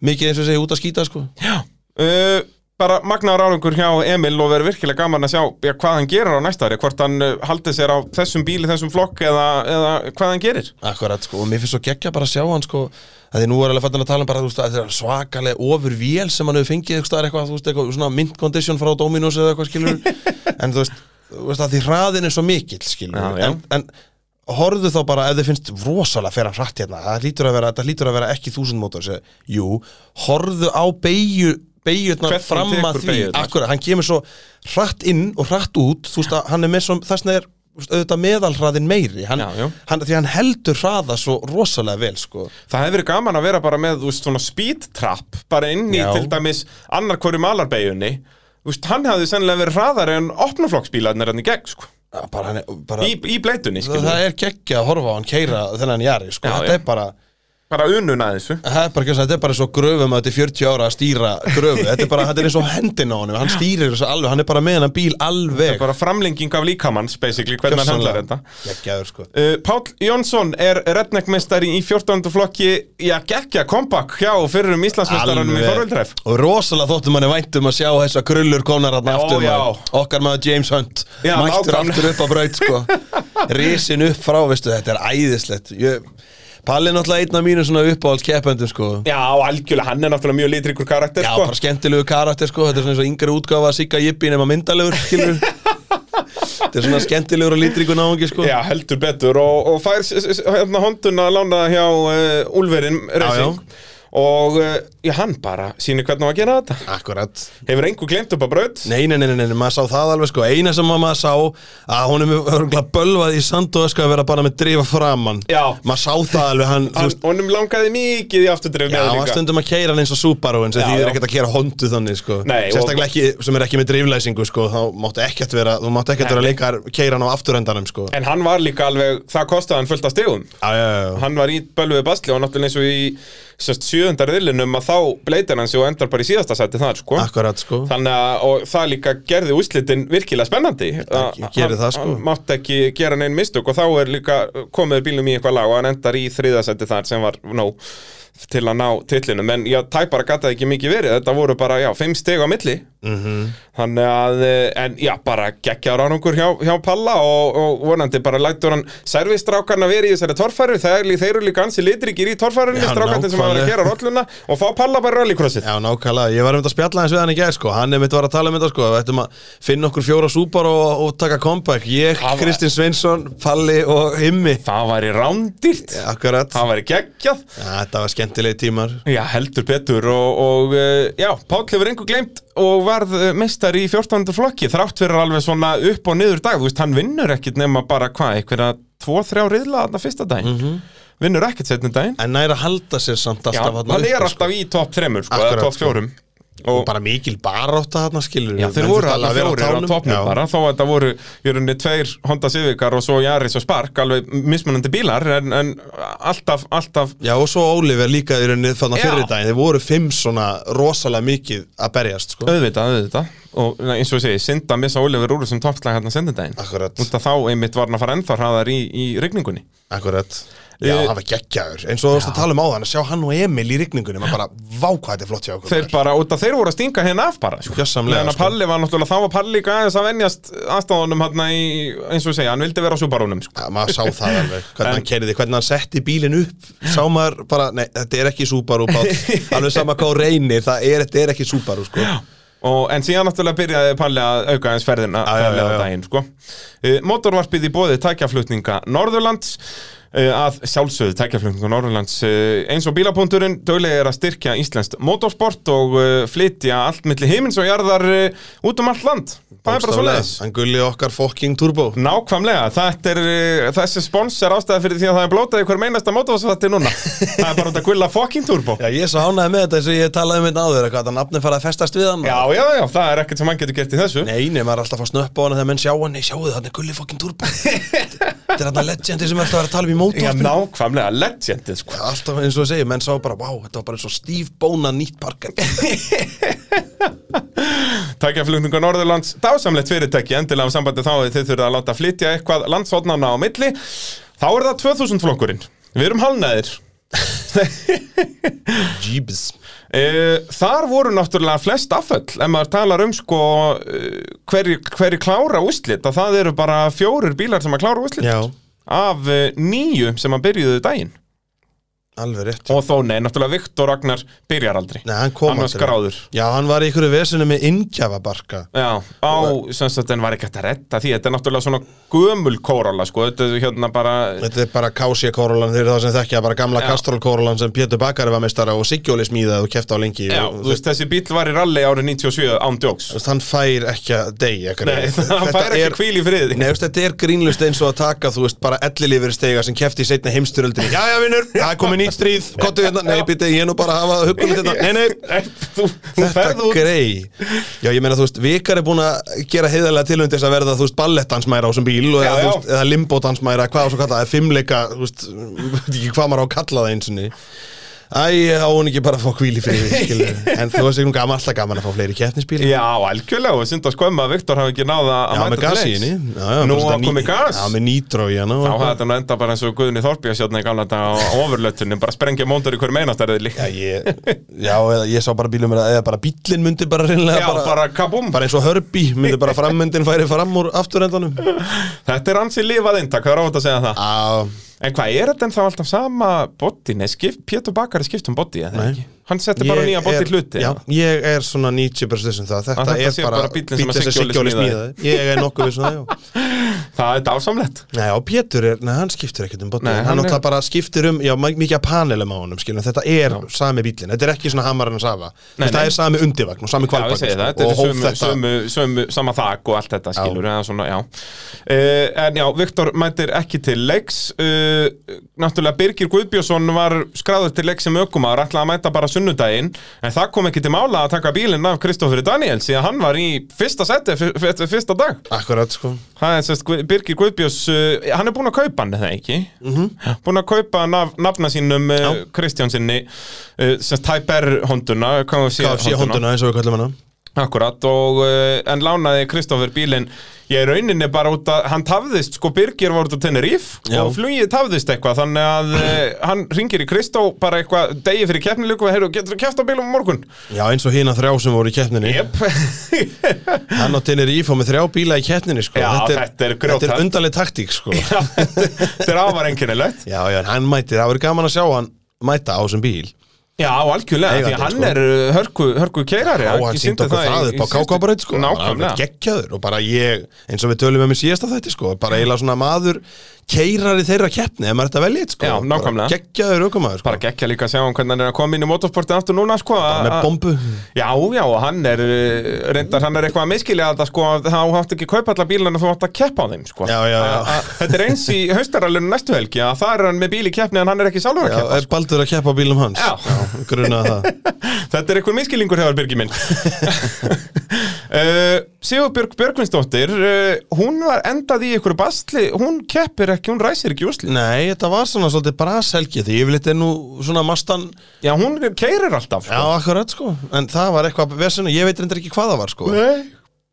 mikið eins og segja út að skýta sko. uh, bara magnaður árangur hjá Emil og verður virkilega gaman að sjá ja, hvað hann gerir á næsta ári, hvort hann uh, haldið sér á þessum bíli, þessum flokk eða, eða hvað hann gerir. Akkurat, sko, og mér finnst svo geggja bara að sjá hann sko, að því nú er alveg fættin að tala um bara þú veist, að þetta er svakalega ofur vél sem hann hefur fengið þú veist, eitthvað svona mint condition frá Dominos eða eitthvað skilur en þú veist, þú veist að því hraðin er svo mikill skilur, Já, já. En, en horfðu þá bara ef þið finnst rosalega fyrir hratt hérna, það hlýtur að vera, hlýtur að vera ekki þúsund mótor, seg, jú, horfðu á beigju beigjurnar fram að því akkurat, hann kemur svo hratt inn og hratt út þú veist að hann er með svo, þess vegna er auðvitað meðalhraðin meiri hann, Já, já. Hann, því hann heldur hraða svo rosalega vel sko. Það hefði verið gaman að vera bara með þú veist, svona speed trap bara inn í Já. til dæmis annar hverju malarbeginni Veist, hann hefði sennilega verið hraðari en opnuflokksbílarnir hann í gegn sko. Bara, bara, í, í bleitunni það, það er geggja að horfa á hann keira þennan jari sko. Þetta er bara bara unun að þessu. Það er bara, þetta er bara svo gröfum að þetta er 40 ára að stýra gröfu. Þetta er bara, þetta er eins og hendin á honum. Hann stýrir þessu alveg, hann er bara með hennan bíl alveg. Bara framlenging af líkamanns basically, hvernig hann handlar þetta. Geggjaður sko. Uh, Páll Jónsson er redneckmestari í 14. flokki. Já, geggja comeback hjá fyrrum Íslandsmestaranum í Þorvöldræf Og rosalega þóttum manni væntum að sjá þessa krullur konar hann aftur maður. Okkar maður James Hunt. Já, Mættur nákvæmlega. aftur upp á braut sko. Risin upp frá, veistu, þetta er æðislegt. Ég, Palli er náttúrulega einn af mínu svona uppáhalds keppendum sko. Já, algjörlega, hann er náttúrulega mjög litrikur karakter Já, sko. bara skemmtilegu karakter sko. Þetta er svona eins og yngri útgáfa sigga jippi nema myndalegur skilur Þetta er svona skemmtilegur og lítrikur náungi sko. Já, heldur betur. Og, og fær hérna honduna að lána hjá uh, Úlverin Racing og uh, já, hann bara sýnir hvernig á að gera þetta. Akkurat. Hefur engu glemt upp á braut? Nei, nei, nei, nei, nei, maður sá það alveg sko. Eina sem maður sá að hún er örgulega bölvað í sand og ösku að vera bara með drifa framann Já. Maður sá það alveg, hann, Hann, honum langaði mikið í afturdrif Já, með maður líka stundum að keira hann eins og Subaru en Já, því já. er ekkert að keira Hondu þannig sko. Nei, og- Sérstaklega ekki, sem er ekki með driflæsingu sko. Þá máttu ekkert vera, þú máttu ekkert vera Nei. leikar keira hann á afturendanum sko. En hann var líka alveg, það kostaði hann fullt af stegum Já, já, já, Hann var í bölvuðu basli og náttúrulega eins og í sérst, sjöundar riðlinum að þá bleitir hann sig og endar bara í síðasta sæti þar sko. akkurat sko. Þannig að og það líka gerði úslitin virkilega spennandi. Að- gerir það, sko. Hann mátti ekki gera neinn mistök og þá er líka komið bílum í eitthvað lag og hann endar í þriðasæti þar sem var nóg til að ná titlinum. En já, tæpara gataði ekki mikið verið. Þetta voru bara, já, fimm steg á milli Mhm. þannig að, eh, en já, bara geggja ráningur hjá, hjá Palla og, og vonandi bara lætur hann servistrákarna verið í þessari torfæru, þeir, þeir eru líka ansi litrikir í torfærunni, strákarnir sem hafa verið að gera rolluna og fá Palla bara rallycrossið. Já, nákvæmlega, ég var um þetta að spjalla eins við hann í gær sko. Hann er mitt var að tala um þetta sko. Við ættum að finna okkur fjóra súpar og, og taka comeback. Ég, var- Kristinn Sveinsson, Palli og Himmi það væri rándýrt. Akkurat. Það væri geggjað. Já, þetta var skemmtilegi tímar. Já, heldur betur og, og uh, já, Páll hefur einhver glemt og varð uh, meistar í 14. flokki þrátt fyrir alveg svona upp og niður dag. Þú veist, hann vinnur ekkit nema bara hvað einhverja tvo, þrjá riðla þarna fyrsta daginn? Vinnur ekkit setni daginn. En næra halda sér samt Já, alltaf hann þarna er uppi, alltaf í topp þremur sko, eða Akkurat, topp sko. fjórum Og bara mikil barátta þarna skilur Já, þeir voru alveg fjórir á toppnum bara. Þó að þetta voru í rauninni tveir Honda Civicar og svo Yaris og Spark alveg mismunandi bílar en, en alltaf, alltaf Já, og svo Oliver líka í rauninni þannig fyrir daginn. Þeir voru fimm svona rosalega mikið að berjast sko. Auðvitað, auðvitað. Og eins og ég segi, synda að missa Oliver úr þessum toppslag hérna sendindaginn þá einmitt var hann að fara ennþá hraðar í, í rigningunni. Akkurat Já, Eh, það var geggjaður Eins og þú veist að tala um áðan að sjá hann og Emil í rigningunni maður bara, vá hvað þetta er flott hjá okkur þeir bara, út af þeir voru að stinga hérna af bara sko. Að sko. Palli var náttúrulega, þá var Palli líka aðeins að venjast aðstáðunum hérna í, eins og ég segja, hann vildi vera á Subarunum sko. Já, maður sá það alveg, hvernig hann keiriði, hvernig hann setti bílinn upp Sá maður bara, nei, þetta er ekki Subaru Páll Alveg sama hvað reynir, það er, þetta er ekki Subaru sko Og, en síðan náttúrulega byrjaði Palli að auka eins ferðina ferðina já, á já. daginn, sko. uh, Motorvarpið í bóði tækjaflutninga Norðurlands að sjálfsögðu tækjaflutninga Norðurlands uh, eins og bílapunkturinn döglega er að styrkja íslenskt motorsport og uh, flytja allt milli heimins og jarðar út um allt land. Það er bara svo leiðis Hann gulli okkar fucking turbo. Nákvæmlega, þetta er, þessi spons er ástæða fyrir því að það er blótað í hver meinasta mótorvarsfatti núna. Það er bara að gulla fucking turbo. Já, ég er svo ánægði með þetta eins og ég talaði um þetta áður eitthvað, þetta nafni farið að festast við hann. Já, já, já, það er ekkert sem hann getur gert í þessu. Nei, maður er alltaf að fá snöpp á hann þegar menn sjá hann. Nei, sjáu það, í Já, nákvæmlega, legendið, sko. Alltaf eins og að segja, menn sá bara, vá, þetta var bara eins og Steve Bona nýtt parker Tækjaflutninga Norðurlands, dásamlegt fyrirtæki endilega um sambandi þá þið þurfið að láta flytja eitthvað landsotnana á milli. Þá er það 2000 flokkurinn. Við erum halnaðir Jeebs e, þar voru náttúrulega flest afföll ef maður talar um sko e, hverju, hverju klára úslit að það eru bara fjórir bílar sem að klára úslit Já, af e, nýju sem að byrjuðu daginn alveg rétt. Og þó nei, náttúrulega Viktor Ragnar byrjar aldrei. Nei, hann kom var aldrei. skráður. Já, hann var í einhverju vesinu með innkjafabarka. Já, á, sem sagt, en var ekki hægt að redda því. Þetta er náttúrulega svona gömul kórála, sko. Þetta er hérna bara Þetta er bara Kási kórólan þeir eru það sem þekkja bara gamla Já. Kastrol kórólan sem Pétur Bakari var meistara og Siggjóli smíðað og kefti á lengi Já, og, þú veist, þessi bíl var í rally árið 97 án djóks. Þú veist, hann fær ekki að deyja Nei, hann fær ekki hvíl í friði. Nei, þetta er grínlust eins og að taka, þú veist, bara sem nýtt stríð, kottu hérna, nei, býtti, ég er nú bara að hafa hugunum þetta, nei, nei, Nei, þú, þú ferð þetta út. grei Já, ég meina, þú veist, Vikar er búin að gera heiðarlega tilhund þess að verða, þú veist, ballettansmæra á þessum bíl og Já, eða, já. veist, eða limbotansmæra, hvað á svo kalla, eða fimmleika, þú veist, veit ekki hvað maður á að kalla það einsinni Æ, á hún ekki bara að fá hvíl í fyrir, En þú veist, ekki gaman, alltaf gaman að fá fleiri keppnisbíl Já, algjörlega, og synd að skömma að Viktor hafi ekki náða að mæta til já, Nú að komið gas. Já, með nýtró í hana og Þá hafði þetta nú enda bara eins og Guðni Þorbjörnsjóðna í gamla dag á ofurlötunum, bara sprengja móndar í hverju meinastarðið Já, ég, já, eða ég sá bara bílum eða bara bílinn myndi bara reynilega Já, bara kabúm bara eins og hörbi, myndi bara frammyndin færi fram úr segja En hvað, er þetta en þá alltaf sama body? Nei, Pétur Bakari skipt um body, eða ekki? Hann setti bara nýja er- hluti Já, ég er svona 90% um það Þetta, þetta er bara, bíllinn sem að bíllinn Siggi Óli smíðaði. Ég er nokkuð við svona, já Það er dásamlegt. Nei, og Pétur er, nei, hann skiptir ekkert um bóti Nei, Hann, hann er- bara skiptir um, já, mi- mikið að panelum á honum skilur, Þetta er sami bílinn, þetta er ekki svona hamarinn að safa. Það nei. er sami undivagn og sami Já, það, þetta og er hóf sömu, þetta sömu, sömu, sama þak og allt þetta skilur eða svona, já. Uh, En já, Viktor mætir ekki til leiks. Uh, Náttúrulega Birgir Guðbjörnsson var skráður til leiks sem ökumar ætlaði að mæta bara sunnudaginn. En það kom ekki til mála að taka bílinn af Kristoffer Daniels Því að hann var í fyrsta seti fyr- fyr- fyrsta dag. Akkurat, sko. Það er sérst Birgir Guðbjörns uh, Hann er búinn að kaupa hann, eða ekki? Mm -hmm. Búinn að kaupa naf, nafna sínum Já. Kristjánsinni uh, Sérst Typer Honduna KFC hónduna eins og við kallum hana Akkurat og uh, en lánaði Kristoffer bílinn ég er rauninni bara út að hann tafðist sko Birgir var út á Tenerife Já. og flugið tafðist eitthvað þannig að uh, hann ringir í Kristó bara eitthvað degi fyrir keppnileiku og heyrðu getur þú kæft á bílum morgun Já, eins og hína þrjá sem voru í keppninni Jep Hann á Tenerife og með þrjá bíla í keppninni sko. Já, þetta er grjóthart. er undarleg taktík sko. Já, þetta er afar einkennilegt Já, já, hann mætir, það verður gaman að sjá hann mæta á þessum bíl Já, algjörlega, því hann sko. er uh, hörku, hörku keirari Já, hann sýndi okkur það upp á kákábaröð sko. Nákvæmlega Gekkjaður og bara ég, eins og við tölum um í síðasta þætti sko, bara eiginlega svona maður keirari þeirra keppni, ef maður þetta velja sko. Já, nákvæmlega. Bara Gekkjaður aukumaður sko. Bara gekkja líka að sjá hann hvernig hann er að koma inn í motorsporti aftur núna sko Bara með að- bombu Já, já, og hann er uh, reyndar, hann er eitthvað að miskilja þetta sko að þá hátt ekki kaupa alla bílana þú átt að keppa á þeim sko Já, já, já. A- a- Þetta er eins í haustaralinu næstu helgi að það er hann með bíl í keppni en hann er ekki sjálfur að Já, keppa er Baldur að keppa á bílum hans Já. grunna það Þetta er eitthvað miskilningur hefur Birgir minn uh, Sigurbjörg Björgvinsdóttir uh, hún var endað í ykkur bastli hún keppir ekki, hún ræsir ekki úsli Nei, þetta var svona svolítið brashelgi því yfirleitt er nú svona mastan Já, hún keirir alltaf Já, sko. akkurat sko. En það var eitthvað vesinu, ég veit reyndar ekki hvað það var sko. Nei,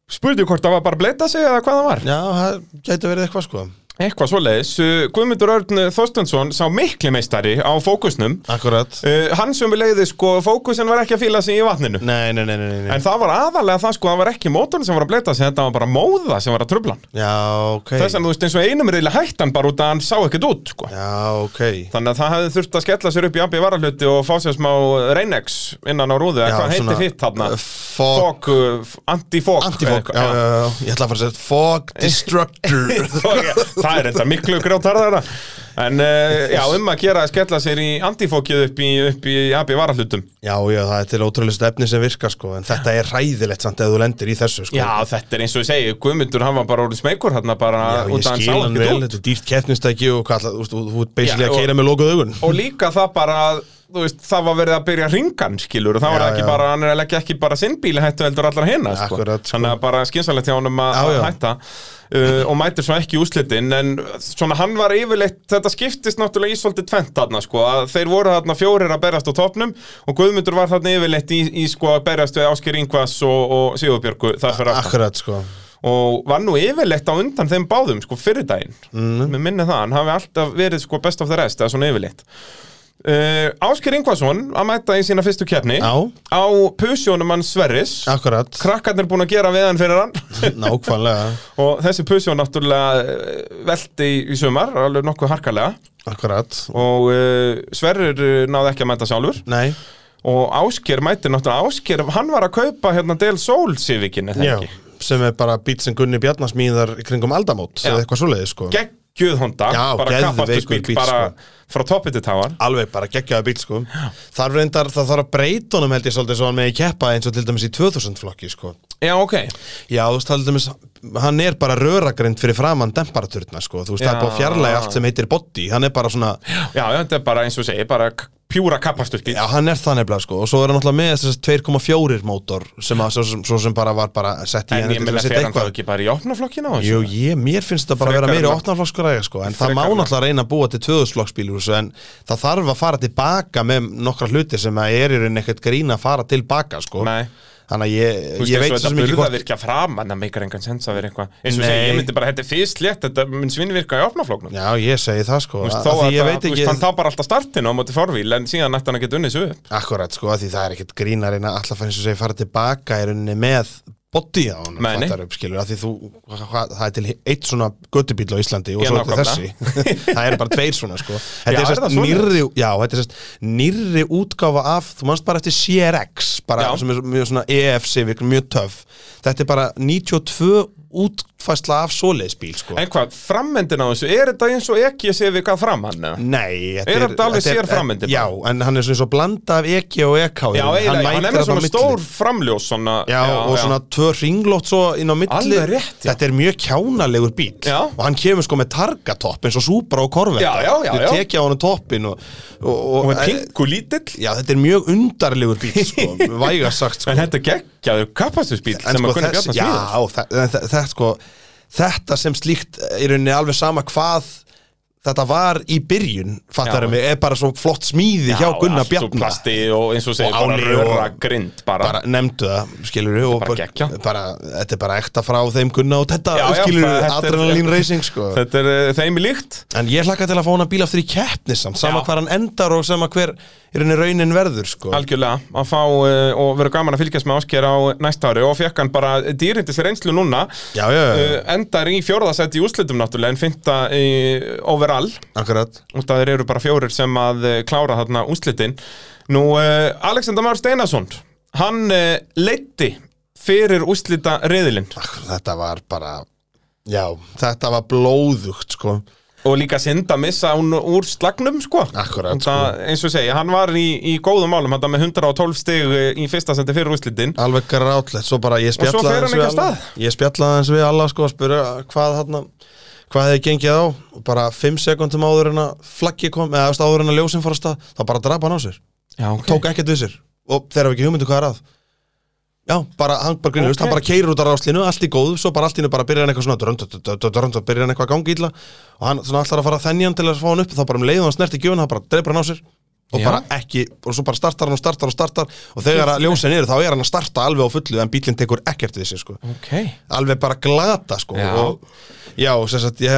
spurði hvort það var bara bleita sig eða hvað það var? Já, það gæti verið eitthvað sko Eitthvað svoleiðis, uh, Guðmundur Örn Þorstensson sá mikli meistari á fókusnum. Akkurat. Uh, Hann sem við leiði sko, fókusin var ekki að fíla sig í vatninu. Nei, nei, nei, nei, nei. En það var aðalega það sko, það var ekki mótorn sem var að bleita sig Þetta var bara móða sem var að trubla hann. Já, ok. Þess að þú veist eins og einum reyðilega hættan bara út að hann sá ekkert út sko. Já, ok. Þannig að það hefði þurft að skella sér upp í AB varahluti og fá sér smá Reynex innan á rúðu eða Að að Það er enda miklu grjótarðara En uh, já, um að gera að skella sér í antifókið upp í, upp í AB varahlutum. Já, já, það er til ótrúlega stefni sem virkar sko En þetta er ræðilegt samt ef þú lendir í þessu sko. Já, þetta er eins og ég segi, Guðmundur hann var bara orðið smeykur hérna bara Já, ég að skil hann vel, þetta er dýrt keppnistæki og hvað, þú veist, þú þú ert basically Já, að og- keira með lokuð augun. Og líka það bara, að, þú veist, það var verið að byrja ringan, skilur Og það var Já, ekki já. bara, hann er að leggja ekki bara sinn bíli hættu heldur allar hinna, sko. Akkurat, sko. Þannig að bara skynsalegt hjá að Já, að hætta uh, Og mætir svo ekki úslitin En svona hann var yfirleitt, þetta skiptist náttúrulega í svolítið tvent þarna, sko Að þeir voru þarna fjórir að berast á topnum Og Guðmundur var þarna yfirleitt í, í sko að berast við Ásker Ingvas og, og Sigurbjörgu þar fyrir Akkurat sko. Og var nú yfirleitt á undan þeim báðum sko fyrir daginn. Mm. með minni það, hann hafi alltaf verið sko best of the rest eða svona yfirleitt Uh, Ásker Ingvarsson að mæta í sína fyrstu keppni Já. á pusjónum hann Sverris. Akkurat, krakkarnir búin að gera við hann fyrir hann. Nákvæmlega. Og þessi pusjón náttúrulega eh, velti í, sumar, alveg nokkuð harkalega. Akkurat. Og uh, Sverrir eh, náði ekki að mæta sjálfur. Nei, og Ásker mæti náttúrulega Ásker, hann var að kaupa hérna Del Sol Civicin, er sem er bara bít sem Gunni Bjarnar smíðar í kringum aldamót eða eitthvað svoleiðis sko. Geggjuð Honda, bara kappastusbíl bíll, bara sko. Frá toppi til táar Alveg bara geggjaða bíl sko. Þar reyndar, það þarf að breyta honum held ég svolítið svo hann megi keppa eins og til dæmis í 2000 flokki sko. Já, ok, Já, þú veist, til dæmis, hann er bara röragrind fyrir framann demparaturna sko. Þú veist, það er að fjarlæga allt sem heitir body. Hann er bara svona, já, þetta er bara eins og segir, bara pjúra kappastusbíl já, hann er það nefnilega sko. Og svo er hann náttúrulega með þess að 2,4 mótor sem, að, svo, sem, svo sem bara var bara sett í En ég meina fer hann þá ekki bara í opnaflokkina? Jú, ég, mér finnst þetta bara að vera en að- opnarflokksgræða sko, en það má náttúrulega reyna að búa til tvöðusflokksbíl úr þessu, en það þarf að fara tilbaka með nokkra hluti sem að er í rauninni ekkert grín að fara tilbaka sko. Nei. þannig að ég, Þú veist, ég veit svo þetta sem ekki burða hvort virkja fram en það meikar engan sens að vera eitthvað. Eins og segja, ég myndi bara, þetta er fyrst létt þetta mun svinnvirka í opnaflóknum Já, ég segi það sko. Þú veist, þó að það, þú veist, hann tapar alltaf startinu á móti forvíl en síðan ætti hann að geta unnið sig upp. Akkurat sko, því það er ekkert grín að alltaf eins og segi fara tilbaka í rauninni með body á hva, það er til eitt svona göttubíl á Íslandi og svo er til þessi. Það eru bara tveir svona sko. Þetta Já, er er nýrri, já, þetta er sérst nýrri útgáfa af, þú manst bara eftir CRX bara sem er mjög svona EF Civic, mjög töff. Þetta er bara 92 útfæsla af svoleiðsbíl sko En hvað, frammendin á þessu, er þetta eins og ekki að sé við hvað fram hann? eða? Nei, Er þetta alveg sér framyndin Já, en hann er svona svo blanda af EK og EK Já, eiginlega, hann er með svona stór framljós svona, Já, og svona tvö ringlót svo inn á milli rétt, já. Þetta er mjög kjánalegur bíl Já. Og hann kemur sko með targatopp eins og Supra og Já, já, já, Þú já. tekja á hann toppin og, og, og, og með pingu lítill Já, þetta er mjög undarlegur bíl sko, Vægast sagt sko En þetta er geggjaður kapastusbíl sem sko, að kunna þess, bjarna já, þetta sko Þetta sem slíkt í rauninni alveg sama hvað þetta var í byrjun fattarum Já. við, er bara svo flott smíði hjá Gunnar allt úr Bjarna plasti og eins og Og bara áli og- grind bara, bara nefndu það, skilur við bara, þetta er bara ekta frá þeim Gunna og þetta, Já, já, skilur við, þetta adrenalín racing sko. Þetta er uh, þeim í líkt en ég hlakka til að fá hana bíl aftur í keppni samt, sama Já. hvar hann endar og sama hver í rauninni raunin verður sko. Algjörlega, að fá uh, og vera gaman að fylgjast með Ásker á næsta ári. Og fekk hann bara dýrindis reynslu núna. Já, já, já, uh, endar í fjórðasætti í úrslitum náttúrulega en fynda í overall. Akkurat. Út að þeir eru bara fjórir sem að uh, klára þarna úrslitin. Nú, uh, Alexander Már Steinarsson hann uh, leiddi fyrir úrslita reyðilinn þetta var bara já, þetta var blóðugt sko. Og líka synd að missa hún úr slagnum sko. Akkurat, það, eins og segja, hann var í, í góðum málum hann með 112 stig uh, í fyrsta sendi fyrir úrslitin. Alveg grátlegt, svo bara ég Og svo spjallaði ég spjallaði eins við alla sko að spura hvað hann hvað hefði gengið á? Og bara 5 sekundum áður en að flaggi kom eða áður en að ljósin fór að stað þá bara drapa hann á sér. Já, ok. Tók ekkert við sér. Og þeir hafa ekki hugmyndu hvað er að já, bara, hann bara grunur, Ok. hann bara keirir út á ráslinu allt í góðu, svo bara allt í hennu bara byrjar hann eitthvað svona drönd, drönd, drönd, byrjar hann eitthvað að gangi illa og hann svona alltaf að fara að þennja hann til að fá hann upp þá bara um leið og hann snerti gjöfun, hann bara dreipur hann á sér og Já. bara ekki, og svo bara startar hann og startar og startar. Og þegar að ljósin eru þá er hann að starta alveg á fullu en bílinn tekur ekkert við sér sko. Ok. Alveg bara glata sko Já. og já, sem sagt ég,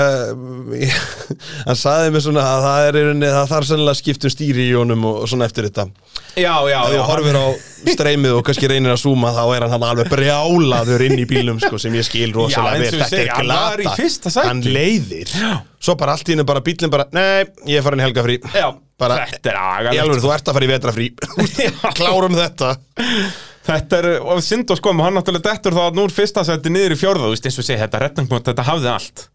hann saði mér svona að það er rauninni, það þarf sennilega að skipta um stýri í honum og, og svona eftir þetta. Já, já, ef þú horfir á streymið og kannski reynir að zooma þá er hann alveg brjálaður inn í bílnum sko, sem ég skil rosalega og vel þetta er glata, hann leiðir. Svo bara allt í hennu bara bílinn bara nei, ég er farin helgafrí. Já, bara, þetta er agalegt alveg, þú ert að fara í vetrafrí klárum þetta. Þetta er, og synd og skom, hann náttúrulega dettur þá núr fyrsta seti niður í fjórða, þú veist, eins og segja, þetta þetta hafði allt.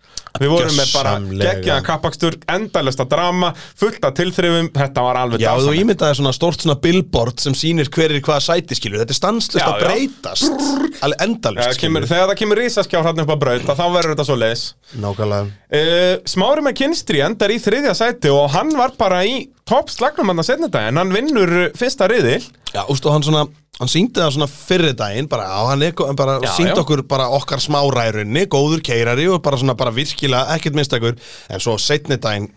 Við vorum með bara geggjaðan kappakstur, endalesta drama, fullt af tilþrifum, þetta var alveg Já, þú dásamlegt. ímyndaði svona stórt svona billboard sem sýnir hver er hvaða sæti skilur Þetta er stanslust Já, að breytast. Alveg Ja, endalust kemur, þegar það kemur risaskjár hann upp að braut, þá verður þetta svo leis. Nákvæmlega. Uh, Smári með kynstri endar í þriðja sæti og hann var bara í topp slagnum hann að setna þetta, en hann vinnur fyrsta riðil. Já, ústu, hann svona Hann síndi það svona fyrri daginn bara, á, hann er, bara Já, síndi já. okkur bara okkar smárærunni, góður keirari og bara svona bara virkilega ekkert minnstakur en svo setni daginn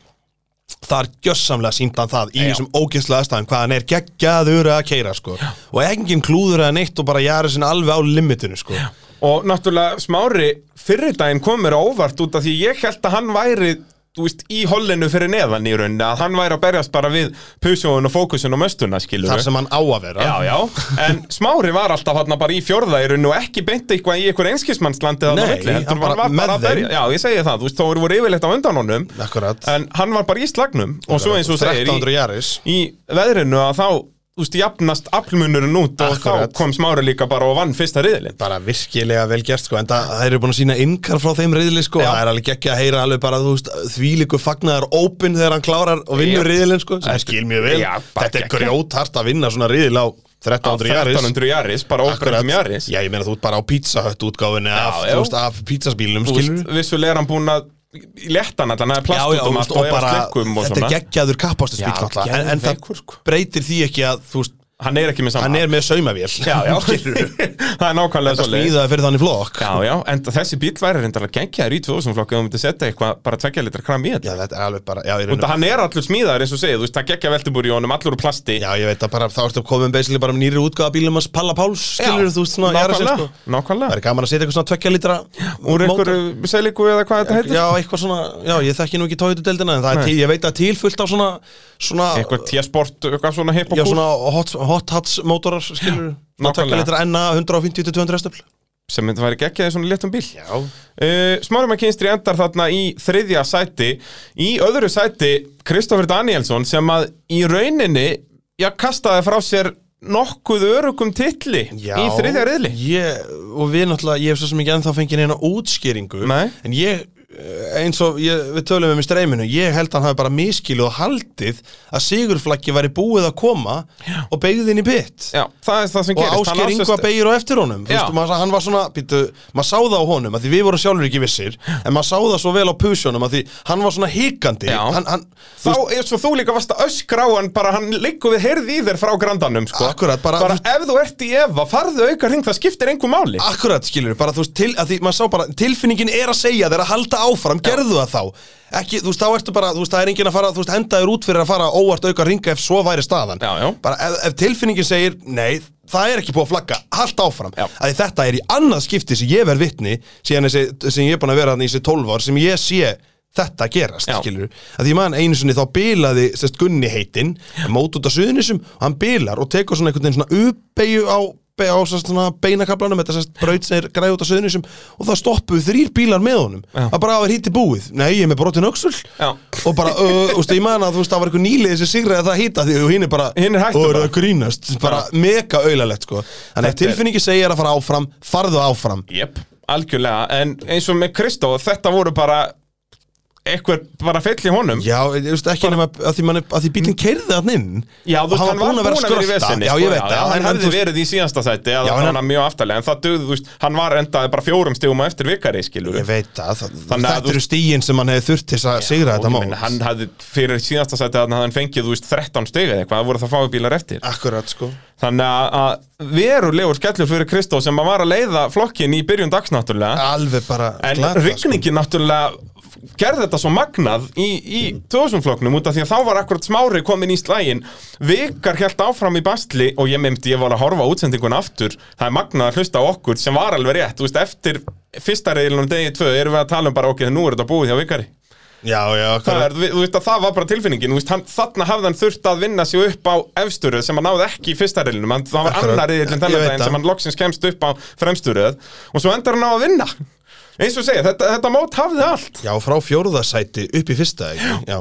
þar gjössamlega síndi hann það í Já. þessum ógeðslega aðstæðum hvað hann er geggjaður að keira sko. og engin klúður eða neitt og bara jæri sinna alveg á limitinu sko. Og náttúrulega Smári fyrri daginn kom mér á óvart út af því ég held að hann væri þú veist, í hollinu fyrir neðan í rauninni að hann væri að berjast bara við pusjóun og fókusin og möstuna, skilur Þar sem hann á að vera. Já, já, en Smári var alltaf hann bara í fjórða í rauninu og ekki beint eitthvað í einhver einskismannslandi Nei, milli, hann var, bara bara að berja, já, ég segi það, þú veist, þá voru yfirleitt á undan honum Akkurat. en hann var bara í slagnum. Og svo eins og segir 1300 í, í veðrinu að þá, þú veist, jafnast aflmunurinn út og Akkurat. þá kom Smári líka bara og vann fyrsta riðilinn bara virkilega vel gert sko en það, það eru búin að sína innkar frá þeim riðli sko Já. það er alveg ekki að heyra alveg bara þú veist þvílíku fagnaðar open þegar hann klárar og vinnur Já. riðlin sko ég skil mjög vel Já, bara þetta er geggjað. grjóthart að vinna svona riðil á 1300 jaris 1300 Jaris, bara óbreytum Jaris já ég meina þú ert bara á Pizza Hut útgáfinni af, já. þú veist, af pizzaspílnum Þú skilur veist, vissulega er hann búinn að létta hann allan, það er plast Já, já, út um þú allt veist, og bara, þetta er geggjaður kappastu Já, spíl en, það sko. breytir því ekki að þú veist, Hann er ekki með saman hann er með saumavél. Já, já, það er nákvæmlega það svo smíðaði fyrir þannig flokk. Já, já, en þessi bíl væri reyndar að gengja þér í 2000 flokk ef þú myndir setja eitthvað bara tvekja litra kram í þetta. Já þetta er alveg bara já, ég, Og það hann er allur smíðaður eins og segið, þú veist, það geggja veltubúr í honum, allur úr plasti. Já, ég veit að bara, þá ertu komin basically bara með nýri útgáða bílum hans Palla Páls, skilur þú svona sko. Það er að svona Já, svona, það er að og svona hot, hot hats mótorar, skilur Tvekja nákvæmlega. litra enna 150-200 hestöfl sem myndi væri geggjaði svona léttum bíl. Já. Uh, Smári McKinstry endar þarna í þriðja sæti. Í öðru sæti Kristoffer Danielsson sem að í rauninni Já, kastaði frá sér nokkuð örugum titli Já, í þriðja riðli. ég, Og við náttúrulega, ég hef svo sem ekki ennþá fengið neina útskýringu Nei. En ég, eh, eins og ég, við tölum um í streiminu Ég held að hann hafi bara miskilu og haldið Að sigurflaggi væri búið að koma Já. Og beigði inn í pitt Já, það er það sem og gerist. Hann Ásker ásist- Ingvar beigir á eftir honum. Veist, maður, hann var svona, býtu, maður sá það á honum að því við vorum sjálfur ekki vissir en maður sá það svo vel á pusjónum að því hann var svona hann, Þá eins og þú líka varst að öskra á hann bara hann liggur við heyrði í þér frá grandanum sko. Akkurat, bara- ef þú ert í efa, farðu auka hring, það skiptir einhver máli. Akkurat skilur, bara þú til, að því bara tilfinningin er að segja þeir að halda áfram, gerðu það þá ekki, þú veist, þá ertu bara, þú veist, það er enginn að fara þú veist, henda þér út fyrir að fara óvart auka ringa ef svo væri staðan Já, já. bara ef, ef tilfinningin segir, nei það er ekki búið að flagga, halda áfram Já. að þetta er í annað skipti sem ég verð vitni síðan þessi, sem ég er búin að vera þarna í þessi 12 ár sem ég sé þetta gerast, Já. skilur að því man einu sinni þá bilaði sérst Gunni heitinn, mót út af suðunisum og hann bilar og tekur svona einhvern veginn svona uppeyju á, be- á beinakablanum, þetta sérst braut sem er græð út af suðunisum og það stoppuðu þrýr bílar með honum. Að bara hafa hýtti búið, nei ég er með brotin Já. og bara, uh, veist, ég man að það var eitthvað nýlið sem sigraði að það hýta því og hinn er bara, er og er það grínast? Bara mega auðalegt, sko. Þannig að tilfinningi segir að fara áfram, farðu áfram. Jep, algjörlega, en eins og með Kristó þetta voru bara eitthvað bara fell í honum. Já, ég veist ekki nema að því, mann, að því bílinn keirði hann inn. Já, þú veist, hann var búin að vera í skrölta. vesinni Já, sko, ég veit það. Hann en- hefði þú veist- verið í síðasta sæti Já, eða en hann hann- mjög aftalega En það dögði, þú veist, hann var endaði bara fjórum stigum á eftir vikari, skilur Ég veit það, það Þannig að þetta þú- eru stígin sem hann hefði þurft til þess að sigra þetta mál Hann hefði fyrir síðasta sæti að hann fengið, þú veist, 13 stig eða eitthvað. Það voru það fáið bílar eftir. Akkurat, sko. Þannig að- að verulegur skellur fyrir Kristó sem að var að leiða flokkin í byrjun dags náttúrulega. Alveg bara En glatað, rigningin náttúrulega gerði þetta svo magnað í, í 2000-flokknum út af því að þá var akkurat smári komin í slægin Vikar helt áfram í bastli og ég myndi ég var að horfa útsendingun aftur. Það er magnað að hlusta á okkur sem var alveg rétt. Veist, eftir fyrsta reilunum degi tvö erum við að tala um bara ok, nú er þetta búið hjá Vikari. Já, já, það, er, við- að það var bara tilfinningin. Veist, hann, þarna hafði hann þurft að vinna sig upp á efsturöð sem hann náði ekki í fyrsta reilunum hann, það var annar reilin þennan daginn það. sem hann loksins kemst upp á fremsturöð og svo endar hann á að vinna eins og segja, þetta, þetta mót hafði allt Já, frá fjórðasæti upp í fyrsta, ekki? Já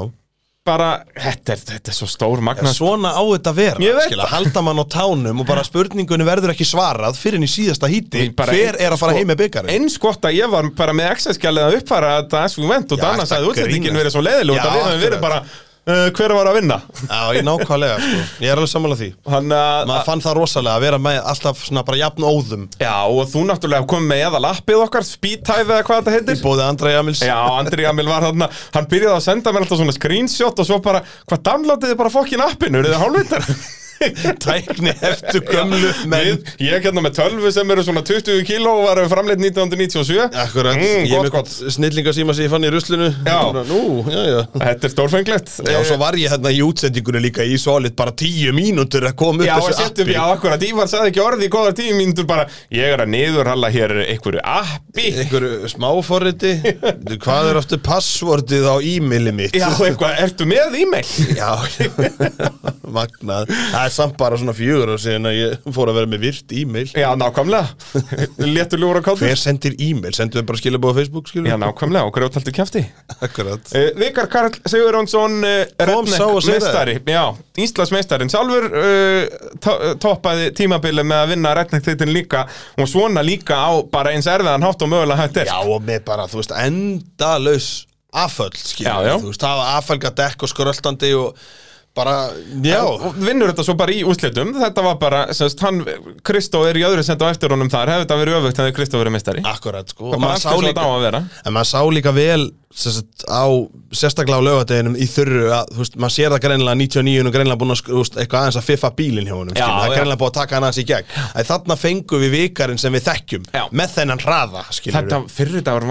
bara, þetta er, þetta er svo stór magna svona á þetta að vera, Ég veit skil, að halda mann á tánum og bara spurningunni verður ekki svarað fyrir í síðasta híti, Ég bara- hver er að fara sko, heim með byggarinn? eins gott að ég var bara með Excel-skjalið að uppfæra þetta as we went og Já, Danna þetta sagði útlendingin grínast. verið svo leiðileg Já, og við höfum verið akkurat. bara hver var að vinna? Já, ég nákvæmlega, sko, ég er alveg sammála því. Hann að Maður fann það rosalega að vera með alltaf svona bara jafn óðum. Já, og þú náttúrulega kom með eða lappið okkar, speedtæð eða hvað þetta heitir. Bóði Andra Jamils Já, Andri Jamil var þarna, hann byrjaði að senda mér alltaf svona screenshot og svo bara, hvað downloadiði bara fokkin appinu, er þið hálfveitar? Tækni eftir gömlu menn. ég hérna með tölvu sem eru svona 20 kíló og var framleitt 1997 Akkurat, mm, ég gott, með snillingasíma sem ég fann í ruslinu. Já. Nú, já, já. Þetta er stórfenglegt. Já, svo var ég hérna í útsendingunni líka í solid bara tíu mínútur að koma upp þessu appi. já, akkurat, Ívar sagði ekki orði í góðar tíu mínútur bara, ég er að niðurhalla hér einhverju appi. Einhverju smáforriti. Hvað er aftur passvordið á e-maili mitt? Já, eitthvað, ertu með e-mail? Já, magnað. Það er samt bara svona fjögur og síðan að ég fór að vera með virt e-mail. Já, nákvæmlega. Léttur ljúra kátur. Hver sendir e-mail? Sendur við bara skilabóð á Facebook, skilur? Já, nákvæmlega, og grjóthaldi kjafti. Akkurat. Uh, Vikar Karl Sigurjónsson uh, Kom sá og segir meistari. Já, Íslands meistarinn sjálfur uh, to- toppaði tímabili með að vinna Redneck titin líka og svona líka á bara eins erfiðan hátt og mögulega hægt er. Já, og með bara, þú veist, endalaus afföll, já. Þú veist, bara, já. og vinnur þetta svo bara í úrslitum. Þetta var bara, semst, hann Kristó er í öðru senda á eftir honum þar. Hefði þetta verið öfugt hefði Kristó verið meistari? Akkurat, sko. Og maður sá líka En maður sá líka vel sem sagt, á, sérstaklega á lögadeginum í þurru að, þú veist, maður sér það greinilega 99 og greinilega búin að, þú veist, eitthvað aðeins að fiffa bílinn hjá honum, Já, skilur, það er já. greinilega búin að taka hann aðeins í gegn. Að þarna fengum við vikarinn sem við þekkjum Já. með þennan hraða, skilur Þetta fyrri dagur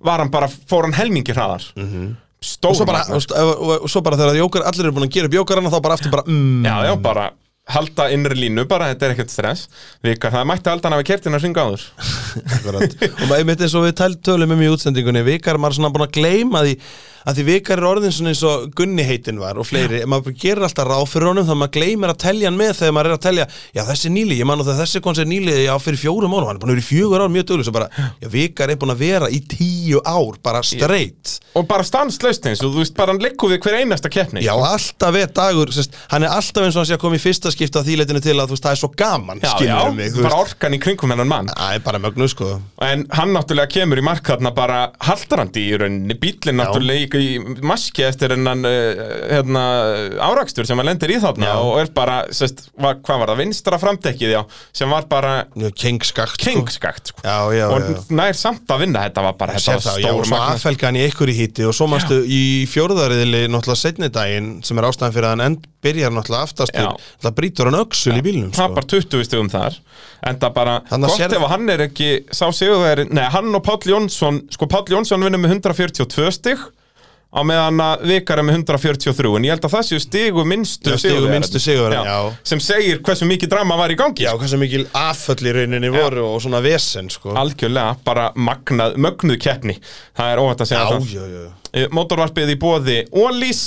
var hann bara, fór hann helmingi hraðar. Mm -hmm. Stór og svo bara, og, og, svo bara þegar jókar, allir eru búin að gera upp jókarana þá bara aftur bara, mm, Já, já, bara halda innri línu bara, þetta er ekkert stress. Vikar, það mætti halda hann að við kertin að ringa áður. Og maður einmitt eins og við tölum um í útsendingunni vikar er maður svona búin að gleyma því að því vikar er orðin svona eins og Gunni heitin var og fleiri, maður bara gerir alltaf ráð fyrir honum þannig að maður gleymir að telja hann með þegar maður er að telja já þessi nýli, ég man að þessi konser nýli já fyrir fjórum árum, hann er búin að vera í fjögur ár mjög dölur, svo bara, já. vikar er búin að vera í tíu ár, bara straight. Og bara stanslaust eins og þú veist, bara hann við hver einasta keppni. Já alltaf er dagur, sest, hann er alltaf eins og hann sé að koma í fyrsta skipta því leitinu til að þú veist, það er svo gaman já, já mig, bara orkan í kringum hennan mann. Æ, mögnu sko. En hann náttúrulega kemur í markarna bara haldarandi í rauninni, bílinn náttúrulega í, í maski eftir hennan uh, hérna, árakstur sem hann lendir í þarna Já. og er bara, sest, var, hvað var það, vinstra framdekkið já, sem var bara kengskakt sko. kengskakt sko. Já, og nær samt að vinna þetta var bara, Sér þetta það, var og stór magna aðfelgan í ykkur í híti og svo mástu í fjórðariðli náttúrulega setni daginn sem er ástæðan fyrir að hann end byrjar náttúrulega aftastur það brýtur hann öxul í bílnum sko. tapar 20 stugum þar en það bara, Þannig gott sérð- ef hann er ekki sá sigurveri, nei hann og Páll Jónsson sko Páll Jónsson vinnur með 142 stig á meðan að Vikar er með 143 en ég held að það séu stigu minnstu Já, stigu minnstu já. sem segir hversu mikið drama var í gangi Já, hvað sem mikil afföll í rauninni voru og svona vesen sko. algjörlega, bara magnað, mögnuð keppni. Það er óvægt að segja Já, það. já, já. Eh, Mótorvarpið í bóði Ólís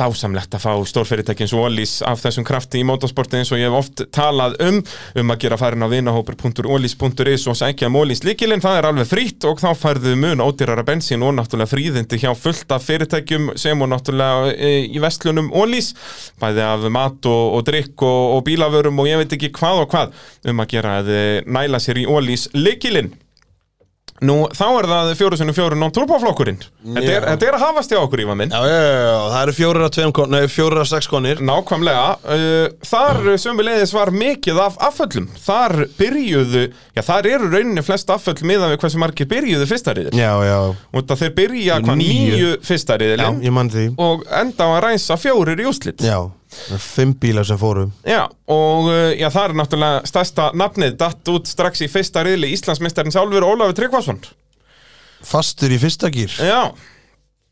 dásamlegt að fá stórfyrirtækins Ólís af þessum krafti í motorsporti eins og ég hef oft talað um um að gera færin á vinahópur.ólís.is og sækja um Ólís líkilinn, það er alveg frýtt og þá færðu mun ódýrara bensín og náttúrulega fríðindi hjá fullt af fyrirtækjum sem og náttúrulega e, í vestlunum Ólís bæði af mat og, og drikk og, og bílavörum og ég veit ekki hvað og hvað um að gera að eh, næla sér í Ólís líkilinn Nú, þá er það fjórusunum fjórun non-turboflokkurinn þetta, er- þetta er að hafast hjá okkur, Ívar minn. Já, já, já, já, það eru fjórir að tveim kon, nei, fjórir að sex konir. Nákvæmlega, uh, þar sömulegðis var mikið af afföllum. Þar byrjuðu, já þar eru rauninni flest afföll miðað við hversu margir byrjuðu fyrsta riðil Já, já, Og það þeir byrja hvað? Nýju fyrsta já, ég mann því. Og enda á að ræsa fjórir í úslit Já, fimm bílar sem fóru. Já, og uh, já, það er náttúrulega stærsta nafnið datt út strax í fyrsta riðli Íslandsmeistarinn sjálfur Ólafur Tryggvason. Fastur í fyrsta gýr Já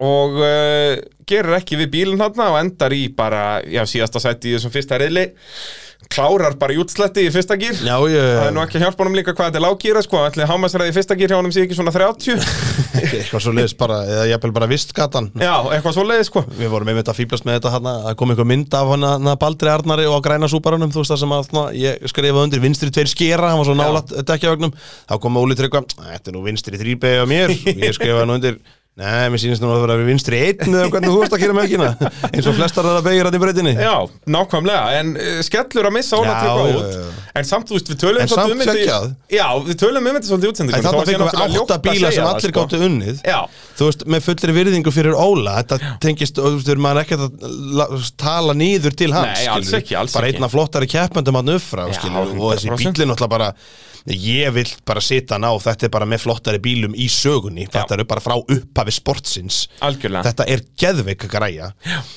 og uh, gerir ekki við bílinn hann og endar í bara, já, síðasta sæti í þessum fyrsta reyðli klárar bara í útslætti í fyrsta gýr Já, já, það er nú ekki að hjálpa honum líka hvað þetta er lággýra sko, allir hámasræði í fyrsta gýr hjá honum sé ekki svona 30 Eitthvað svo leiðis bara, eða jafnvel bara vistgatan. Já, eitthvað svo leiði sko. Við vorum einmitt að fýblast með þetta hann að kom einhver mynd af hann að Baldri Arnari og græna súparunum, þú veist það sem að svona, ég skrifaði undir vinstri tveir skera, hann var svo nálat dekkjavögnum, þá kom Óli Tryggva, þetta er nú vinstri þrýbegi á mér, ég skrifaði hann undir, nei, mér sýnist nú að það vera vinstri einn eða hvernig þú veist að kera melkina, eins og flestar þeirra begir hann í breytinni. já, nákvæmlega, en uh, skellur að missa Óla Já, Tryggva já, út. en samt, þú veist, við tölum En samt um geggjað. já, við tölum um þetta svolítið í En þá fengum við átta að bíla sem allir sko. gáttu unnið. Já. Þú veist, með fullri virðingu fyrir Óla Þetta tengist, þú veist, maður ekkert að la- tala nýður til hans Nei, alls ekki, alls Bara ekki. einna flottari keppendum hann upp frá Já, skilurðu, Og þessi 100%. bílinn náttúrulega bara Ég vil bara sita hann á Þetta bara með flottari bílum í sögunni Þetta eru bara frá upphafi sportsins. Algjörlega. Þetta er geðveik að græja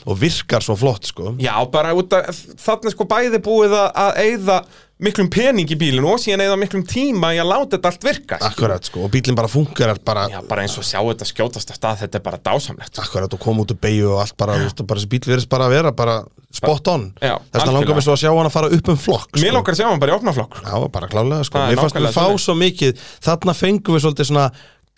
og virkar svo flott sko. Já, bara út að þarna sko bæði búið að, að eyða miklum pening í bílinu og síðan eyða miklum tíma í að láta þetta allt virka skilur. Akkurat sko, og bílinn bara fungerar bara Já, bara eins og sjá þetta skjótast að stað, þetta er bara dásamlegt Akkurat og koma út úr beigju og allt bara, þú veist, bara þessi bíl verðist bara að vera bara spot on. Já, Þess vegna langar mér svo að sjá hann að fara upp um flokk Mér sko. langar að sjá hann bara í opnaflokk Já, bara klálega sko. Mér fannst við fá svo mikið Þarna fengum við svolítið svona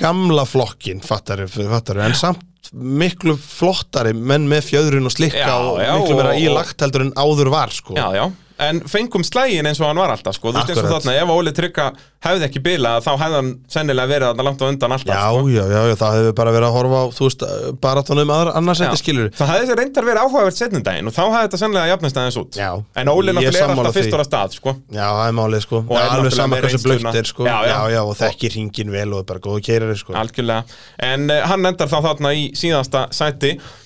gamla flokkin, fattari, fattari en samt miklu flottari menn með fjöðrun og slikka Já, og miklu meira ílagt heldur en áður var sko. Já, já, en fengum slægin eins og hann var alltaf sko. Þú veist eins og þarna, ef Óli Trygga hefði ekki bilað þá hefði hann sennilega verið þarna langt á undan alltaf Já, sko. já, já, já, það hefur bara verið að horfa á, þú veist, baratónum aðra, annars þetta skilur Það hefði þessi reyndar verið áhugavert setnindaginn og þá hefði þetta sennilega jafnast aðeins út. Já. En Óli náttúrulega er alltaf fyrstur að stað sko. Já, það er málið, sko. Og Alveg náttúrulega sama með hversu blökt er, sko. Já, já. já, og þekkir hringin vel og er bara góðu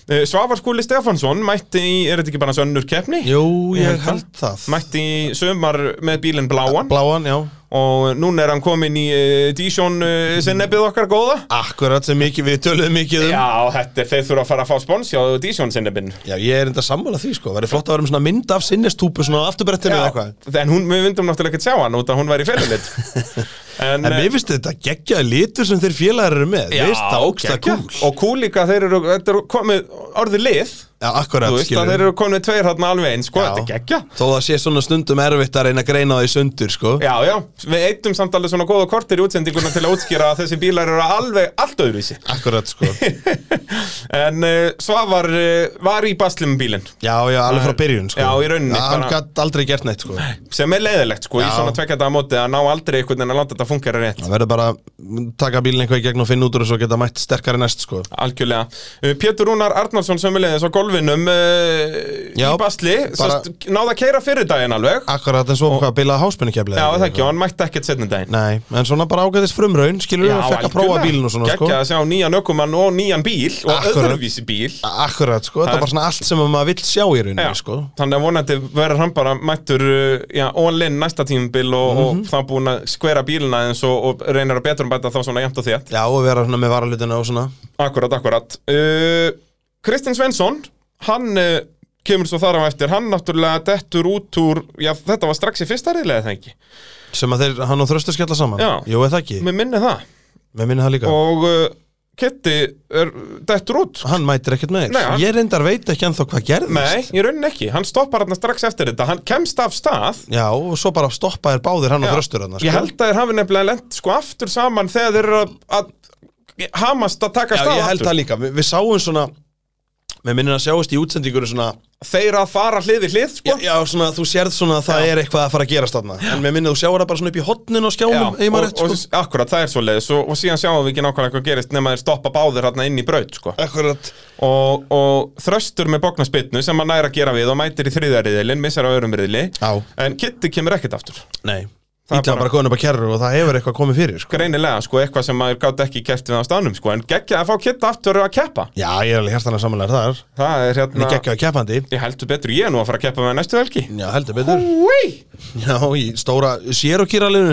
í Svavar Skúli Stefánsson mætti í, er þetta ekki bara hans önnur keppni? Jú, Ég ég held það. Mætti í sömar með bílinn bláan. Bláan, já. Og núna er hann komin í uh, Dísjón uh, sinnebið okkar góða. Akkurat sem mikið, við töluðum mikið um. Já, þetta er þeir þurfa að fara að fá spons hjá Dísjón sinnebinn Já, ég er enda sammála því, sko. Verður flott að vera með svona mynd af sinnestúpu svona afturbrettinu eða eitthvað. En hún, við vindum náttúrulega ekki að sjá hann út að hún væri félaglitt En, En mér finnst þetta geggjaði litur sem þeir félagar eru með. Já, Veist það, ógsta kúl Og kúl líka, þeir eru, þetta er komið orðið lið Já, akkurat, Þú veist að skilur þeir eru komið tveir hérna alveg eins, sko, þetta er geggja. Þó það sé svona stundum erfitt að reyna að greina það í sundur, sko. Já, já, við eittum samt alveg svona góða kortir í útsendinguna til að útskýra að þessi bílar eru alveg allt öðruvísi. Akkurat, sko. En uh, Svavar uh, var í baslum bílinn? Já, já, alveg frá byrjun, sko. Já, í rauninni, Já, Hann gætt aldrei gert neitt, sko. Sem er leiðilegt, sko, í Já. svona tvekjadaða móti að ná aldrei einhvern veginn að láta þetta fungera rétt. Það verður bara að taka bílinn í gegn og finna út úr þessu og geta mætt sterkari næst, sko. Algjörlega. Uh, Pétur Rúnar Arnarsson sömulegðis á golfinum uh, Já, í basli, bara- bara... náða að keira fyrir daginn alveg. Akkurat, en svo hvað, bilaði háspenni Já, það ekki, og hann mætti ekkert setnum daginn. Nei, en svona bara ágæðist frumraun, skilur við, fekk að prófa bílinn og svona, sko. Gekkja að sjá nýjan ökumann og nýjan bíl og Akkurat. öðruvísi bíl. Akkurat, sko, þetta er bara svona allt sem maður vill sjá í rauninni, Já, sko. þannig að vonandi verður hann bara mættur uh, já, all in næsta tímubil og, Mhm. og þá búin að skvera bílina eins og, og reynir að betur um bæta þá svona jæmt og þétt. Já, og vera svona með varalutina og svona. Akkurat, akkurat. Uh, Kristinn Svensson, hann uh, kemur svo þar á eftir, hann náttúrulega dettur út úr, já þetta var strax í fyrsta reyðlega það ekki, sem að þeir, hann og þröstu skella saman? Já. Jú, er það ekki, mér minni það. Með minni það líka. Og uh, Kitty er dettur út. Hann mætir ekkert með hann- Ég reyndar veit ekki ennþá hvað gerðist. Nei, í rauninni ekki, hann stoppar hann strax eftir þetta, hann kemst af stað. Já, og svo bara stoppa þér báðir hann og Já. þröstur hann sko. Ég held að þeir hafi nefnilega lent sko aftur saman þegar þeir eru að, að hamast að taka Já, stað ég held aftur. það líka. Vi, Við sáum svona Með minnir að sjáist í útsendingunum svona Þeir að fara hlið við hlið sko. Já, já svona, þú sérð svona að það er eitthvað að fara að gerast þarna. En með minnir þú sjáur það bara svona upp í hotnin á skjánum Já, Já, og, rétt, og, sko. akkurat, það er svo leiðis og, og síðan sjáum við ekki nákvæmlega hvað gerist nema þeir stoppa báðir hérna inn í braut sko. Akkurat. Og, og þröstur með bóknarspytnu sem hann næra að gera við og mætir í þriðariðilin, missar á öðrum riðili Já, en Kitty kemur ekkert aftur. Nei Það Ítla bara- bara upp að kerru og það hefur eitthvað komið fyrir sko. greinilega, sko, eitthvað sem maður gátt ekki kæft við á staðnum, sko, en geggja að fá Kitty aftur að keppa, Já, ég er alveg hjartanlega samanlega þar. Það er En hérna ég gekk á keppandi. Ég heldur betur, ég nú að fara að keppa með næstu helgi. Já, heldur betur. Úi! Já, í stóra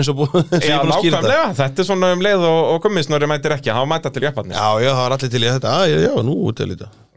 eins og búið ég Já, er búinn að skýra þetta. nákvæmlega, þetta er svona um leið og, og gummisnori mætir ekki, þá mæta til Já, já,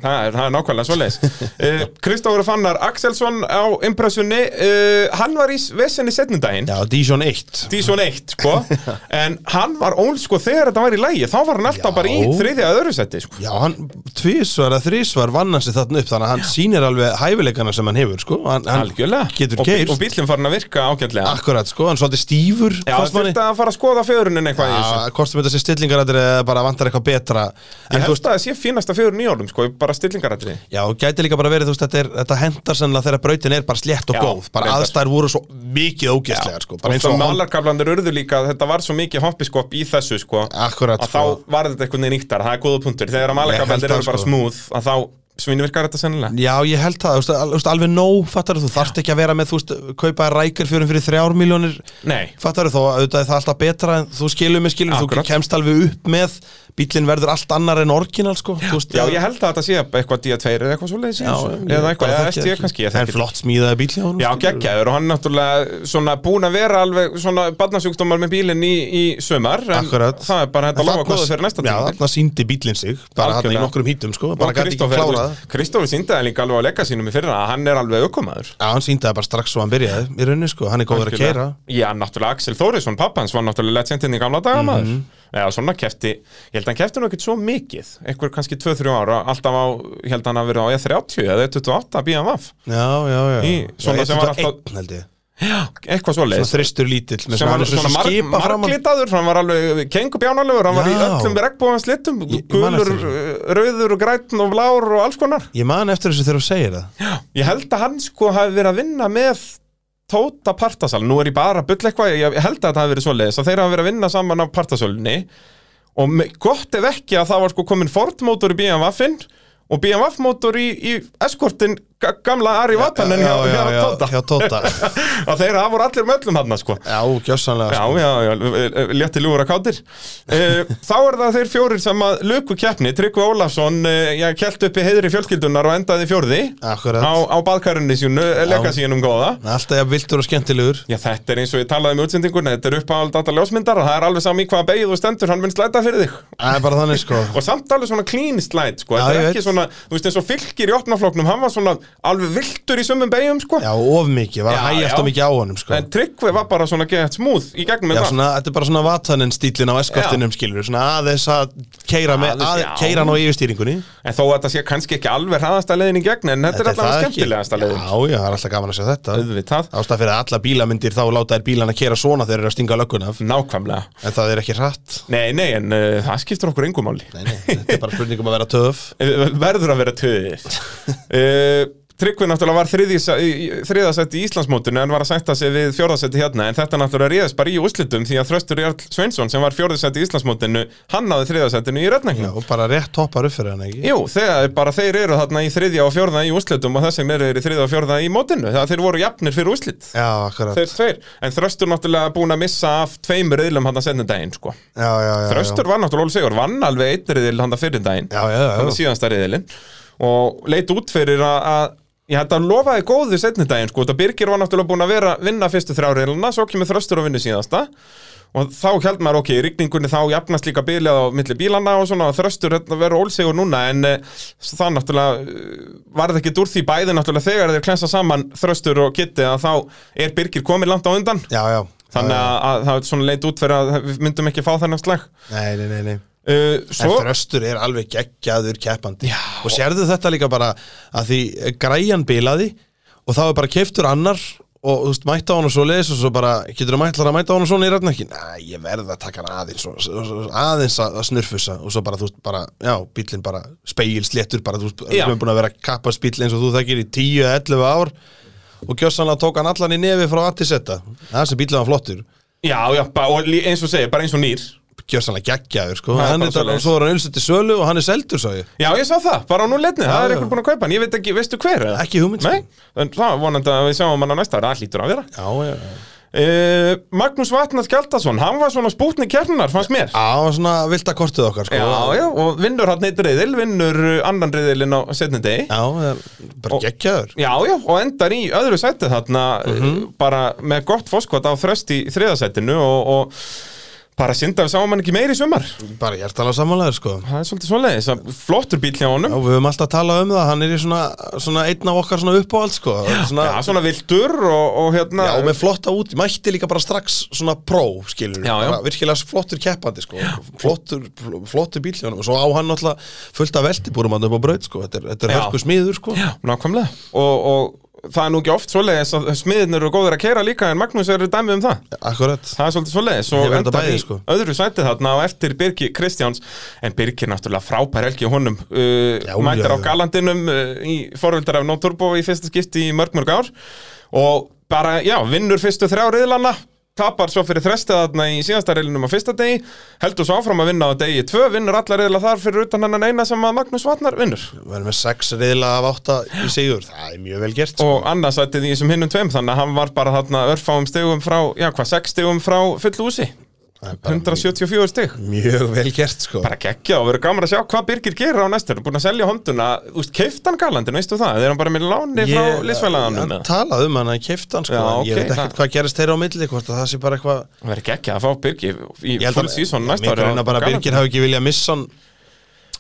það þetta Já, já, þetta er- það er nákvæmlega svoleiðis. Uh, Kristófur Fannar Axelsson á impressunni uh, hann var í vesenni setnundaginn Já, Dijon 1 Dísson 1, sko. En hann var ól, sko, þegar þetta var í lægi þá var hann alltaf Já. bara í þriðja öðru seti, sko. Já, hann tvísvar að þrísvar vann hann sig þarna upp Þannig að hann sýnir alveg hæfileikana sem hann hefur, sko. Hann, hann Algjörlega, getur og, bí- keyrst. og bílinn farin að virka ágætlega. Akkurat, sko, hann svolítið stífur Já, þurfti að fara að skoða fjörunin eitthvað Já, hvort sem þetta sé stillingarættir eða bara eitthvað þú það stillingarættri Já, og gæti líka bara verið, þú veist, þetta, er, þetta hendar sennilega þegar brautin er bara slétt og Já, góð. Bara reyndar. aðstæður voru svo mikið ógeðslegar, sko Bara og eins það og hann malarkablandir urðu líka þetta var svo mikið hoppiskopp í þessu sko. Akkurat, að sko. þá var þetta veginn nýttar, það er góða punktur. Þegar að held eru það, bara sko. smúð að þá svinvirkar þetta sennilega. Já, ég held það, þú veist, al- þú veist, alveg nóg, fattar þú, þarft ekki að vera með, þú veist, kaupa rækjarfjörum fyrir þrjár miljónir, Nei, fattar þú, auðvitað er það alltaf betra en þú skilur mig, skilur, þú Akkurat. kemst alveg upp með bílinn verður allt annar en orginal sko Þú veist, Já, ég held að þetta sé eitthvað D2 eða eitthvað svo leiðis eða eitthvað, ST kannski ég Það er flott smíðaði bíl hjá honum, Já, geggjaður og hann er náttúrulega svona búin að vera alveg svona barnasjúkdómar með bílinn í, í sumar en Akkurat. það er bara En að þarna- góða fyrir næsta Já, tímabil. þarna síndi bílinn sig Bara hann í nokkrum hítum sko Bara gæti ekki Kristófer, klára það Kristófer síndi það líka alveg á leika sínum í fyrra hann er alveg Já, Já. Já, svona kefti, ég held að hann kefti nú ekkert svo mikið. Einhver kannski 2-3 ára, alltaf á ég held að hann að vera á E30 eða E28 BMF Já, já, já. Í svona Já, sem var 21 alltaf- held ég. Eitthvað svo Svona leis þristur lítill með er svona svona marg, marglitaður hann var alveg kengubjánalegur, hann var í Já. öllum regnbóðans litum, gulur, eftir rauður og grætn og blár og alls konar. Ég man eftir þessu þegar þú segir það. Ég held að hann sko hafi verið að vinna með Tóta Partasal, nú er ég bara að bull eitthvað, ég held að þetta hafi verið svoleiðis að þeir hafa verið að vinna saman á Partasölunni og me- gott ef ekki að það var sko komin Ford-mótor í BMW-in og BMW-mótor í, í Escortin ga- gamla Ari Vatanen hjá, já, hjá, já, Tóta. hjá Tóta. Að þeir hafa voru allir með öllum hann sko. Já, gjössanlega Já, sko. létti ljúur að kátir uh, Þá er það þeir fjórir sem að luku keppni, Tryggvi Ólafsson kelt upp í heiðri fjölskyldunar og endaði fjórði Akkurat. á, á baðkarunni sínu, leika sínum góða. Alltaf viltur og skemmtilegur. Já, þetta er eins og ég talaði um útsendingunni. Þetta er upp á alltaf ljósmyndar og það er alveg sami hvað beigð og stendur, hann mun slæta fyrir þig. Bara þannig sko. Og samt alveg svona clean slide sko. Þetta er ekki svona, þú veist eins og fylgir í opnafloknum, hann var svona alveg viltur í sumum beigjum sko. Já, of mikið, var að Já, já. of mikið á honum sko. En Tryggvi var bara svona gett smúð í gegnum Já, þetta. svona, þetta er bara svona vatanin stílinn á eskortinum skilur Svona aðeins að keira, með, Aðeins, að, já. keira hann á yfirstýringunni. En þó að þetta sé kannski ekki alveg hraðasta leiðin í gegn En þetta, er alltaf það skemmtilegasta leiðin. Já, já, það er alltaf gaman að sjá þetta. Auðvitað, Ástæð fyrir að alla bílamyndir þá láta þær bílan að kera svona þegar þeir eru að stinga löggun af nákvæmlega En það er ekki hratt Nei, nei, en uh, það skiptir okkur engumáli Nei, nei, þetta er bara spurning um að vera töf Verður að vera töðið uh, Tryggvi náttúrulega var þriðasætti í Íslandsmótinu en var að sætta sig við fjórðasætti hérna en þetta náttúrulega réðist bara í úrslitum því að Þröstur Jarl Sveinsson sem var fjórðasætti í Íslandsmótinu hann náði þriðasættinu í Já, Rötnæknu og bara rétt toppar upp fyrir hann ekki? Jú, þegar bara þeir eru þarna í þriðja og fjórða í úrslitum og þessum eru í þriðja og fjórða í mótinu það þeir voru jafnir fyrir úrslit. Já, þeir tveir, en Þröstur náttúrulega búin að missa af tveimur riðlum hann að setna daginn sko. Já, já, já Þröstur var náttúrulega Sigur, vann alveg einn riðil hann að fyrir daginn. Já, síðansta riðilinn og leit út fyrir að ég hætti að lofaði góðu setni daginn sko, þetta Birgir var náttúrulega búin að vera vinna fyrstu þrjá riðluna, svo kemur Þröstur og vinnu síðasta. Og þá held maður ok, í rigningunni þá jafnast líka bilið á milli bílana og svona Þröstur hérna verður ólsegur núna en uh, það náttúrulega uh, varð ekki úr því bæði náttúrulega þegar þeir klensa saman Þröstur og Kitti að þá er Birgir komin langt á undan. Já, já. Þannig að, að það er svona leit út fyrir að við myndum ekki fá þennan slag. Nei, nei, nei, nei uh, En Svo, þröstur er alveg geggjaður keppandi. Já. Og sérðu þetta líka bara að því græjan bilaði og þá er bara keiftur annar og þú veist, mæta á hann og svo leis og svo bara, getur þú mætlar að mæta á hann svona í rætnakki? Næ, ég verð að taka hann aðeins og, og, og, aðeins að, snurfusa og svo bara, þú veist, bara, já, bílinn bara speil sléttur, bara, þú veist, við erum búin að vera kappast bíl eins og þú þekkir í 10-11 ár. Og gjössanlega tók hann allan í nefi frá að til setta það sem bílinn var flottur. Já, já, ba- og lí- eins og segir, bara eins og nýr gjössanlega geggjaður, sko. Er hann bara er svoleiðis. og svo er hann ölsett til sölu og hann er seldur, svo ég. Já, ég sá það, bara á núleitni, það er eitthvað búin að kaupa hann. Ég veit ekki, veistu hver? eða? Ekki hugmynd, sko. Nei, en það er vonandi að við sjáum hann á næsta ára, það hlýtur að vera. Já, já, já. Uh, Magnús Vatnað Skjaldason, hann var svona spútni kjarnar, fannst mér. Já, það var svona vilda kortið okkar sko. Já, já, og vinnur hann eitt reyðil, vinnur uh, annan reyðilinn á setni degi. Já, það er bara Og- geggjaður. Já, já, og endar í öðru sæti þarna uh, bara með gott fóskot á þröst í þriðasætinu og, og bara synda við sáum hann ekki meir í sumar? Bara hjertalega samanlegaður sko. Það er svolítið svoleiðis, að flottur bíl hjá honum. Já, við höfum alltaf talað um það, hann er í svona, svona einn af okkar svona uppáhald sko. Svona, Já, svona vildur og, og hérna Já, og með flotta út, mætti líka bara strax svona pró, skilur Já, bara virkilega flottur keppandi sko. Flottur, fl- flottur bíl hjá honum. Og svo á hann náttúrulega fullt af veltibúrum hann upp á braut sko, þetta er, þetta er hörku smiður sko. Já, nákvæmlega. Og, og það er nú ekki oft svoleiðis að smiðin eru góðir að keira líka en Magnús er dæmið um það. Akkurat. Það er svolítið svoleiðis. Og endar bæði, í sko. öðru sæti þarna og eftir Birgi Kristjáns. En Birgi er náttúrulega frábær helgi honum. Uh, mætir á galandinum uh, í forvöldar af No Turbo í fyrsta skipti í mörg mörg ár. Og bara, já, vinnur fyrstu þrjá riðlana tapar svo fyrir þrestið þarna í síðasta riðlinum á fyrsta degi, heldur svo áfram að vinna á degi tvö, vinnur allar riðla þar fyrir utan hennan eina sem að Magnús Vatnar vinnur. Við erum með sex reyðla af átta í sigur. Það er mjög vel gert sko. og annarsættið í þessum hinnum tveim þannig að hann var bara þarna örfáum stegum frá, já hvað, sex stegum frá er bara 174 stig. Mjög vel gert sko. Bara geggja og verður gaman að sjá hvað Birgir gerir á næstur búin að selja veist, keiftan galandin veistu það, þeir hann bara með láni frá liðsfælaðanum Hann talaði um hann, keifti hann sko Já, en Ég veit ekkert hvað gerist þeirra á milli Hvort að það sé bara eitthvað verður geggja að fá Birgir í Ég full season næsta Mér greina bara að. Birgir hafi ekki viljað missa hann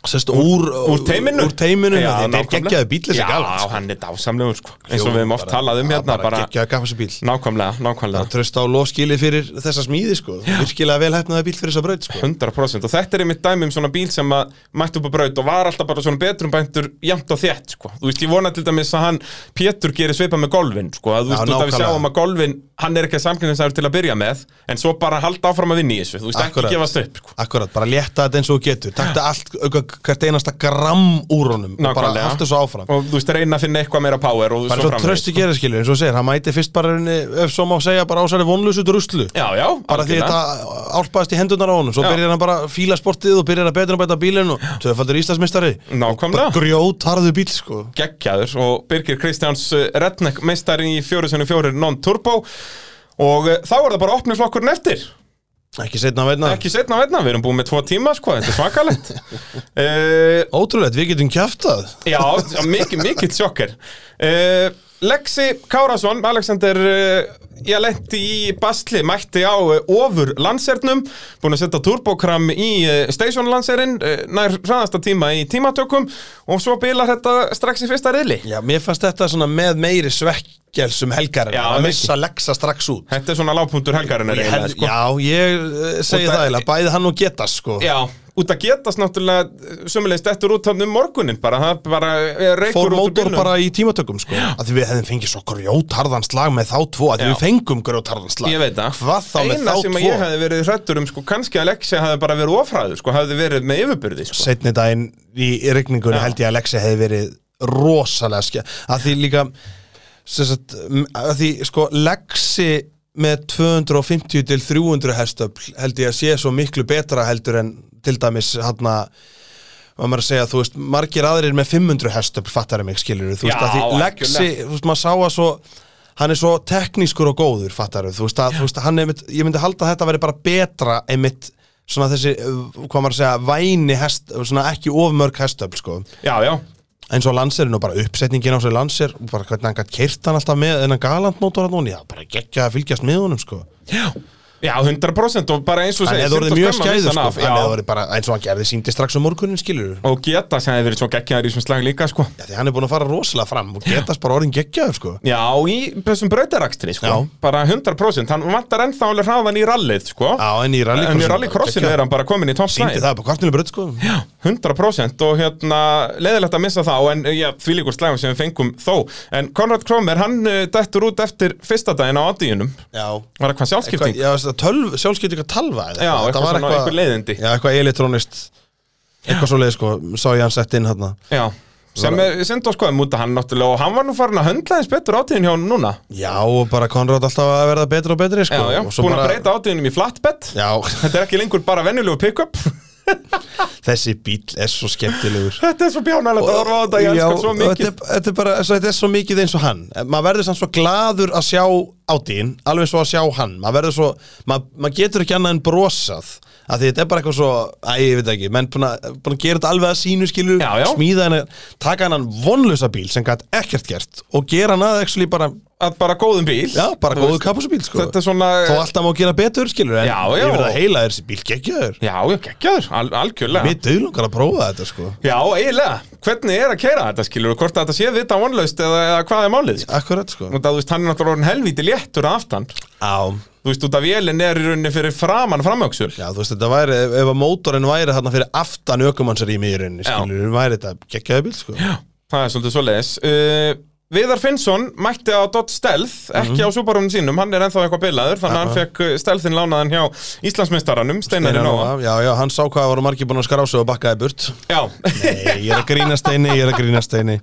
Sest, úr, úr teiminu Úr teiminu, Já, þetta er geggjaði bíl Já, galant sko. hann er dásamlegur sko eins og við hefum oft talað um hérna bara, Geggjaði gaf þessi bíl nákvæmlega, nákvæmlega Það tröst á lofskili fyrir þessa smíði sko Virkilega vel hefnaði bíl fyrir þessa braut sko 100% og þetta er einmitt dæmi um svona bíl sem að mætti upp á braut og var alltaf bara svona betrum bæntur jæmt og þétt sko. þú veist ég vona til dæmis að hann Pétur gerir svipa með golfin sko. að þú veist út af við nákvæmlega. sjáum að golfin hann er ekki samkynningsæður til að byrja með en svo bara halda áfram að vinna í þessu þú veist Akkurat. ekki gefast upp sko. Akkurat, bara létta þetta eins og þú getur Takta allt, auka- hvert einasta gramm úr honum og bara haltu svo áfram. Og þú veist reyna að finna eitthvað meira power og Bara svo framvegis, trösti gerir skilur, eins og segir, hann mæti fyrst bara ef svo má segja, bara ásæri vonlusu druslu. Já, já, bara því þetta álpaðist í hendunar á honum. Svo Já. byrjar hann bara fíla sportið og byrjar að betra og bæta bílinn og tvöfaldur Íslandsmeistari. Nákvæmlega. grjót harðu bíl sko. Geggjaður. Og Birgir Kristjáns uh, Redneck meistari í 4x4 non-turbo. Og uh, þá er það bara opnið flokkurinn eftir ekki setna að veitna ekki setna að veitna, við erum búin með tvo tíma sko, þetta er svakalegt. Uh, ótrúlegt, við getum kjæftað Já, mikið, mikið sjokker uh, Lexi Kárasson, Alexander ég lendi í basli, mætti á uh, ofur landsernum, búin að setja turbokram í uh, station landserinn nær hraðasta tíma í tímatökum og svo bilar þetta strax í fyrsta riðli. Já, mér fannst þetta svona með meiri svekkjels um helgarinn að missa Lexa strax út. Þetta er svona lágpuntur helgarinnar Ég eiginlega, sko. já, ég segi það- eiginlega, bæði hann og getast sko. Já, út að getast náttúrulega sömulegist eftir út hann um morgunin bara, það bara reykur fór út úr mótor bílnum. bara í tímatökum sko að því við hefðum fengið svo grjótarðan slag með þá tvo að Já. við fengum grjótarðan slag Ég veit það hvað þá með Eina þá sem að tvo ég hefði verið hrættur um sko, kannski að Lexi hefði bara verið ofræður sko, hefði verið með yfirbyrði sko. setni daginn í regningunni Já. held ég að Lexi hefði verið rosalega ske að því líka sem að því sko Lexi með 250 til 300 hestöfl held ég að sé svo miklu betra heldur en til dæmis hann að maður að segja, þú veist, margir aðrir með 500 hestöfl fattar mig, skilur þú veist, að því. Lexi, þú veist, maður sá að svo hann er svo teknískur og góður, fattar þú veist, að, þú veist, hann er, ég myndi halda að þetta veri bara betra einmitt svona þessi, uh, hvað maður að segja, væni hest, svona ekki ofmörg hestöfl, sko. Já, já, eins og Lanserinn og bara uppsetningin á sig Lanser og bara hvernig hann gætt keirt hann alltaf með þennan galandmótor hann já, bara geggja að fylgjast með honum sko. Já, 100% og bara eins og hann segir hefði orðið mjög skæður sko. hann hefði já, orðið bara eins og hann gerði síndi strax um morgunin skilur og geta sem hefði verið svo geggjaður í þessum slag líka sko. já, því hann er búin að fara rosalega fram og getast bara orðin geggjaður sko. Já, í þessum brautarakstri sko. Já. bara 100% hann vantar ennþá alveg hraðan í rallið sko. já, en í en í rallycrossinu er hann bara komin í topp síndi það på kvartinu brödd sko. 100% og hérna leiðilegt að missa það. En já, því líkur slægum sem við fengum þó. En Konrad Kromer, hann uh, dættur út eftir fyrsta daginn á aðdíunum já. Var eitthvað sjálfskipting? Eitthvað- já, það tölv, sjálfskipting að talva eða Já, Þetta eitthvað svona- eitthvað leiðindi. já, eitthvað elektronist eitthvað svo leið sko, sá ég hann sett inn hann Já, sem er synd á skoðum út að hann náttúrulega og hann var nú farin að höndla eins betur átíðin hjá hann núna. Já, og bara Konrad alltaf að verða betur og betri sko. Já, já, búin bara, að breyta átíðinum í flatbed. Já, Þetta er ekki lengur bara venjulegu pick-up þessi bíl er svo skemmtilegur. Þetta er svo bjánalegt að horfa á þetta, Já, mikið. þetta, er- þetta, er bara, þetta er svo mikið eins og hann. Maður verður samt svo gladur að sjá átíðin alveg svo að sjá hann. Maður verður svo, maður, maður getur ekki annað en brosað að þetta er bara eitthvað svo æ, ég veit ekki, menn búin að, að gera þetta alveg að sínu já. smíða hann taka hann vonlösa bíl sem gætt ekkert gert og gera hann að actually bara að bara góðum bíl já, bara góðu veist, kapusubíl sko. Þetta er svona þó alltaf má gera betur skilur en Já, já. ég verð að heila þessi bíl geggjaður Já, já, geggjaður, al algjörlega mér döðlungar að prófa þetta sko Já, eiginlega, hvernig er að keira þetta skilur hvort að þetta sé vita vonlaust eða, eða hvað er málið sko. akkurat sko og það, þú veist, hann er náttúrulega orðin helvíti léttur að aftan á þú veist, út af vélinn er í rauninni fyrir framan framöksul Já, þú veist, þetta væri, ef, ef að mótorinn væri þarna fyrir aftan ökumannsrými í rauninni, Já. skilur, væri þetta geggjaði bíl, sko. Já. það er svolítið svo leiðis uh, Viðar Finnsson mætti á Dot Stealth ekki Mhm. á Subarunum sínum, hann er ennþá eitthvað bilaður þannig að hann fekk uh, Stealthin lánaðan hjá Íslandsmeistaranum, Steinari Nóa Já, já, hann sá hvað voru margir búin að skrása og bakkaði burt. Já, Nei, ég er að grína Steini, ég er að grína Steini.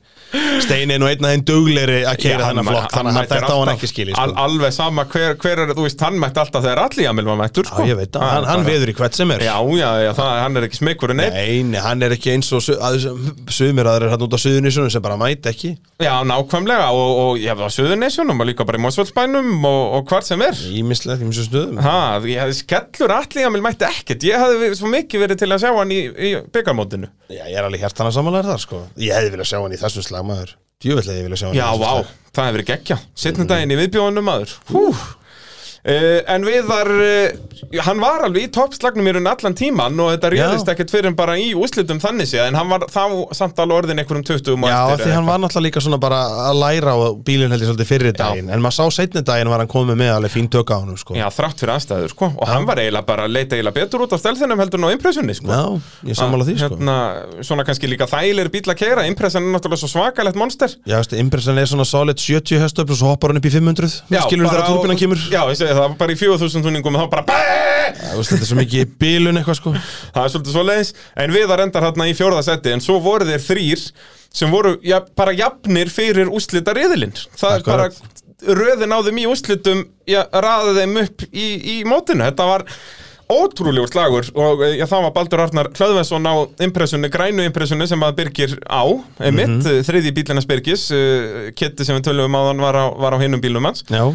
Steini er nú einn af þeim dugleiri að keira þennan flokk, þannig að þetta á hann ekki skilji, al, sko. Alveg sama hver, hver er, þú veist, hann mætti alltaf þegar allir Jamil var mættur, sko Já, ég veit það, hann, hann veður í hvert sem er. Já, já, já, það, hann er ekki smekkur en neitt Nei, hann er ekki eins og su- að- sumir aðrir hann út á suðunísunum sem bara mæti ekki. Já, nákvæmlega nákvæmlega og, og ég var á Suðurnesjunum og líka bara í Mosfellsbænum og, og hvar sem er. Ímislegt, ímislegt stöðum. Ha, ég hefði skellur allir mér mætti ekkert. Ég hefði svo mikið verið til að sjá hann í, í byggarmótinu Já, ég er alveg hjartan að samanlega þar sko. Ég hefði viljað sjá hann í þessum slag maður Djúvillig ég vilja sjá hann í Já, þessum vá, það hefði verið geggja Setnum daginn í viðbjóðunum maður. Hú Uh, en Viðar, uh, hann var alveg í toppslagnum í raun allan tíman og þetta réðist Já. ekkert fyrir en bara í úslitum þannig séð en hann var þá samt alveg orðin einhverjum 20 og Já, eftir því hann var náttúrulega líka svona bara að læra á bílinn held ég svolítið fyrir daginn En maður sá seinni daginn var hann komið með alveg fín tök á hann sko. Já, þrátt fyrir aðstæður, sko Og hann var eiginlega bara að leita eiginlega betur út á stelðinum heldur en á impressunni, sko. Já, ég sammála því sko. Hérna, svona kannski líka þægilegir bíl að keira Impressan er náttúrulega svo svakalegt monster Já, veistu, Impressan svona solid 70 hestöfl og svo hoppar hann upp í 500 Skilur bara þegar á- turbinan kemur Já, ég segi það, var bara í 4000 túningum og þá bara Þetta er svo mikið bílun eitthvað sko Það er svolítið svoleiðis En Viðar endar hérna í fjórða seti En svo voru þeir þrýr sem voru ja, bara jafnir fyrir úslita riðilinn Það er bara röðin á þeim í úslitum Já, raði þeim upp í, í mótinu. Þetta var ótrúlegur slagur og já, það var Baldur Arnar Hlöðvensson á impressunni, grænu impressunni sem að Birgir á, emitt, mm Mhm. þriði bílinas Birgis uh, Kitti sem við tölum um áðan var á, á hinum bílum hans. Já,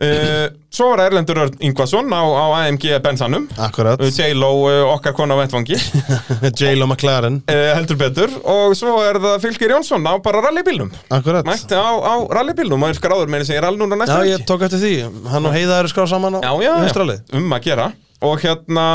uh, Svo var Erlendur Örn Ingvason á, á AMG Bensanum. Akkurat. Uh, J-Lo, uh, okkar kona á vettvangi. J-Lo McLaren. Uh, heldur betur. Og svo er það Fylgir Jónsson á bara rallybílnum. Akkurat. Mætti á, á rallybílnum og er skráður með þess að ég er all núna næsta Já, ég tók eftir því. Hann og Heiða eru skráð saman á já, já, um að gera. Og hérna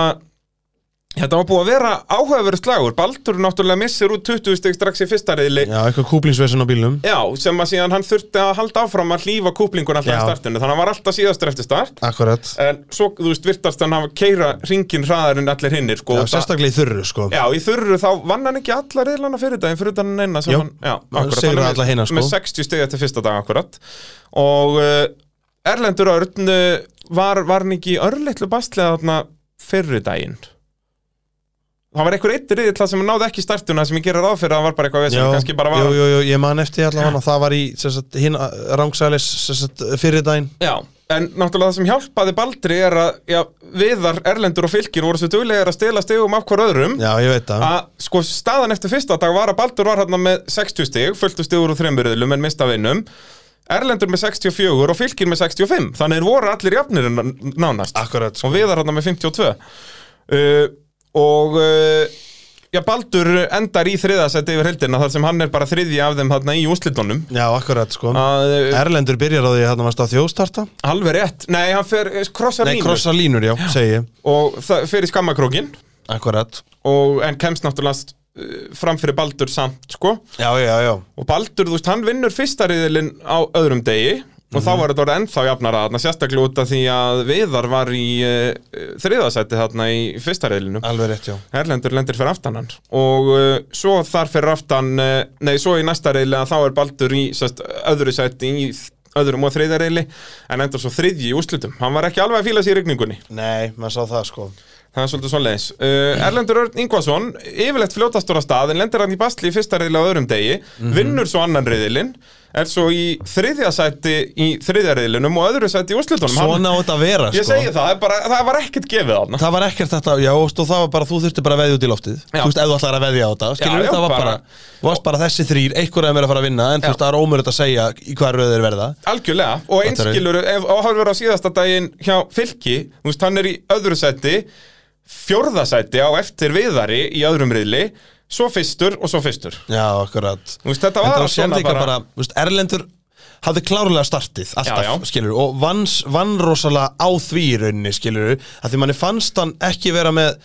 Þetta var búið að vera áhugaverið slagur. Baldur náttúrulega missir út 20 stig strax í fyrsta reyðli Já, eitthvað kúplingsvesen á bílnum. Já, sem að síðan hann þurfti að halda áfram að hlífa kúplingun alltaf í Já. startinu. Þannig að hann var alltaf síðastur eftir start. Akkurat. En svo, þú veist, virtast hann hafa keira ringin hraðar en allir hinnir sko, Já, og það- sérstaklega í þurru sko. Já, í þurru þá vann hann ekki alla reyðlana fyrir daginn fyrir utan hann eina sem Jú, hann, já, hann akkurat, sigraði hann er alla hina, sko. Með 60 stig eftir fyrsta dag akkurat. Og uh, Erlendur Örn uh, var, var hann ekki í örlittlu bastlega þarna fyrir daginn Það var einhver eitt riðill sem náði ekki startuna sem ég gerir ráð fyrir að það var bara eitthvað vesinn, kannski bara var jú, jú, jú, ég man eftir allavega Það var í sem sem sagt, fyrir daginn Já, en náttúrulega það sem hjálpaði Baldri er að já, Viðar, Erlendur og Fylkir voru svo duglegir að stela stigum af hver öðrum. Já, ég veit það. Að sko staðan eftir fyrsta dag var að Baldur var hérna með 60 stig, fulltu stigur úr þreymurðilum en mista vinnum Erlendur með 64 og Fylkir með 65 þannig þeir voru allir jafnir nánast. Akkurat sko. og Viðar hérna með 52 uh, og uh, já, Baldur endar í þriðasætti yfir heldina þar sem hann er bara þriðji af þeim hérna í úslitunum Já, akkurat sko. Að uh, Erlendur byrjar á því að hann varst á þjóðstarta. Alveg rétt, nei hann fer eh, krossar Nei, línu krossa línur, já, segi ég. Og það fer í skammakrókin Akkurat. Og en kemst náttúrulega uh, fram fyrir Baldur samt sko. Já, já, já. Og Baldur, þú veist, hann vinnur fyrsta riðilinn á öðrum degi og þá var þetta orðið ennþá jafnara þarna, sérstaklega út af því að Viðar var í uh, þriðasætti þarna í fyrsta riðilinu Alveg rétt, já. Erlendur lendir fyrir aftan hann. Og uh, svo þar fyrir aftan uh, nei, svo í næsta riðli að þá er Baldur í sest, öðru sætti í öðrum og þriðja riðli en endur svo þriðji í úrslutum hann var ekki alveg að fíla sér í rigningunni. Nei, maður sá það sko. Það er svolítið svoleiðis. Uh, Erlendur Örn Ingvason, yfirleitt fljótastur á stað, en lendir hann í bastli í fyrsta reyðli á öðrum degi, vinnur svo annan reyðilinn, er svo í þriðja sæti í þriðja reyðlinum og öðru sæti í úrslutunum. Svona á þetta að vera Ég sko segi það, bara, það var ekkert gefið þarna. Það var ekkert þetta, já, og það var bara, þú þurfti bara að veðja út í loftið Já. Þú veist, ef þú ætlar að veðja á þetta, skilur já, það var bara- bara, þú varst bara þessi þrýr, einhver af þeim er að fara að vinna En þú Já. veist, það er ómurðið að segja í hvað röð þeir verða Algjörlega, og þú? einskilur, ef áhörfur á síðasta daginn hjá Fylki, þú veist, hann er í öðru sæti, fjórða sæti á eftir viðari í öðrum riðli, svo fyrstur og svo fyrstur. Já, akkurat Þú veist, þetta var sem svona bara- bara, veist, Erlendur hafði klárlega startið alltaf, Já, já. skilur og vanns, vann rosalega á því í rauninni, skilur að því manni fannst hann ekki vera með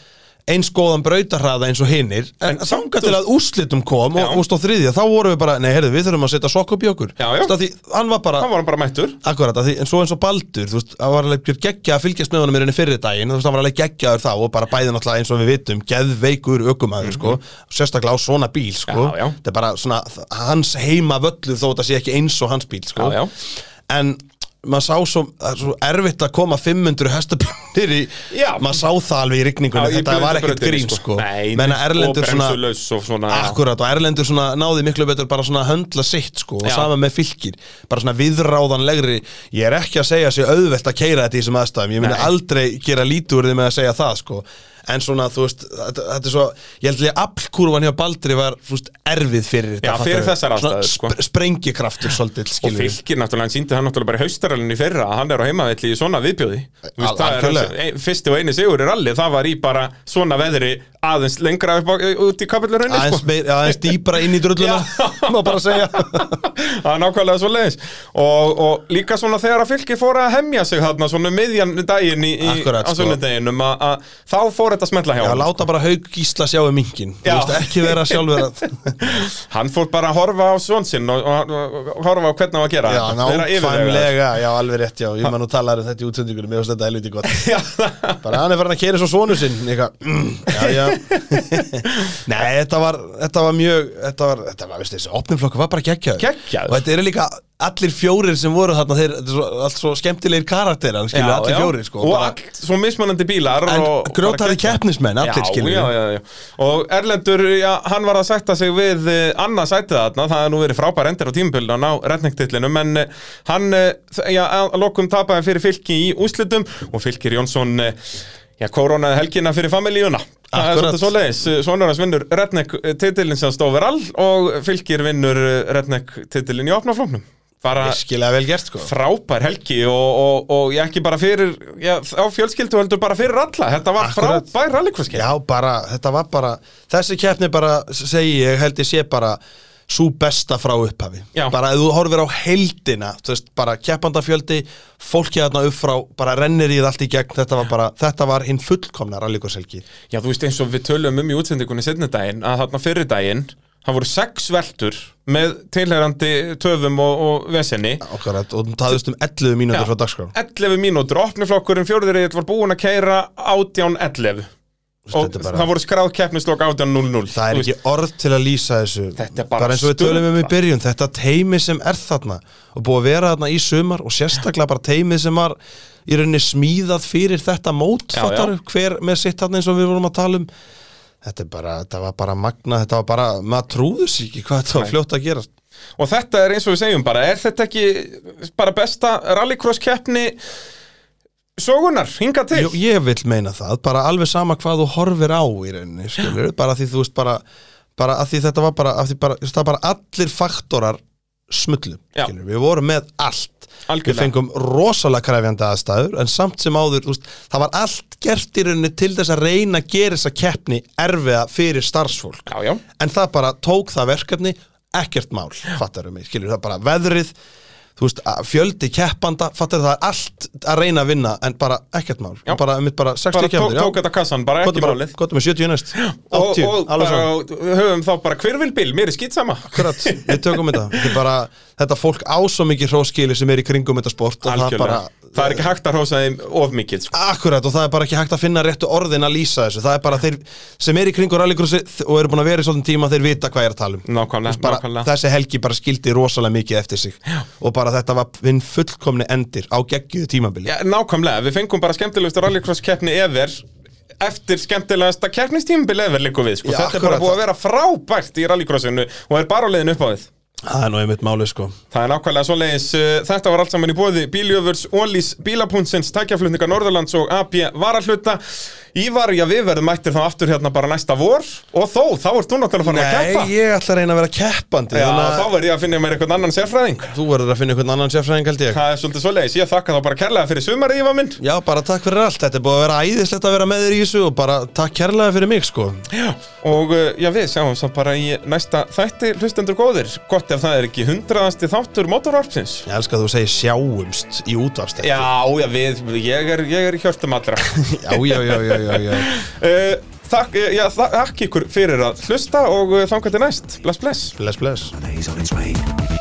eins góðan brautarhraða eins og hinnir en, En þanga samt, til að úrslitum kom Já. og, og stóð þriðja, þá vorum við bara, nei, heyrðu, við þurfum að setja sokk upp í okkur Já, já. Því, hann var bara, Hann var bara mættur. akkurat, því, en svo eins og Baldur þú veist, það var alveg geggja að fylgjast með honum í rauninni fyrir daginn, þú veist, hann var alveg geggjaður þá og bara bæði náttúrulega eins og við vitum, geðveikur ökumæður, sko, sérstaklega á svona bíl, sko, Mhm. Þetta er bara svona hans heima völlur þó þetta sé ekki eins og hans bíl, sko, en maður sá svo, svo erfitt að koma 500 hestabrunir í Já. maður sá það alveg í rigningunni, Já, þetta var ekkert grín, sko. sko, Nei, menna Erlendur svona og svona Akkurat og Erlendur svona náði miklu betur bara svona að höndla sitt sko og Já. sama með fylgir bara svona viðráðanlegri ég er ekki að segja sér auðvelt að keira þetta í þessum aðstæðum ég Nei. aldrei gera lítur með að segja það sko en svona, þú veist, þetta, þetta er svo ég held að aflkurvan hjá Baldri var veist, erfið fyrir þetta Já, fyrir þessar aðstæður, sko. sp sprengikraftur svolítið, Og fylgir náttúrulega, hann síndi það náttúrulega bara í haustaralinu í fyrra að hann er á heimavelli í svona viðbjóði. Veist, er Fyrsti og eini sigur í rally, það var í bara svona veðri aðeins lengra á, út í kapillurunni aðeins, sko. aðeins dýpra inn í drulluna má bara segja. Það er nákvæmlega svo leiðis og, og líka svona þegar að fylki fór að hemja sig þarna svona um miðjan daginn í, í, Fór þetta að smetla hjá Já, láta bara haug gísla sjá um veist, ekki vera sjálfur að Hann fór bara að horfa á svon sinn og, og, og, og horfa á hvernig hann var að gera. Já, nákvæmlega, já, alveg rétt, já. Ég man nú talar um þetta í útsendingunum, mér finnst þetta helviti gott. Já, Bara hann er farin að keira svo svonu sinn. Mm, Já, já. Nei, þetta var, þetta var mjög Þetta var, þetta var, veistu, þessi opnumflokku var bara Geggjaður. Og þetta eru líka allir fjórir sem voru þarna Þeir, þetta er svo, allt svo skemmtilegir karakterar Skilur, Já, allir já. fjórir, sko Og bara, all, svo mismunandi bílar geggjað. keppnismenn, allir, skilur já. Og Erlendur, hann var að sætta sig við uh, annað sætið þarna Það hefði nú verið frábær endur á tímabili að ná retningtillinu En uh, hann, að lokum tapaði fyrir fylki í úslitum Og fylkir Jónsson, koronaði helgina fyrir familíuna Það er svolítið svoleiðis, Svonur hans vinnur Redneck titilin sem stóður all og fylgir vinnur Redneck titilin í opnaflóknum Virkilega vel gert, sko. frábær helgi og, og, og ég ekki bara fyrir já, á fjölskyldu heldur bara fyrir alla. Þetta var Akkurat. frábær rallycrosskeppni Já, bara, þetta var bara Þessi keppni bara, segi ég, held ég sé bara Sú besta frá upphafi. Já. Bara ef þú horfir á heldina veist, bara keppandafjöldi Fólki þarna upp frá, bara rennir í það allt í gegn. Þetta var bara, þetta var hinn fullkomna rallíkurselgi já þú veist eins og við tölum um í útsendingunni setni daginn að þarna fyrir daginn það voru sex veltur með tilherandi töfum og, og vesenni Akkurat, og það veist um 11 mínútur frá dagskrá. 11 mínútur, opniflokkurinn fjórðurinn var búinn að keira 18-11 og bara- það voru skráð keppnislokk 18-0-0 Það er ekki orð til að lýsa þessu. Þetta er bara eins og við tölum um í byrjun Þetta teimi sem er þarna og búið að vera þarna í sumar og sérstaklega bara teimið sem var í rauninni smíðað fyrir þetta mót Já, fattaru, hver með sitt þarna eins og við vorum að tala um Þetta, bara, þetta var bara magna, þetta var bara, maður trúður sér ekki hvað þetta var fljótt að gera Og þetta er eins og við segjum bara, er þetta ekki bara besta rallycross keppni sögunar, hinga til? Jú, ég vil meina það, bara alveg sama hvað þú horfir á í rauninni, skilur, bara því þú veist bara, bara að því þetta var bara, bara, bara allir faktorar smullu, Já. skilur, við vorum með allt, við Algjörlega. fengum rosalega kræfjandi aðstæður, en samt sem áður, veist, það var allt gert í rauninni til þess að reyna að gera þessa keppni erfiða fyrir starfsfólk, Já, já, en það bara tók það verkefni ekkert mál, fattar mig, skilur, það bara veðrið, þú veist, að fjöldi keppanda, fattar það allt að reyna að vinna, en bara ekkert mál, Já. bara, mitt bara 60 bara tók, keppnir, tók þetta kassan, bara ekki málið. gott með 70 næst, 80, og, og alveg bara, svo höfum þá bara hvirvilbil, mér er skýt sama. Akkurat, við tökum þetta. Þetta bara, þetta fólk á svo mikið hróskili sem er í kringum þetta sport og það Algjörlega, bara, það er ekki hægt að hrósa þeim of mikið sko. Akkurat, og það er bara ekki hægt að finna réttu orðin að lýsa þessu Það er bara þeir sem er í kringur rallycrossi og eru búin að vera í svolítinn tíma þeir vita hvað ég er að tala um Nákvæmlega, bara, nákvæmlega. Þessi helgi bara skildi rosalega mikið eftir sig Já. og bara þetta var hinn fullkomni endir á geggjuðu tímabili Já, nákvæmlega, við fengum bara skemmtilegustu rallycross keppni ever eftir skemmtilegasta keppnistímabil ever líku við, sko. Já, þetta er bara búið að vera frábært í rallycrossinu og er bara á leiðin upp á við Það er nú einmitt máli sko. Það er nákvæmlega svoleiðis, uh, þetta var allt saman í bóði Bíljöfurs, Ólís, Bílapuntsins, Tækjaflutninga Norðurlands og AB Varahluta Ívar, já við verðum mættir þá aftur hérna bara næsta vor. Og þó, þá ert þú náttúrulega farin að keppa. Nei, ég ætla að reyna að vera keppandi Já, þannig að þá verð ég að finna mér einhvern annan sérfræðing. Þú verður að finna einhvern annan sérfræðing held ég. Það er svolítið svoleiðis, ég þakka þá bara kærlega fyrir sumarið, Ívar minn. Já, bara takk fyrir allt, þetta er búið að vera æðislegt að vera með þér í þessu og bara takk kærlega fyrir mig sko. Já, og uh, já, við sjáum svo bara í næsta þætti hlustendur góðir. Gott ef það er ekki hundraðasti þáttur motorvarpsins Ég elska að þú segir sjáumst í útvarstætti Já, já, við, ég er, ég er í hjörtum allra. Já, já, já, já, já, já. uh, Þakk, uh, já, þakk ykkur fyrir að hlusta og uh, þangar til næst. Bless, bless. Bless, bless